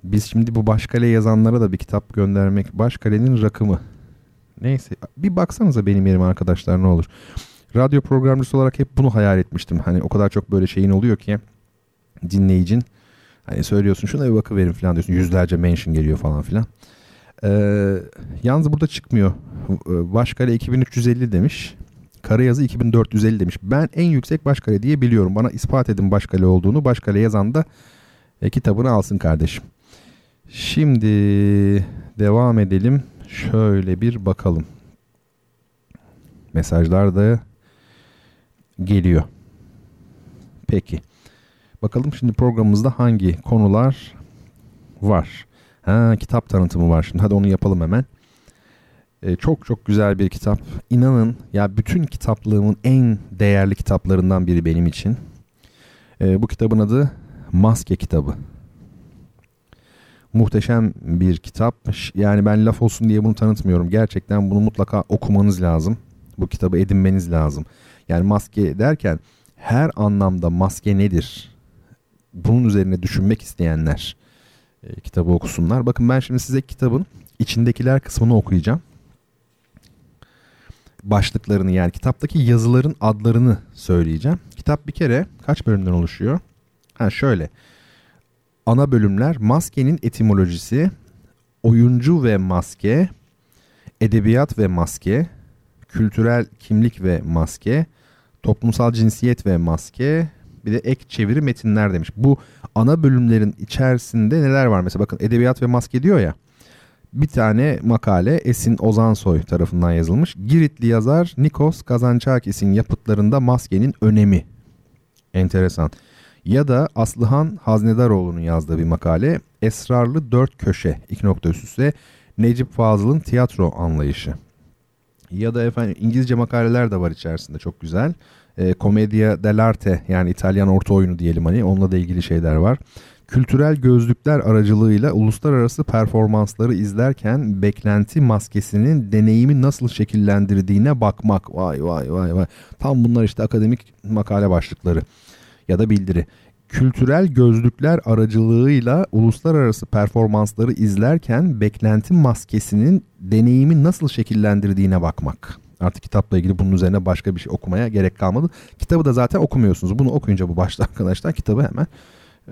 Biz şimdi bu Başkale yazanlara da bir kitap göndermek. Başkale'nin rakımı. Neyse bir baksanıza benim yerim arkadaşlar ne olur. Radyo programcısı olarak hep bunu hayal etmiştim. Hani o kadar çok böyle şeyin oluyor ki dinleyicin. Hani söylüyorsun şuna bir bakıverin falan diyorsun. Yüzlerce mention geliyor falan filan. Ee, yalnız burada çıkmıyor. Başkale 2350 demiş. Karayazı 2450 demiş. Ben en yüksek Başkale diye biliyorum. Bana ispat edin Başkale olduğunu. Başkale yazan da e, kitabını alsın kardeşim. Şimdi devam edelim. Şöyle bir bakalım. Mesajlar da geliyor. Peki. Bakalım şimdi programımızda hangi konular var. Ha, kitap tanıtımı var şimdi. Hadi onu yapalım hemen. Ee, çok çok güzel bir kitap. İnanın ya bütün kitaplığımın en değerli kitaplarından biri benim için. Ee, bu kitabın adı Maske kitabı. Muhteşem bir kitap. Yani ben laf olsun diye bunu tanıtmıyorum. Gerçekten bunu mutlaka okumanız lazım. Bu kitabı edinmeniz lazım. Yani maske derken her anlamda maske nedir? Bunun üzerine düşünmek isteyenler e, kitabı okusunlar. Bakın ben şimdi size kitabın içindekiler kısmını okuyacağım. Başlıklarını yani kitaptaki yazıların adlarını söyleyeceğim. Kitap bir kere kaç bölümden oluşuyor? Ha şöyle. Ana bölümler maskenin etimolojisi, oyuncu ve maske, edebiyat ve maske, kültürel kimlik ve maske, toplumsal cinsiyet ve maske, bir de ek çeviri metinler demiş. Bu ana bölümlerin içerisinde neler var? Mesela bakın edebiyat ve maske diyor ya. Bir tane makale Esin Ozansoy tarafından yazılmış. Giritli yazar Nikos Kazançakis'in yapıtlarında maskenin önemi. Enteresan. Ya da Aslıhan Haznedaroğlu'nun yazdığı bir makale Esrarlı Dört Köşe iki nokta üst üste Necip Fazıl'ın tiyatro anlayışı. Ya da efendim İngilizce makaleler de var içerisinde çok güzel. E, Commedia dell'arte yani İtalyan orta oyunu diyelim hani onunla da ilgili şeyler var. Kültürel gözlükler aracılığıyla uluslararası performansları izlerken beklenti maskesinin deneyimi nasıl şekillendirdiğine bakmak. Vay vay vay vay. Tam bunlar işte akademik makale başlıkları ya da bildiri. Kültürel gözlükler aracılığıyla uluslararası performansları izlerken beklenti maskesinin deneyimi nasıl şekillendirdiğine bakmak. Artık kitapla ilgili bunun üzerine başka bir şey okumaya gerek kalmadı. Kitabı da zaten okumuyorsunuz. Bunu okuyunca bu başta arkadaşlar kitabı hemen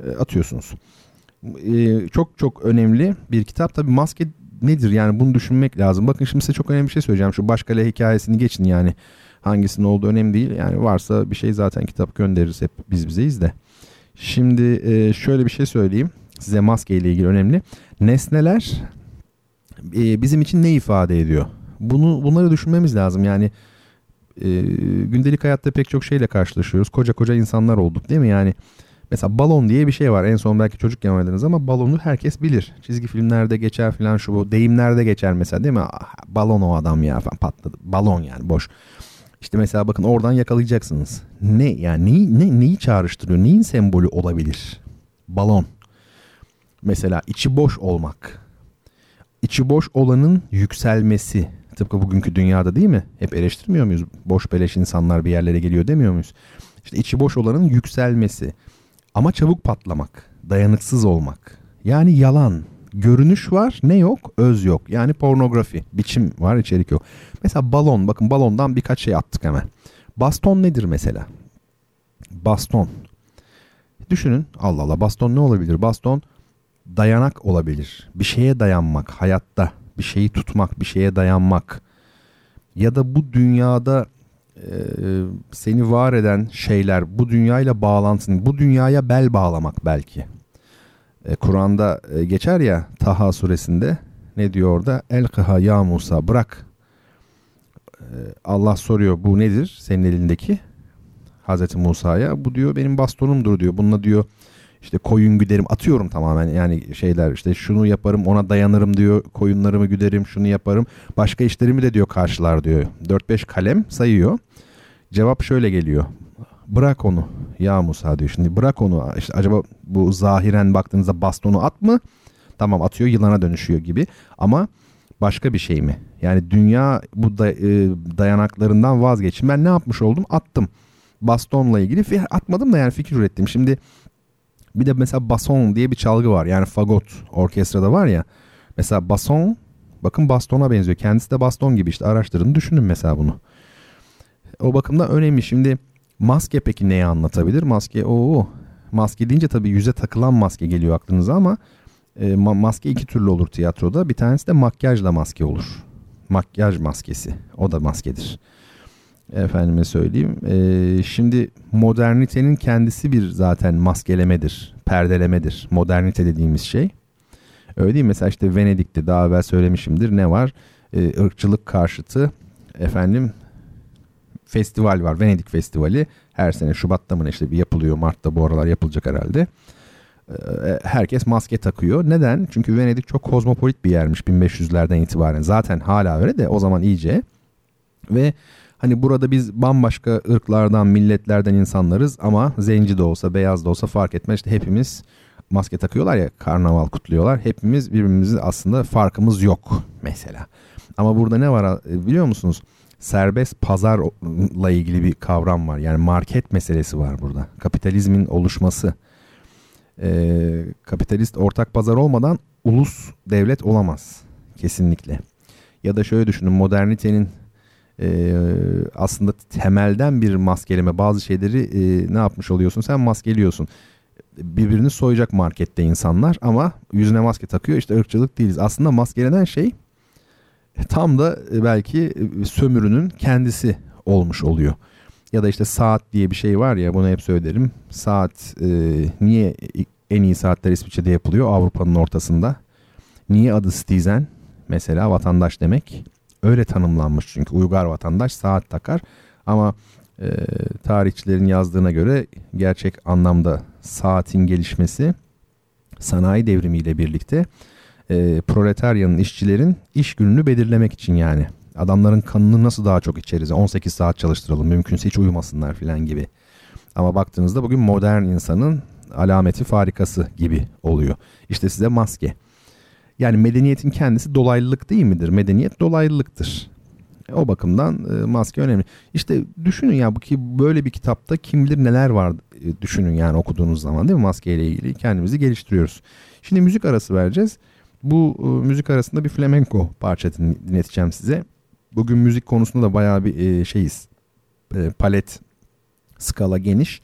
e, atıyorsunuz. E, çok çok önemli bir kitap. Tabii maske nedir yani bunu düşünmek lazım. Bakın şimdi size çok önemli bir şey söyleyeceğim. Şu Başkale hikayesini geçin yani. Hangisinin olduğu önemli değil. Yani varsa bir şey zaten kitap göndeririz hep biz bizeyiz de. Şimdi e, şöyle bir şey söyleyeyim. Size maske ile ilgili önemli. Nesneler e, bizim için ne ifade ediyor? Bunu bunları düşünmemiz lazım. Yani e, gündelik hayatta pek çok şeyle karşılaşıyoruz. Koca koca insanlar olduk değil mi? Yani mesela balon diye bir şey var. En son belki çocukken oynadınız ama balonu herkes bilir. Çizgi filmlerde geçer falan şu bu. Deyimlerde geçer mesela değil mi? Ah, balon o adam ya falan patladı. Balon yani boş. İşte mesela bakın oradan yakalayacaksınız. Ne yani neyi, ne, neyi çağrıştırıyor? Neyin sembolü olabilir? Balon. Mesela içi boş olmak. İçi boş olanın yükselmesi. Tıpkı bugünkü dünyada değil mi? Hep eleştirmiyor muyuz? Boş beleş insanlar bir yerlere geliyor demiyor muyuz? İşte içi boş olanın yükselmesi. Ama çabuk patlamak. Dayanıksız olmak. Yani yalan. Görünüş var ne yok? Öz yok. Yani pornografi. Biçim var içerik yok. Mesela balon. Bakın balondan birkaç şey attık hemen. Baston nedir mesela? Baston. Düşünün. Allah Allah baston ne olabilir? Baston dayanak olabilir. Bir şeye dayanmak hayatta. Bir şeyi tutmak, bir şeye dayanmak. Ya da bu dünyada e, seni var eden şeyler, bu dünyayla bağlantın, bu dünyaya bel bağlamak belki. E, Kur'an'da e, geçer ya Taha suresinde ne diyor orada? El kıha ya Musa bırak. E, Allah soruyor bu nedir senin elindeki? Hazreti Musa'ya bu diyor benim bastonumdur diyor. Bununla diyor işte koyun güderim atıyorum tamamen. Yani şeyler işte şunu yaparım ona dayanırım diyor koyunlarımı güderim şunu yaparım. Başka işlerimi de diyor karşılar diyor. 4-5 kalem sayıyor. Cevap şöyle geliyor. Bırak onu ya Musa diyor. Şimdi bırak onu. İşte acaba bu zahiren baktığınızda bastonu at mı? Tamam atıyor yılana dönüşüyor gibi. Ama başka bir şey mi? Yani dünya bu da, e, dayanaklarından vazgeçin ben ne yapmış oldum? Attım. Bastonla ilgili atmadım da yani fikir ürettim. Şimdi bir de mesela bason diye bir çalgı var. Yani fagot orkestrada var ya. Mesela bason bakın bastona benziyor. Kendisi de baston gibi işte araştırın düşünün mesela bunu. O bakımdan önemli. Şimdi maske peki neyi anlatabilir? Maske o maske deyince tabii yüze takılan maske geliyor aklınıza ama e, maske iki türlü olur tiyatroda. Bir tanesi de makyajla maske olur. Makyaj maskesi. O da maskedir. Efendime söyleyeyim. Ee, şimdi modernitenin kendisi bir zaten maskelemedir, perdelemedir. Modernite dediğimiz şey. Öyle değil mi? Mesela işte Venedik'te daha evvel söylemişimdir. Ne var? Ee, ırkçılık karşıtı efendim festival var. Venedik Festivali. Her sene Şubat'ta mı işte bir yapılıyor. Mart'ta bu aralar yapılacak herhalde. Ee, herkes maske takıyor. Neden? Çünkü Venedik çok kozmopolit bir yermiş 1500'lerden itibaren. Zaten hala öyle de o zaman iyice. Ve Hani burada biz bambaşka ırklardan, milletlerden insanlarız ama zenci de olsa, beyaz da olsa fark etmez. İşte hepimiz maske takıyorlar ya, karnaval kutluyorlar. Hepimiz birbirimizin aslında farkımız yok mesela. Ama burada ne var biliyor musunuz? Serbest pazarla ilgili bir kavram var. Yani market meselesi var burada. Kapitalizmin oluşması. Ee, kapitalist ortak pazar olmadan ulus devlet olamaz. Kesinlikle. Ya da şöyle düşünün modernitenin e, aslında temelden bir maskeleme. Bazı şeyleri e, ne yapmış oluyorsun? Sen maskeliyorsun. Birbirini soyacak markette insanlar ama yüzüne maske takıyor. İşte ırkçılık değiliz. Aslında maskelenen şey tam da e, belki e, sömürünün kendisi olmuş oluyor. Ya da işte saat diye bir şey var ya bunu hep söylerim. Saat e, niye en iyi saatler İsviçre'de yapılıyor? Avrupa'nın ortasında. Niye adı Stizen? Mesela vatandaş demek Öyle tanımlanmış çünkü. Uygar vatandaş saat takar. Ama e, tarihçilerin yazdığına göre gerçek anlamda saatin gelişmesi sanayi devrimiyle birlikte e, proletaryanın işçilerin iş gününü belirlemek için yani. Adamların kanını nasıl daha çok içeriz? 18 saat çalıştıralım mümkünse hiç uyumasınlar filan gibi. Ama baktığınızda bugün modern insanın alameti farikası gibi oluyor. İşte size maske yani medeniyetin kendisi dolaylılık değil midir? Medeniyet dolaylılıktır. O bakımdan e, maske önemli. İşte düşünün ya bu ki böyle bir kitapta kim bilir neler var e, düşünün yani okuduğunuz zaman değil mi maske ile ilgili kendimizi geliştiriyoruz. Şimdi müzik arası vereceğiz. Bu e, müzik arasında bir flamenco parça dinleteceğim size. Bugün müzik konusunda da bayağı bir şeyiz. Palet skala geniş.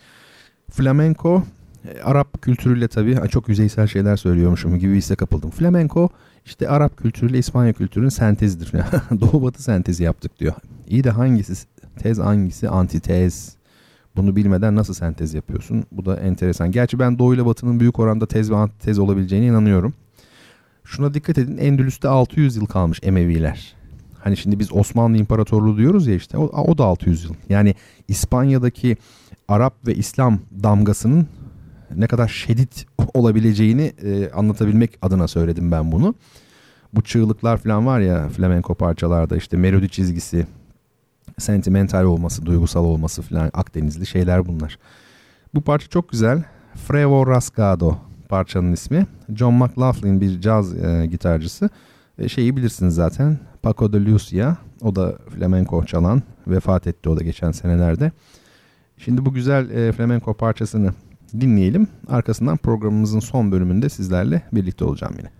Flamenco e, Arap kültürüyle tabii çok yüzeysel şeyler söylüyormuşum gibi hisse kapıldım. Flamenco işte Arap kültürüyle İspanya kültürünün sentezidir. Doğu batı sentezi yaptık diyor. İyi de hangisi Tez hangisi? Antitez. Bunu bilmeden nasıl sentez yapıyorsun? Bu da enteresan. Gerçi ben Doğu ile Batı'nın büyük oranda tez ve antitez olabileceğine inanıyorum. Şuna dikkat edin. Endülüs'te 600 yıl kalmış Emeviler. Hani şimdi biz Osmanlı İmparatorluğu diyoruz ya işte o, o da 600 yıl. Yani İspanya'daki Arap ve İslam damgasının ne kadar şiddet olabileceğini e, anlatabilmek adına söyledim ben bunu. Bu çığlıklar falan var ya flamenko parçalarda işte melodi çizgisi, sentimental olması, duygusal olması falan Akdenizli şeyler bunlar. Bu parça çok güzel. Frevo Rasgado parçanın ismi. John McLaughlin bir caz e, gitarcısı. E, şeyi bilirsiniz zaten. Paco de Lucia. O da flamenko çalan. Vefat etti o da geçen senelerde. Şimdi bu güzel e, flamenko parçasını dinleyelim. Arkasından programımızın son bölümünde sizlerle birlikte olacağım yine.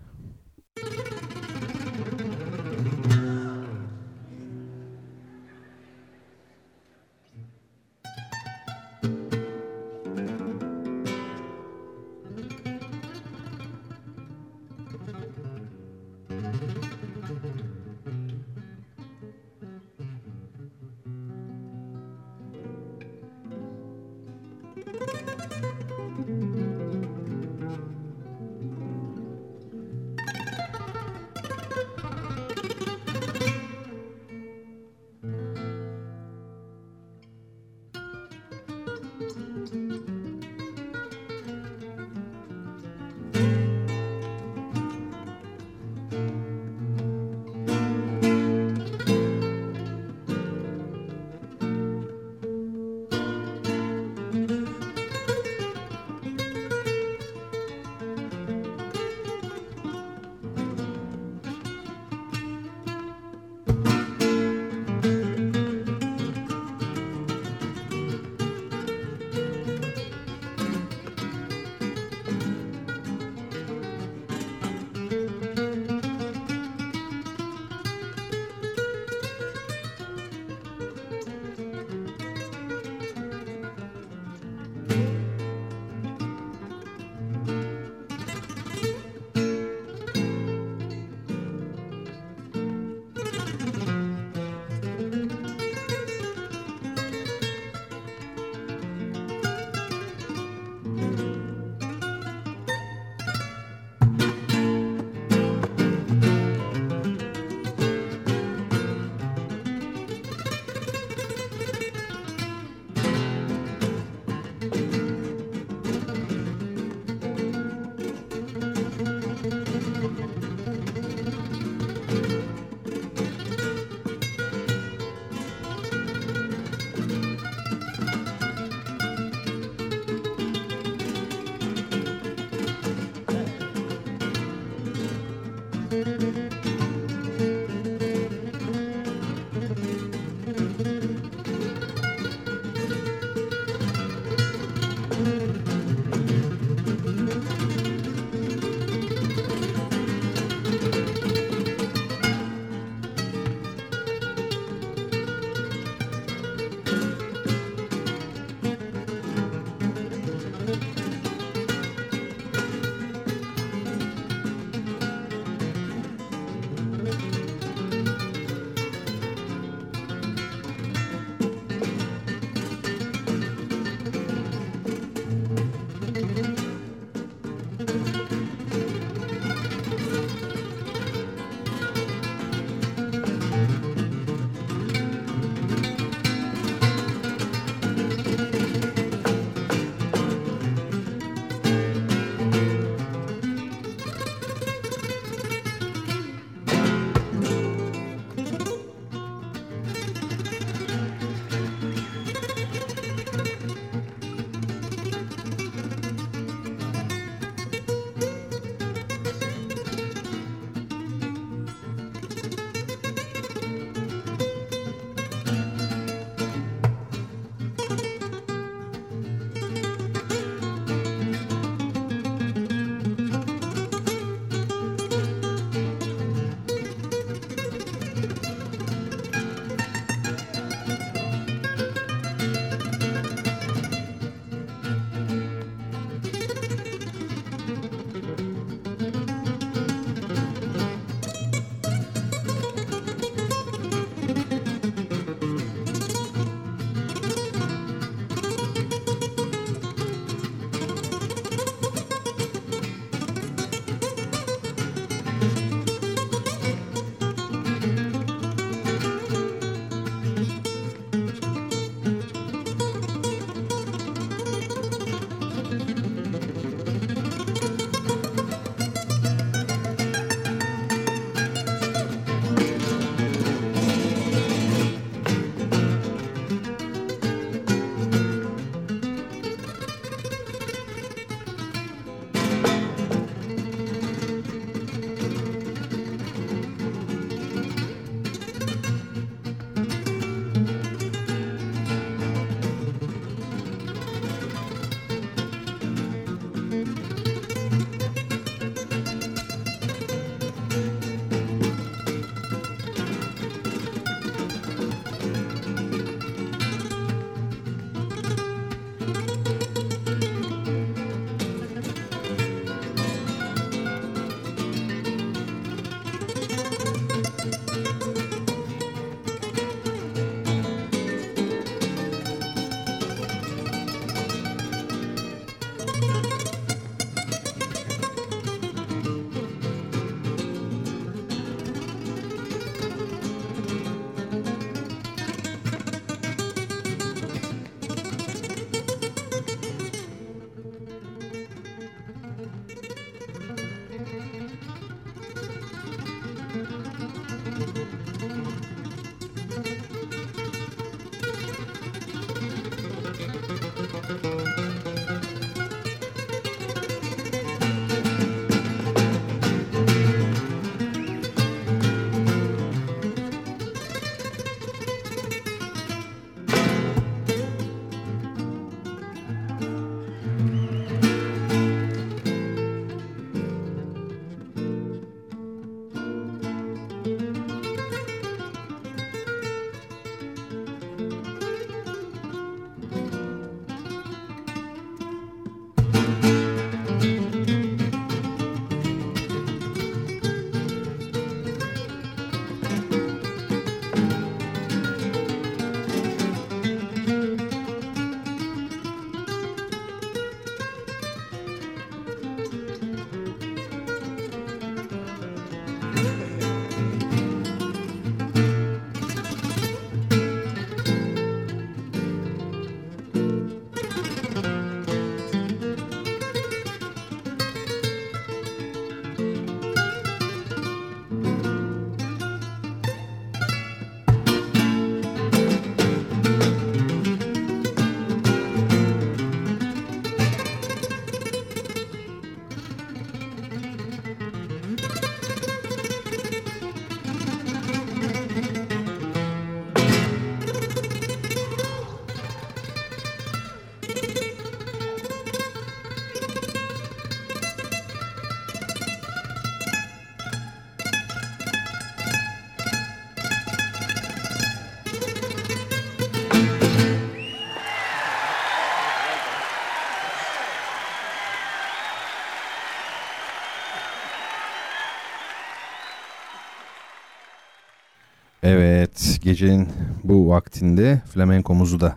Gecenin bu vaktinde flamenkomuzu da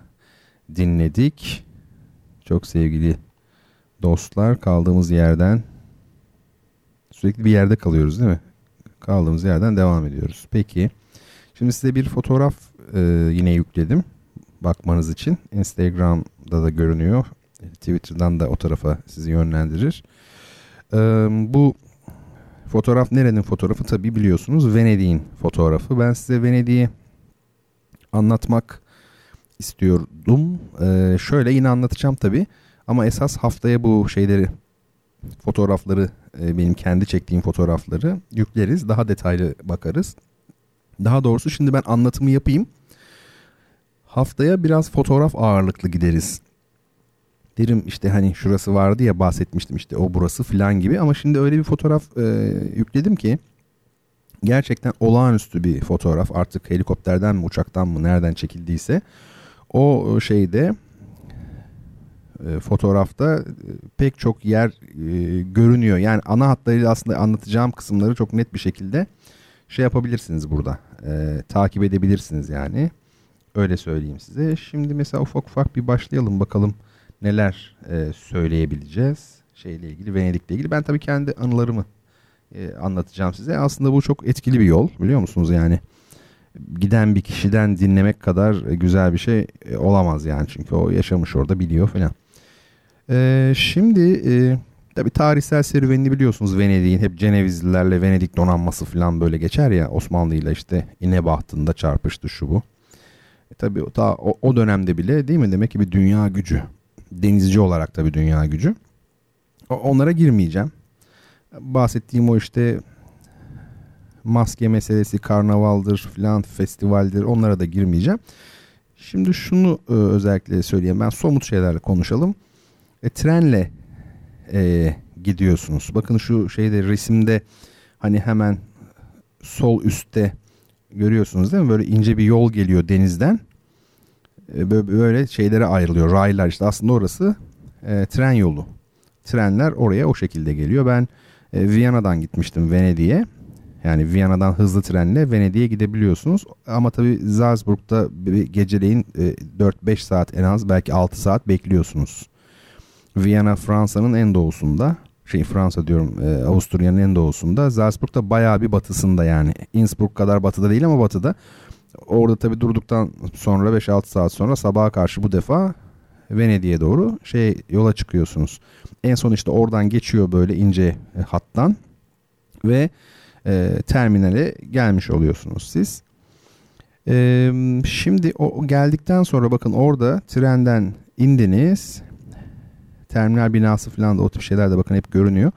dinledik. Çok sevgili dostlar, kaldığımız yerden sürekli bir yerde kalıyoruz değil mi? Kaldığımız yerden devam ediyoruz. Peki, şimdi size bir fotoğraf e, yine yükledim bakmanız için. Instagram'da da görünüyor. Twitter'dan da o tarafa sizi yönlendirir. E, bu Fotoğraf nerenin fotoğrafı tabii biliyorsunuz Venedik'in fotoğrafı. Ben size Venedik'i anlatmak istiyordum. Ee, şöyle yine anlatacağım tabii. Ama esas haftaya bu şeyleri fotoğrafları e, benim kendi çektiğim fotoğrafları yükleriz. Daha detaylı bakarız. Daha doğrusu şimdi ben anlatımı yapayım. Haftaya biraz fotoğraf ağırlıklı gideriz derim işte hani şurası vardı ya bahsetmiştim işte o burası filan gibi ama şimdi öyle bir fotoğraf e, yükledim ki gerçekten olağanüstü bir fotoğraf. Artık helikopterden mi uçaktan mı nereden çekildiyse o şeyde e, fotoğrafta e, pek çok yer e, görünüyor. Yani ana hatlarıyla aslında anlatacağım kısımları çok net bir şekilde şey yapabilirsiniz burada. E, takip edebilirsiniz yani. Öyle söyleyeyim size. Şimdi mesela ufak ufak bir başlayalım. Bakalım neler e, söyleyebileceğiz şeyle ilgili Venedik'le ilgili. Ben tabii kendi anılarımı e, anlatacağım size. Aslında bu çok etkili bir yol biliyor musunuz yani. Giden bir kişiden dinlemek kadar güzel bir şey e, olamaz yani. Çünkü o yaşamış orada biliyor falan. E, şimdi e, tabii tarihsel serüvenini biliyorsunuz Venedik'in. Hep Cenevizlilerle Venedik donanması falan böyle geçer ya. Osmanlı ile işte İnebahtı'nda çarpıştı şu bu. E, tabii ta o, o dönemde bile değil mi demek ki bir dünya gücü denizci olarak tabii dünya gücü. Onlara girmeyeceğim. Bahsettiğim o işte maske meselesi, karnavaldır filan, festivaldir onlara da girmeyeceğim. Şimdi şunu e, özellikle söyleyeyim. Ben somut şeylerle konuşalım. E, trenle e, gidiyorsunuz. Bakın şu şeyde resimde hani hemen sol üstte görüyorsunuz değil mi? Böyle ince bir yol geliyor denizden. E, böyle şeylere ayrılıyor. Raylar işte aslında orası e, tren yolu. Trenler oraya o şekilde geliyor. Ben e, Viyana'dan gitmiştim Venedik'e. Yani Viyana'dan hızlı trenle Venedik'e gidebiliyorsunuz. Ama tabii Salzburg'da geceleyin e, 4-5 saat en az belki 6 saat bekliyorsunuz. Viyana Fransa'nın en doğusunda. Şey Fransa diyorum e, Avusturya'nın en doğusunda. Salzburg da bayağı bir batısında yani. Innsbruck kadar batıda değil ama batıda. Orada tabii durduktan sonra 5-6 saat sonra sabaha karşı bu defa Venedik'e doğru şey yola çıkıyorsunuz. En son işte oradan geçiyor böyle ince e, hattan ve e, terminale gelmiş oluyorsunuz siz. E, şimdi o geldikten sonra bakın orada trenden indiniz. Terminal binası falan da o tip şeyler de bakın hep görünüyor.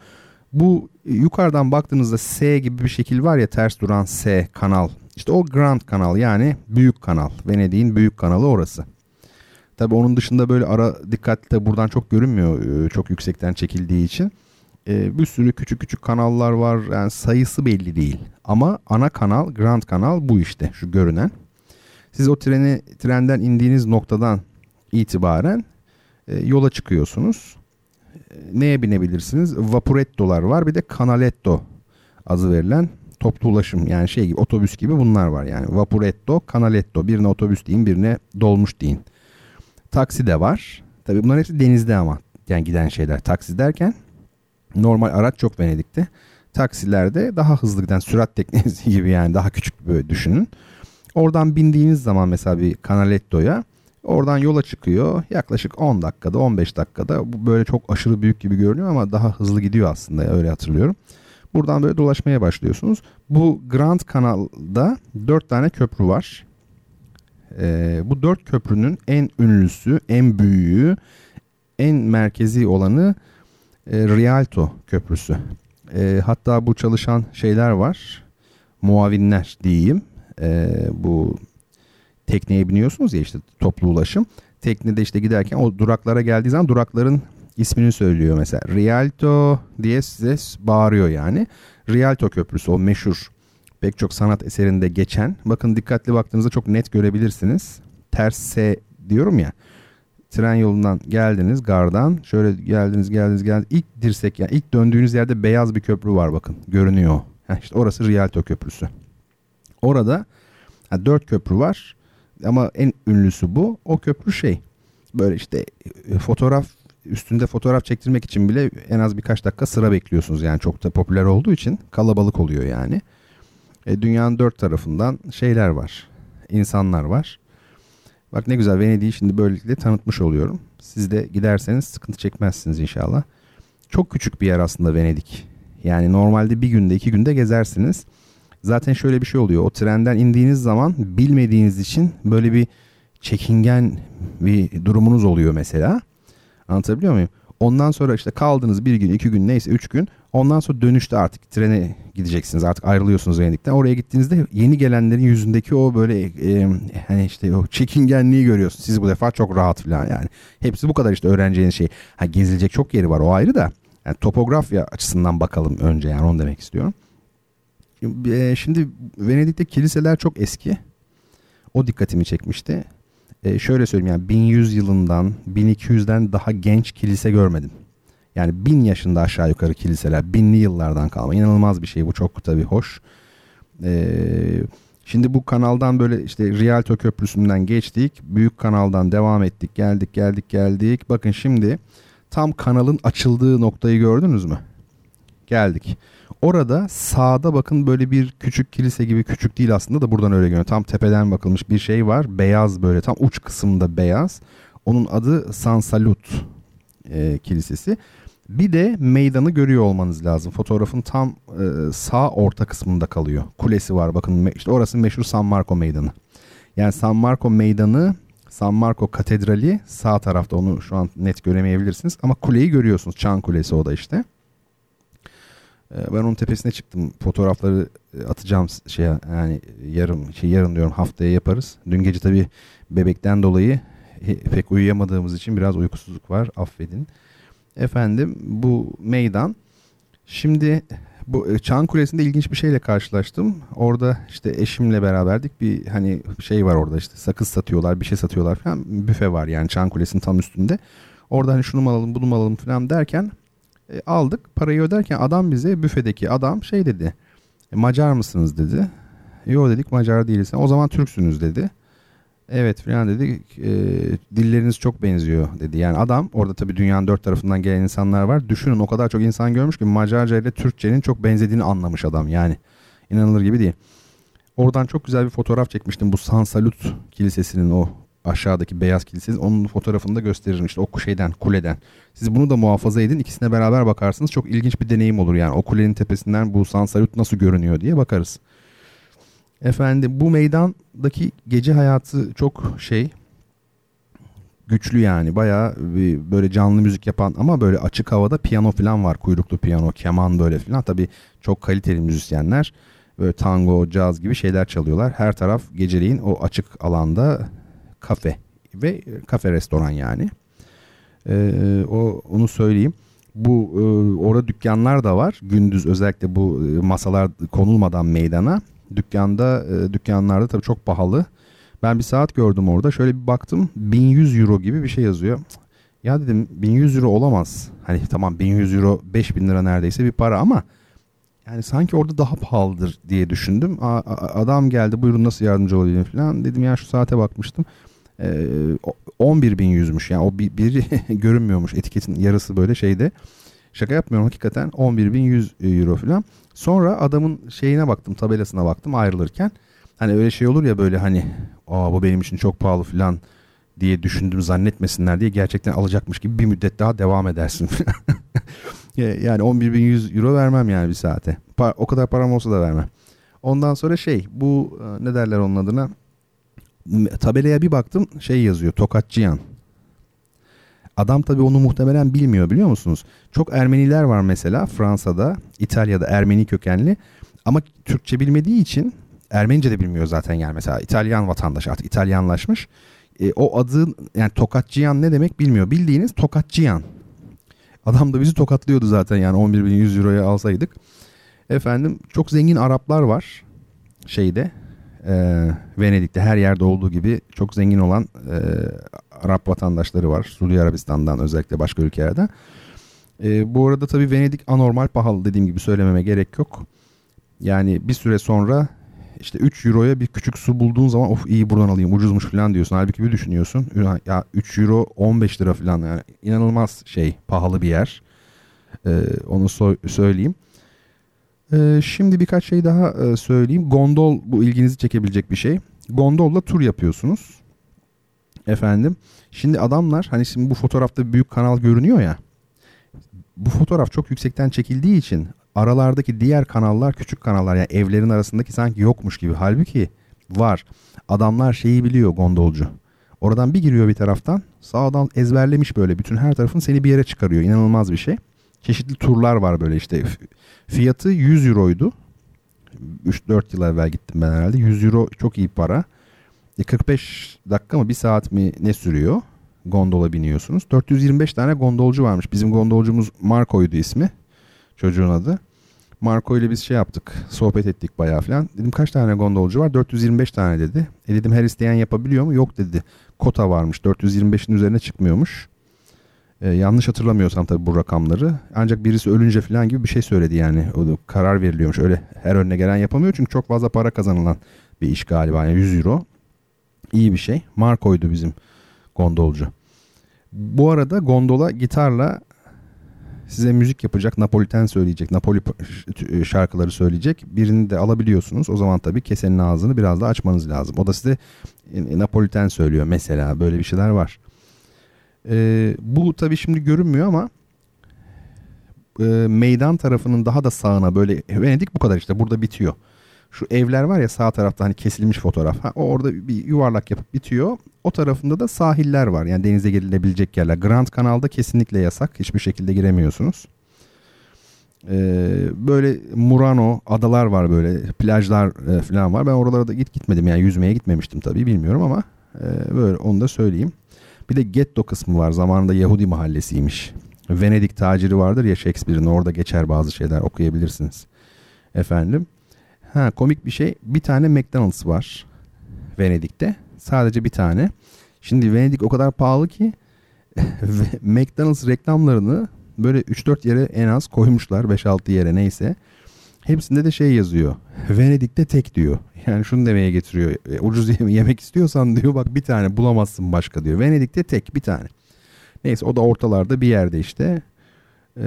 Bu yukarıdan baktığınızda S gibi bir şekil var ya ters duran S kanal işte o Grand Kanal yani büyük kanal. Venedik'in büyük kanalı orası. Tabi onun dışında böyle ara dikkatli de buradan çok görünmüyor e, çok yüksekten çekildiği için. Ee, bir sürü küçük küçük kanallar var yani sayısı belli değil. Ama ana kanal Grand Kanal bu işte şu görünen. Siz o treni trenden indiğiniz noktadan itibaren e, yola çıkıyorsunuz. E, neye binebilirsiniz? Vapuretto'lar var bir de Canaletto adı verilen toplu ulaşım yani şey gibi otobüs gibi bunlar var yani. Vapuretto, Canaletto. Birine otobüs deyin birine dolmuş deyin. Taksi de var. Tabii bunların hepsi denizde ama yani giden şeyler. Taksi derken normal araç çok Venedik'te. Taksilerde daha hızlı giden sürat teknesi gibi yani daha küçük böyle düşünün. Oradan bindiğiniz zaman mesela bir Canaletto'ya oradan yola çıkıyor. Yaklaşık 10 dakikada 15 dakikada bu böyle çok aşırı büyük gibi görünüyor ama daha hızlı gidiyor aslında öyle hatırlıyorum. Buradan böyle dolaşmaya başlıyorsunuz. Bu Grand Kanal'da dört tane köprü var. Ee, bu dört köprünün en ünlüsü, en büyüğü, en merkezi olanı e, Rialto Köprüsü. E, hatta bu çalışan şeyler var. Muavinler diyeyim. E, bu tekneye biniyorsunuz ya işte toplu ulaşım. Teknede işte giderken o duraklara geldiği zaman durakların ismini söylüyor mesela. Rialto diye size bağırıyor yani. Rialto Köprüsü o meşhur pek çok sanat eserinde geçen. Bakın dikkatli baktığınızda çok net görebilirsiniz. Ters S diyorum ya. Tren yolundan geldiniz gardan. Şöyle geldiniz geldiniz geldiniz. İlk dirsek yani ilk döndüğünüz yerde beyaz bir köprü var bakın. Görünüyor. Heh, işte orası Rialto Köprüsü. Orada Ha, dört köprü var ama en ünlüsü bu. O köprü şey böyle işte e, fotoğraf üstünde fotoğraf çektirmek için bile en az birkaç dakika sıra bekliyorsunuz. Yani çok da popüler olduğu için kalabalık oluyor yani. E, dünyanın dört tarafından şeyler var. insanlar var. Bak ne güzel Venedik'i şimdi böylelikle tanıtmış oluyorum. Siz de giderseniz sıkıntı çekmezsiniz inşallah. Çok küçük bir yer aslında Venedik. Yani normalde bir günde iki günde gezersiniz. Zaten şöyle bir şey oluyor. O trenden indiğiniz zaman bilmediğiniz için böyle bir çekingen bir durumunuz oluyor mesela. Anlatabiliyor muyum? Ondan sonra işte kaldınız bir gün, iki gün neyse üç gün. Ondan sonra dönüşte artık trene gideceksiniz. Artık ayrılıyorsunuz Venedik'ten. Oraya gittiğinizde yeni gelenlerin yüzündeki o böyle e, hani işte o çekingenliği görüyorsunuz. Siz bu defa çok rahat falan yani. Hepsi bu kadar işte öğreneceğiniz şey. Ha gezilecek çok yeri var o ayrı da. Yani topografya açısından bakalım önce yani onu demek istiyorum. E, şimdi Venedik'te kiliseler çok eski. O dikkatimi çekmişti. E, şöyle söyleyeyim yani 1100 yılından 1200'den daha genç kilise görmedim. Yani bin yaşında aşağı yukarı kiliseler. Binli yıllardan kalma. İnanılmaz bir şey bu. Çok tabii hoş. Ee, şimdi bu kanaldan böyle işte Rialto Köprüsü'nden geçtik. Büyük kanaldan devam ettik. Geldik geldik geldik. Bakın şimdi tam kanalın açıldığı noktayı gördünüz mü? Geldik. Orada sağda bakın böyle bir küçük kilise gibi küçük değil aslında da buradan öyle görünüyor. Tam tepeden bakılmış bir şey var. Beyaz böyle tam uç kısımda beyaz. Onun adı San Salut e, Kilisesi. Bir de meydanı görüyor olmanız lazım. Fotoğrafın tam e, sağ orta kısmında kalıyor. Kulesi var bakın işte orası meşhur San Marco Meydanı. Yani San Marco Meydanı San Marco Katedrali sağ tarafta onu şu an net göremeyebilirsiniz. Ama kuleyi görüyorsunuz. Çan Kulesi o da işte. E, ben onun tepesine çıktım. Fotoğrafları e, atacağım şey yani yarım şey yarın diyorum haftaya yaparız. Dün gece tabii bebekten dolayı pek uyuyamadığımız için biraz uykusuzluk var. Affedin. Efendim bu meydan. Şimdi bu e, Çan Kulesi'nde ilginç bir şeyle karşılaştım. Orada işte eşimle beraberdik. Bir hani şey var orada işte sakız satıyorlar, bir şey satıyorlar falan. Büfe var yani Çan Kulesi'nin tam üstünde. Orada hani şunu mu alalım, bunu mu alalım falan derken e, aldık. Parayı öderken adam bize büfedeki adam şey dedi. E, Macar mısınız dedi. Yok dedik Macar değiliz. O zaman Türksünüz dedi. Evet falan dedi. E, dilleriniz çok benziyor dedi. Yani adam orada tabii dünyanın dört tarafından gelen insanlar var. Düşünün o kadar çok insan görmüş ki Macarca ile Türkçenin çok benzediğini anlamış adam yani. inanılır gibi değil. Oradan çok güzel bir fotoğraf çekmiştim. Bu San Salut Kilisesi'nin o aşağıdaki beyaz kilisesi. Onun fotoğrafını da gösteririm işte o şeyden kuleden. Siz bunu da muhafaza edin. İkisine beraber bakarsınız. Çok ilginç bir deneyim olur yani. O kulenin tepesinden bu San Salut nasıl görünüyor diye bakarız. Efendim bu meydandaki gece hayatı çok şey güçlü yani bayağı bir böyle canlı müzik yapan ama böyle açık havada piyano falan var kuyruklu piyano keman böyle falan tabi çok kaliteli müzisyenler böyle tango caz gibi şeyler çalıyorlar her taraf geceliğin o açık alanda kafe ve kafe restoran yani ee, o onu söyleyeyim bu e, orada dükkanlar da var gündüz özellikle bu e, masalar konulmadan meydana dükkanda e, dükkanlarda tabii çok pahalı. Ben bir saat gördüm orada. Şöyle bir baktım 1100 euro gibi bir şey yazıyor. Ya dedim 1100 euro olamaz. Hani tamam 1100 euro 5000 lira neredeyse bir para ama yani sanki orada daha pahalıdır diye düşündüm. A, adam geldi buyurun nasıl yardımcı olayım falan. Dedim ya şu saate bakmıştım. Ee, 11.100'müş yani o bir, bir görünmüyormuş etiketin yarısı böyle şeyde. Şaka yapmıyorum hakikaten 11.100 euro falan. Sonra adamın şeyine baktım tabelasına baktım ayrılırken. Hani öyle şey olur ya böyle hani Aa, bu benim için çok pahalı falan diye düşündüm zannetmesinler diye gerçekten alacakmış gibi bir müddet daha devam edersin. yani 11.100 euro vermem yani bir saate. O kadar param olsa da vermem. Ondan sonra şey bu e, ne derler onun adına tabelaya bir baktım şey yazıyor Tokatçıyan. Adam tabii onu muhtemelen bilmiyor biliyor musunuz? Çok Ermeniler var mesela Fransa'da, İtalya'da Ermeni kökenli ama Türkçe bilmediği için Ermenice de bilmiyor zaten yani mesela İtalyan vatandaş artık İtalyanlaşmış. E, o adı yani Tokatçıyan ne demek bilmiyor. Bildiğiniz Tokatçıyan. Adam da bizi tokatlıyordu zaten yani 11.100 euroya alsaydık. Efendim çok zengin Araplar var şeyde e, Venedik'te her yerde olduğu gibi çok zengin olan e, Arap vatandaşları var. Suudi Arabistan'dan özellikle başka ülkelerden. E, bu arada tabii Venedik anormal pahalı dediğim gibi söylememe gerek yok. Yani bir süre sonra işte 3 euroya bir küçük su bulduğun zaman of iyi buradan alayım ucuzmuş falan diyorsun. Halbuki bir düşünüyorsun ya 3 euro 15 lira falan yani inanılmaz şey pahalı bir yer. Ee, onu so- söyleyeyim. Ee, şimdi birkaç şey daha e, söyleyeyim. Gondol bu ilginizi çekebilecek bir şey. Gondolla tur yapıyorsunuz. Efendim. Şimdi adamlar hani şimdi bu fotoğrafta büyük kanal görünüyor ya. Bu fotoğraf çok yüksekten çekildiği için aralardaki diğer kanallar küçük kanallar yani evlerin arasındaki sanki yokmuş gibi. Halbuki var. Adamlar şeyi biliyor gondolcu. Oradan bir giriyor bir taraftan sağdan ezberlemiş böyle bütün her tarafın seni bir yere çıkarıyor. İnanılmaz bir şey. Çeşitli turlar var böyle işte. Fiyatı 100 euroydu. 3-4 yıl evvel gittim ben herhalde. 100 euro çok iyi para. 45 e, dakika mı bir saat mi ne sürüyor? Gondola biniyorsunuz. 425 tane gondolcu varmış. Bizim gondolcumuz Marco'ydu ismi. Çocuğun adı. Marco ile biz şey yaptık. Sohbet ettik bayağı falan. Dedim kaç tane gondolcu var? 425 tane dedi. E dedim her isteyen yapabiliyor mu? Yok dedi. Kota varmış. 425'in üzerine çıkmıyormuş. E, yanlış hatırlamıyorsam tabii bu rakamları. Ancak birisi ölünce falan gibi bir şey söyledi yani. O da karar veriliyormuş. Öyle her önüne gelen yapamıyor. Çünkü çok fazla para kazanılan bir iş galiba. Yani 100 euro. İyi bir şey. Marco'ydu bizim gondolcu. Bu arada gondola gitarla size müzik yapacak, Napoliten söyleyecek, Napoli şarkıları söyleyecek. Birini de alabiliyorsunuz. O zaman tabii kesenin ağzını biraz da açmanız lazım. O da size e, Napoliten söylüyor mesela. Böyle bir şeyler var. Ee, bu tabii şimdi görünmüyor ama e, meydan tarafının daha da sağına böyle Venedik bu kadar işte burada bitiyor. Şu evler var ya sağ tarafta hani kesilmiş fotoğraf. Ha, orada bir yuvarlak yapıp bitiyor. O tarafında da sahiller var. Yani denize girilebilecek yerler. Grand Kanal'da kesinlikle yasak. Hiçbir şekilde giremiyorsunuz. Ee, böyle Murano adalar var böyle plajlar e, falan var. Ben oralara da git gitmedim yani yüzmeye gitmemiştim tabii bilmiyorum ama e, böyle onu da söyleyeyim. Bir de getto kısmı var. Zamanında Yahudi mahallesiymiş. Venedik taciri vardır ya Shakespeare'in orada geçer bazı şeyler okuyabilirsiniz. Efendim. Ha komik bir şey. Bir tane McDonald's var Venedik'te. Sadece bir tane. Şimdi Venedik o kadar pahalı ki McDonald's reklamlarını böyle 3-4 yere en az koymuşlar. 5-6 yere neyse. Hepsinde de şey yazıyor. Venedik'te tek diyor. Yani şunu demeye getiriyor. E, ucuz yemek istiyorsan diyor bak bir tane bulamazsın başka diyor. Venedik'te tek bir tane. Neyse o da ortalarda bir yerde işte. Ee,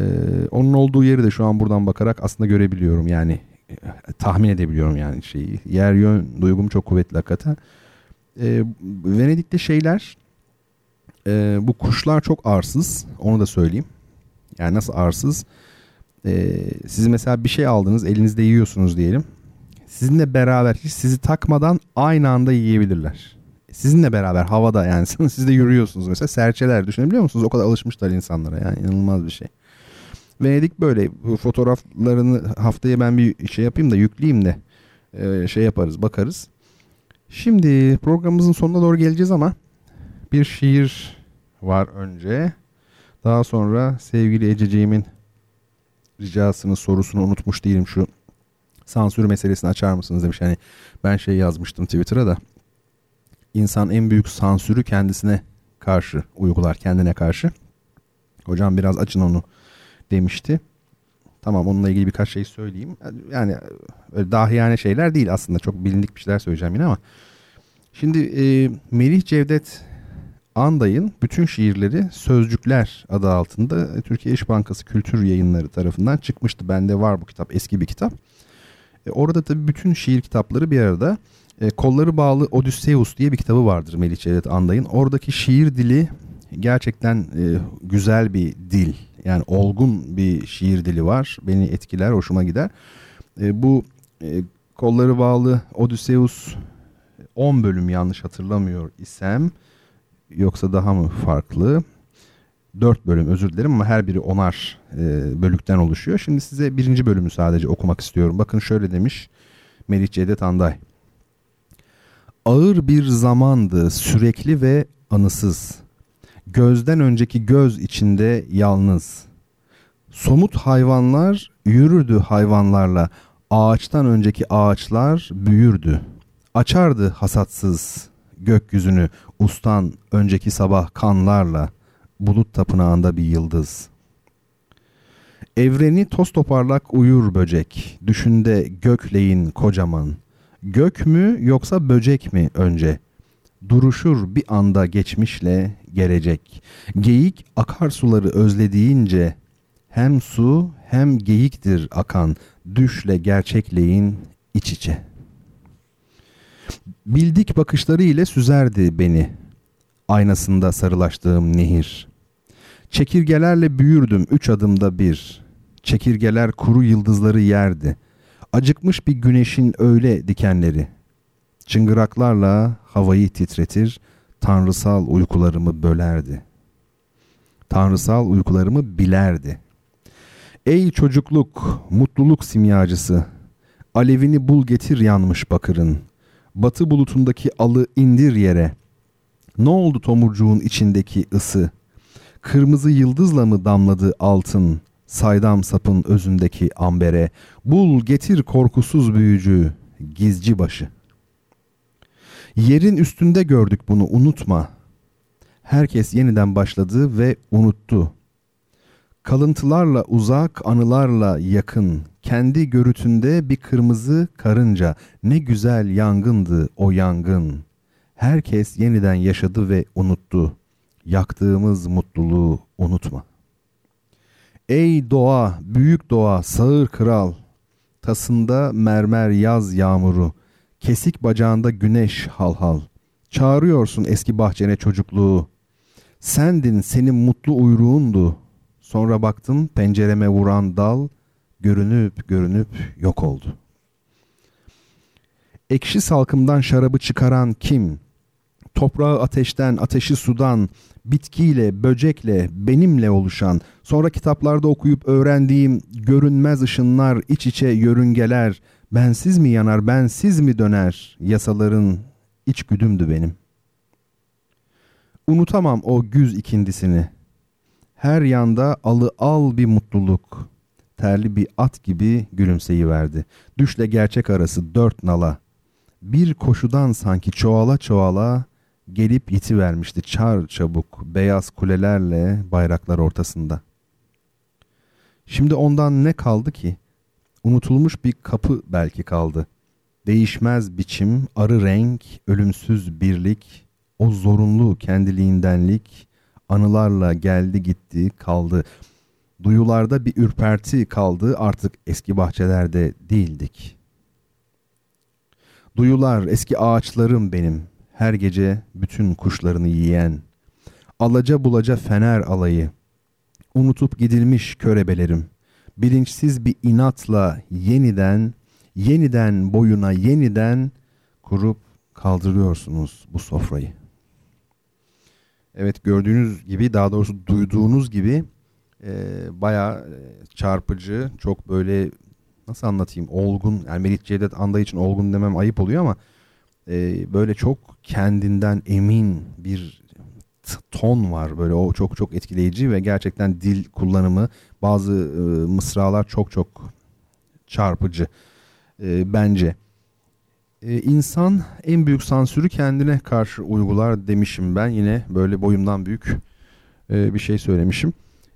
onun olduğu yeri de şu an buradan bakarak aslında görebiliyorum. Yani e, tahmin edebiliyorum yani şeyi. Yer yön duygum çok kuvvetli hakikaten. Ee, Venedik'te şeyler e, bu kuşlar çok arsız. Onu da söyleyeyim. Yani nasıl arsız? Ee, siz mesela bir şey aldınız elinizde yiyorsunuz diyelim. Sizinle beraber hiç sizi takmadan aynı anda yiyebilirler. Sizinle beraber havada yani siz de yürüyorsunuz mesela serçeler düşünebiliyor musunuz? O kadar alışmışlar insanlara yani inanılmaz bir şey. Venedik böyle fotoğraflarını haftaya ben bir şey yapayım da yükleyeyim de e, şey yaparız bakarız. Şimdi programımızın sonuna doğru geleceğiz ama bir şiir var önce. Daha sonra sevgili Ececiğimin ricasını sorusunu unutmuş değilim şu sansür meselesini açar mısınız demiş. Yani ben şey yazmıştım Twitter'a da insan en büyük sansürü kendisine karşı uygular kendine karşı. Hocam biraz açın onu demişti. Tamam onunla ilgili birkaç şey söyleyeyim. Yani öyle dahiyane şeyler değil aslında. Çok bilindik bir şeyler söyleyeceğim yine ama. Şimdi e, Melih Cevdet Anday'ın bütün şiirleri Sözcükler adı altında Türkiye İş Bankası Kültür Yayınları tarafından çıkmıştı. Bende var bu kitap. Eski bir kitap. E, orada tabii bütün şiir kitapları bir arada. E, Kolları Bağlı Odysseus diye bir kitabı vardır Melih Cevdet Anday'ın. Oradaki şiir dili gerçekten e, güzel bir dil. Yani olgun bir şiir dili var. Beni etkiler, hoşuma gider. Bu Kolları Bağlı Odysseus 10 bölüm yanlış hatırlamıyor isem yoksa daha mı farklı? 4 bölüm özür dilerim ama her biri onar e, bölükten oluşuyor. Şimdi size birinci bölümü sadece okumak istiyorum. Bakın şöyle demiş Melih Cevdet Anday. Ağır bir zamandı sürekli ve anısız. Gözden önceki göz içinde yalnız. Somut hayvanlar yürürdü hayvanlarla. Ağaçtan önceki ağaçlar büyürdü. Açardı hasatsız gökyüzünü ustan önceki sabah kanlarla bulut tapınağında bir yıldız. Evreni toz toparlak uyur böcek, düşünde gökleyin kocaman. Gök mü yoksa böcek mi önce? Duruşur bir anda geçmişle gelecek. Geyik akarsuları özlediğince hem su hem geyiktir akan düşle gerçekleyin iç içe. Bildik bakışları ile süzerdi beni aynasında sarılaştığım nehir. Çekirgelerle büyürdüm üç adımda bir. Çekirgeler kuru yıldızları yerdi. Acıkmış bir güneşin öyle dikenleri. Çıngıraklarla havayı titretir, tanrısal uykularımı bölerdi. Tanrısal uykularımı bilerdi. Ey çocukluk, mutluluk simyacısı, alevini bul getir yanmış bakırın. Batı bulutundaki alı indir yere. Ne oldu tomurcuğun içindeki ısı? Kırmızı yıldızla mı damladı altın? Saydam sapın özündeki ambere. Bul getir korkusuz büyücü, gizci başı. Yerin üstünde gördük bunu unutma. Herkes yeniden başladı ve unuttu. Kalıntılarla uzak, anılarla yakın, kendi görütünde bir kırmızı karınca. Ne güzel yangındı o yangın. Herkes yeniden yaşadı ve unuttu. Yaktığımız mutluluğu unutma. Ey doğa, büyük doğa, sağır kral. Tasında mermer yaz yağmuru. Kesik bacağında güneş hal hal. Çağırıyorsun eski bahçene çocukluğu. Sendin senin mutlu uyruğundu. Sonra baktım pencereme vuran dal görünüp görünüp yok oldu. Ekşi salkımdan şarabı çıkaran kim? Toprağı ateşten, ateşi sudan, bitkiyle, böcekle, benimle oluşan, sonra kitaplarda okuyup öğrendiğim görünmez ışınlar, iç içe yörüngeler, bensiz mi yanar, bensiz mi döner, yasaların iç güdümdü benim. Unutamam o güz ikindisini. Her yanda alı al bir mutluluk. Terli bir at gibi gülümseyiverdi. Düşle gerçek arası dört nala. Bir koşudan sanki çoğala çoğala gelip yitivermişti çar çabuk beyaz kulelerle bayraklar ortasında. Şimdi ondan ne kaldı ki? Unutulmuş bir kapı belki kaldı. Değişmez biçim, arı renk, ölümsüz birlik, o zorunlu kendiliğindenlik anılarla geldi gitti kaldı. Duyularda bir ürperti kaldı artık eski bahçelerde değildik. Duyular eski ağaçlarım benim her gece bütün kuşlarını yiyen. Alaca bulaca fener alayı. Unutup gidilmiş körebelerim. Bilinçsiz bir inatla yeniden, yeniden boyuna yeniden kurup kaldırıyorsunuz bu sofrayı. Evet gördüğünüz gibi daha doğrusu duyduğunuz gibi e, bayağı çarpıcı çok böyle nasıl anlatayım olgun yani Merit Cevdet Anda için olgun demem ayıp oluyor ama e, böyle çok kendinden emin bir ton var böyle o çok çok etkileyici ve gerçekten dil kullanımı bazı e, mısralar çok çok çarpıcı e, bence. E, insan en büyük sansürü kendine karşı uygular demişim ben yine böyle boyumdan büyük e, bir şey söylemişim.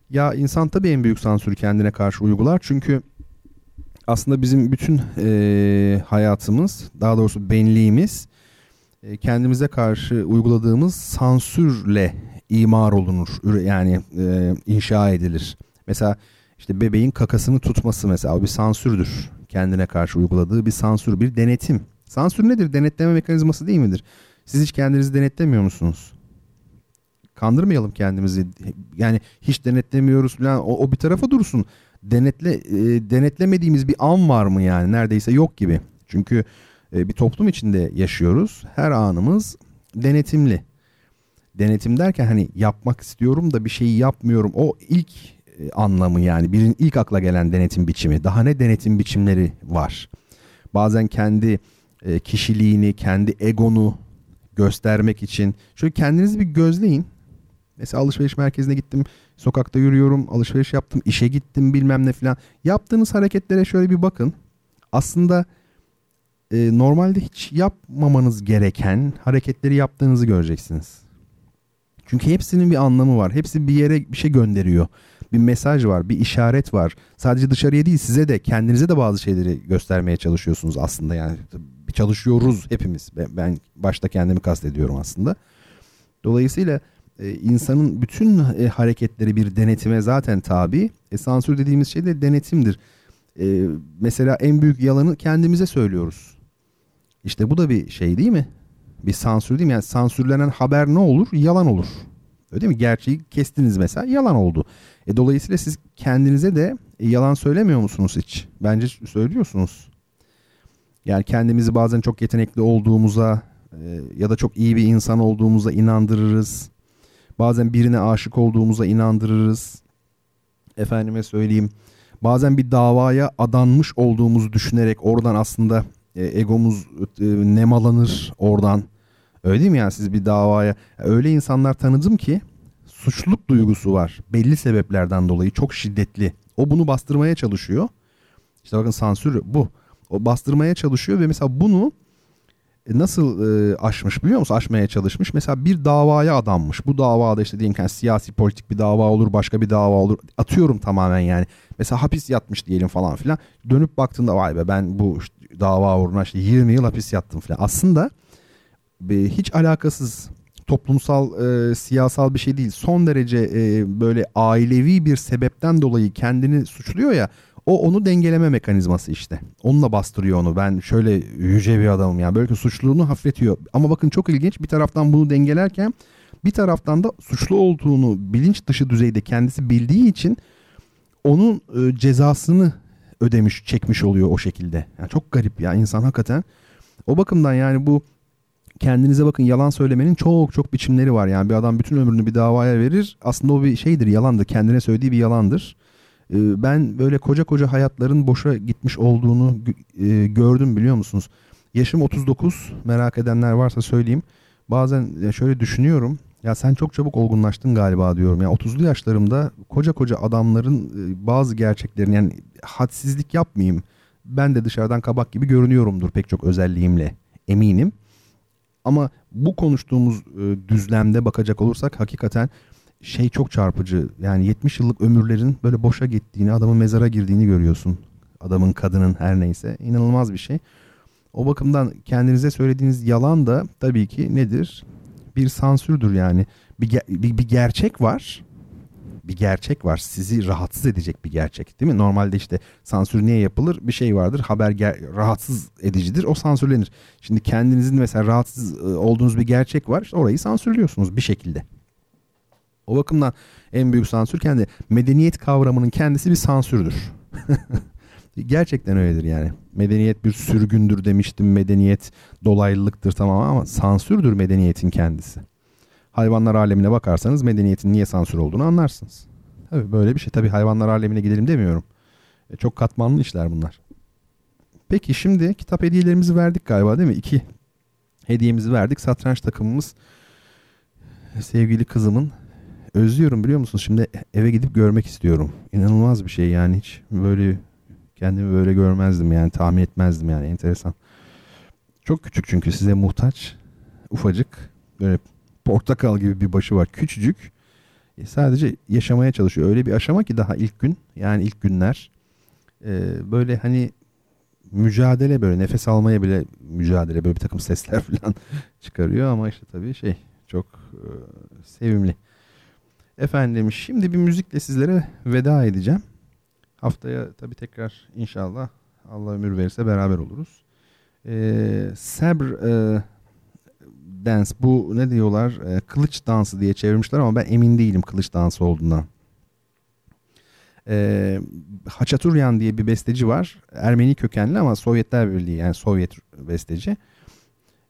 Ya insan tabii en büyük sansürü kendine karşı uygular çünkü aslında bizim bütün e, hayatımız daha doğrusu benliğimiz e, kendimize karşı uyguladığımız sansürle imar olunur yani e, inşa edilir. Mesela işte bebeğin kakasını tutması mesela o bir sansürdür kendine karşı uyguladığı bir sansür bir denetim. Sansür nedir? Denetleme mekanizması değil midir? Siz hiç kendinizi denetlemiyor musunuz? Kandırmayalım kendimizi. Yani hiç denetlemiyoruz falan. O, o bir tarafa dursun denetle e, denetlemediğimiz bir an var mı yani neredeyse yok gibi. Çünkü e, bir toplum içinde yaşıyoruz. Her anımız denetimli. Denetim derken hani yapmak istiyorum da bir şeyi yapmıyorum. O ilk e, anlamı yani birinin ilk akla gelen denetim biçimi. Daha ne denetim biçimleri var. Bazen kendi e, kişiliğini, kendi egonu göstermek için şöyle kendinizi bir gözleyin. Mesela alışveriş merkezine gittim. Sokakta yürüyorum, alışveriş yaptım, işe gittim bilmem ne filan. Yaptığınız hareketlere şöyle bir bakın. Aslında e, normalde hiç yapmamanız gereken hareketleri yaptığınızı göreceksiniz. Çünkü hepsinin bir anlamı var. Hepsi bir yere bir şey gönderiyor. bir mesaj var, bir işaret var. Sadece dışarıya değil size de kendinize de bazı şeyleri göstermeye çalışıyorsunuz aslında yani çalışıyoruz hepimiz. Ben, ben başta kendimi kastediyorum aslında. Dolayısıyla e, insanın bütün e, hareketleri bir denetime zaten tabi. E, sansür dediğimiz şey de denetimdir. E, mesela en büyük yalanı kendimize söylüyoruz. İşte bu da bir şey değil mi? Bir sansür değil mi? Yani sansürlenen haber ne olur? Yalan olur. Öyle değil mi? Gerçeği kestiniz mesela yalan oldu. E, dolayısıyla siz kendinize de e, yalan söylemiyor musunuz hiç? Bence söylüyorsunuz. Yani kendimizi bazen çok yetenekli olduğumuza e, ya da çok iyi bir insan olduğumuza inandırırız. Bazen birine aşık olduğumuza inandırırız. Efendime söyleyeyim. Bazen bir davaya adanmış olduğumuzu düşünerek oradan aslında e, egomuz e, nemalanır oradan. Öyle değil mi yani siz bir davaya öyle insanlar tanıdım ki suçluluk duygusu var. Belli sebeplerden dolayı çok şiddetli. O bunu bastırmaya çalışıyor. İşte bakın sansür bu. O bastırmaya çalışıyor ve mesela bunu nasıl e, aşmış biliyor musun? Aşmaya çalışmış. Mesela bir davaya adanmış. Bu davada işte diyelim ki yani siyasi politik bir dava olur, başka bir dava olur. Atıyorum tamamen yani. Mesela hapis yatmış diyelim falan filan. Dönüp baktığında vay be ben bu işte dava uğruna işte 20 yıl hapis yattım filan. Aslında e, hiç alakasız toplumsal e, siyasal bir şey değil. Son derece e, böyle ailevi bir sebepten dolayı kendini suçluyor ya. O onu dengeleme mekanizması işte. Onunla bastırıyor onu. Ben şöyle yüce bir adamım yani. Böyle suçluluğunu hafifletiyor. Ama bakın çok ilginç. Bir taraftan bunu dengelerken bir taraftan da suçlu olduğunu bilinç dışı düzeyde kendisi bildiği için onun e, cezasını ödemiş, çekmiş oluyor o şekilde. Yani çok garip ya insan hakikaten. O bakımdan yani bu kendinize bakın yalan söylemenin çok çok biçimleri var. Yani bir adam bütün ömrünü bir davaya verir. Aslında o bir şeydir, yalandır. Kendine söylediği bir yalandır. Ee, ben böyle koca koca hayatların boşa gitmiş olduğunu e, gördüm biliyor musunuz? Yaşım 39 merak edenler varsa söyleyeyim. Bazen şöyle düşünüyorum. Ya sen çok çabuk olgunlaştın galiba diyorum. Ya 30'lu yaşlarımda koca koca adamların e, bazı gerçeklerini yani hadsizlik yapmayayım. Ben de dışarıdan kabak gibi görünüyorumdur pek çok özelliğimle eminim. Ama bu konuştuğumuz e, düzlemde bakacak olursak hakikaten şey çok çarpıcı. Yani 70 yıllık ömürlerin böyle boşa gittiğini, adamın mezara girdiğini görüyorsun. Adamın, kadının her neyse. inanılmaz bir şey. O bakımdan kendinize söylediğiniz yalan da tabii ki nedir? Bir sansürdür yani. Bir, bir, bir gerçek var. Bir gerçek var. Sizi rahatsız edecek bir gerçek değil mi? Normalde işte sansür niye yapılır? Bir şey vardır. Haber ger- rahatsız edicidir. O sansürlenir. Şimdi kendinizin mesela rahatsız ıı, olduğunuz bir gerçek var. İşte orayı sansürlüyorsunuz bir şekilde. O bakımdan en büyük sansür kendi medeniyet kavramının kendisi bir sansürdür. Gerçekten öyledir yani. Medeniyet bir sürgündür demiştim. Medeniyet dolaylılıktır tamam ama sansürdür medeniyetin kendisi. Hayvanlar alemine bakarsanız medeniyetin niye sansür olduğunu anlarsınız. Tabii böyle bir şey. Tabii hayvanlar alemine gidelim demiyorum. E, çok katmanlı işler bunlar. Peki şimdi kitap hediyelerimizi verdik galiba değil mi? İki hediyemizi verdik. Satranç takımımız sevgili kızımın özlüyorum biliyor musunuz? Şimdi eve gidip görmek istiyorum. İnanılmaz bir şey yani hiç böyle kendimi böyle görmezdim yani tahmin etmezdim yani enteresan. Çok küçük çünkü size muhtaç. Ufacık böyle portakal gibi bir başı var. Küçücük. E, sadece yaşamaya çalışıyor. Öyle bir aşama ki daha ilk gün yani ilk günler e, böyle hani mücadele böyle nefes almaya bile mücadele böyle bir takım sesler falan çıkarıyor ama işte tabii şey çok e, sevimli. Efendim şimdi bir müzikle sizlere veda edeceğim. Haftaya tabi tekrar inşallah Allah ömür verirse beraber oluruz. Ee, Sabr e, Dance bu ne diyorlar? E, kılıç dansı diye çevirmişler ama ben emin değilim kılıç dansı olduğundan. E, Haçaturyan diye bir besteci var. Ermeni kökenli ama Sovyetler Birliği yani Sovyet besteci.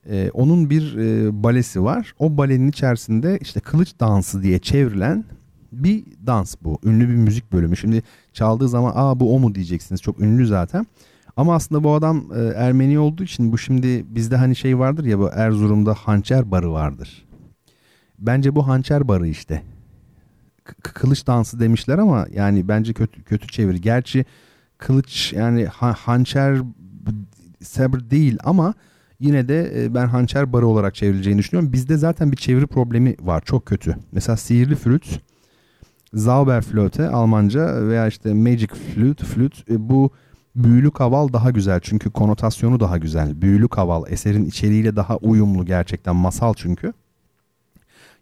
Ee, onun bir e, balesi var. O balenin içerisinde işte kılıç dansı diye çevrilen bir dans bu. Ünlü bir müzik bölümü. Şimdi çaldığı zaman aa bu o mu diyeceksiniz. Çok ünlü zaten. Ama aslında bu adam e, Ermeni olduğu için bu şimdi bizde hani şey vardır ya bu Erzurum'da hançer barı vardır. Bence bu hançer barı işte. K- kılıç dansı demişler ama yani bence kötü kötü çevir. Gerçi kılıç yani ha- hançer sabır değil ama yine de e, ben hançer barı olarak çevrileceğini düşünüyorum. Bizde zaten bir çeviri problemi var çok kötü. Mesela sihirli flüt Zauberflöte Almanca veya işte Magic Flute, flüt e, bu büyülü kaval daha güzel çünkü konotasyonu daha güzel. Büyülü kaval eserin içeriğiyle daha uyumlu gerçekten masal çünkü.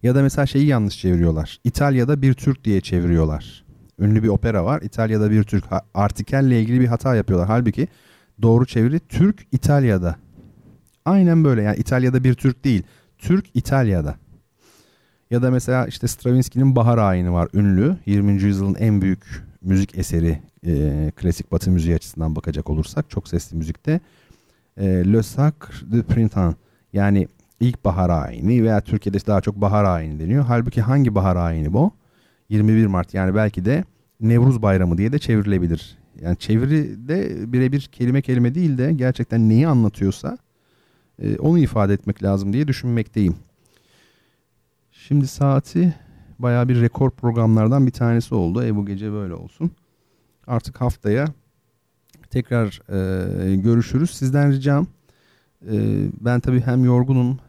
Ya da mesela şeyi yanlış çeviriyorlar. İtalya'da bir Türk diye çeviriyorlar. Ünlü bir opera var. İtalya'da bir Türk. Artikelle ilgili bir hata yapıyorlar. Halbuki doğru çeviri Türk İtalya'da. Aynen böyle yani İtalya'da bir Türk değil. Türk İtalya'da. Ya da mesela işte Stravinsky'nin Bahar Ayini var ünlü. 20. yüzyılın en büyük müzik eseri e, klasik batı müziği açısından bakacak olursak çok sesli müzikte. E, Le Sacre de Printemps yani ilk bahar ayini veya Türkiye'de daha çok bahar ayini deniyor. Halbuki hangi bahar ayini bu? 21 Mart yani belki de Nevruz Bayramı diye de çevrilebilir. Yani çeviri de birebir kelime kelime değil de gerçekten neyi anlatıyorsa e, onu ifade etmek lazım diye düşünmekteyim. Şimdi saati baya bir rekor programlardan bir tanesi oldu. E bu gece böyle olsun. Artık haftaya tekrar e, görüşürüz. Sizden ricam e, ben tabii hem yorgunum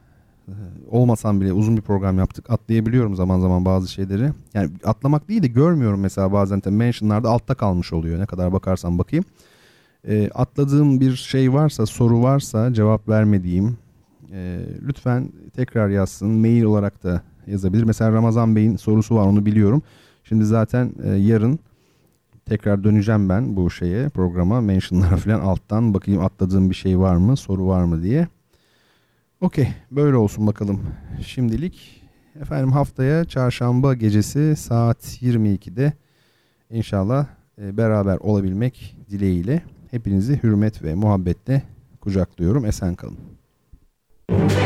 e, olmasam bile uzun bir program yaptık. Atlayabiliyorum zaman zaman bazı şeyleri. Yani atlamak değil de görmüyorum mesela bazen de mentionlarda altta kalmış oluyor. Ne kadar bakarsam bakayım. E, atladığım bir şey varsa, soru varsa cevap vermediğim e, lütfen tekrar yazsın. Mail olarak da yazabilir. Mesela Ramazan Bey'in sorusu var onu biliyorum. Şimdi zaten e, yarın tekrar döneceğim ben bu şeye programa mentionlara falan alttan bakayım atladığım bir şey var mı soru var mı diye. Okey böyle olsun bakalım şimdilik. Efendim haftaya çarşamba gecesi saat 22'de inşallah e, beraber olabilmek dileğiyle hepinizi hürmet ve muhabbetle kucaklıyorum. Esen kalın. Bertan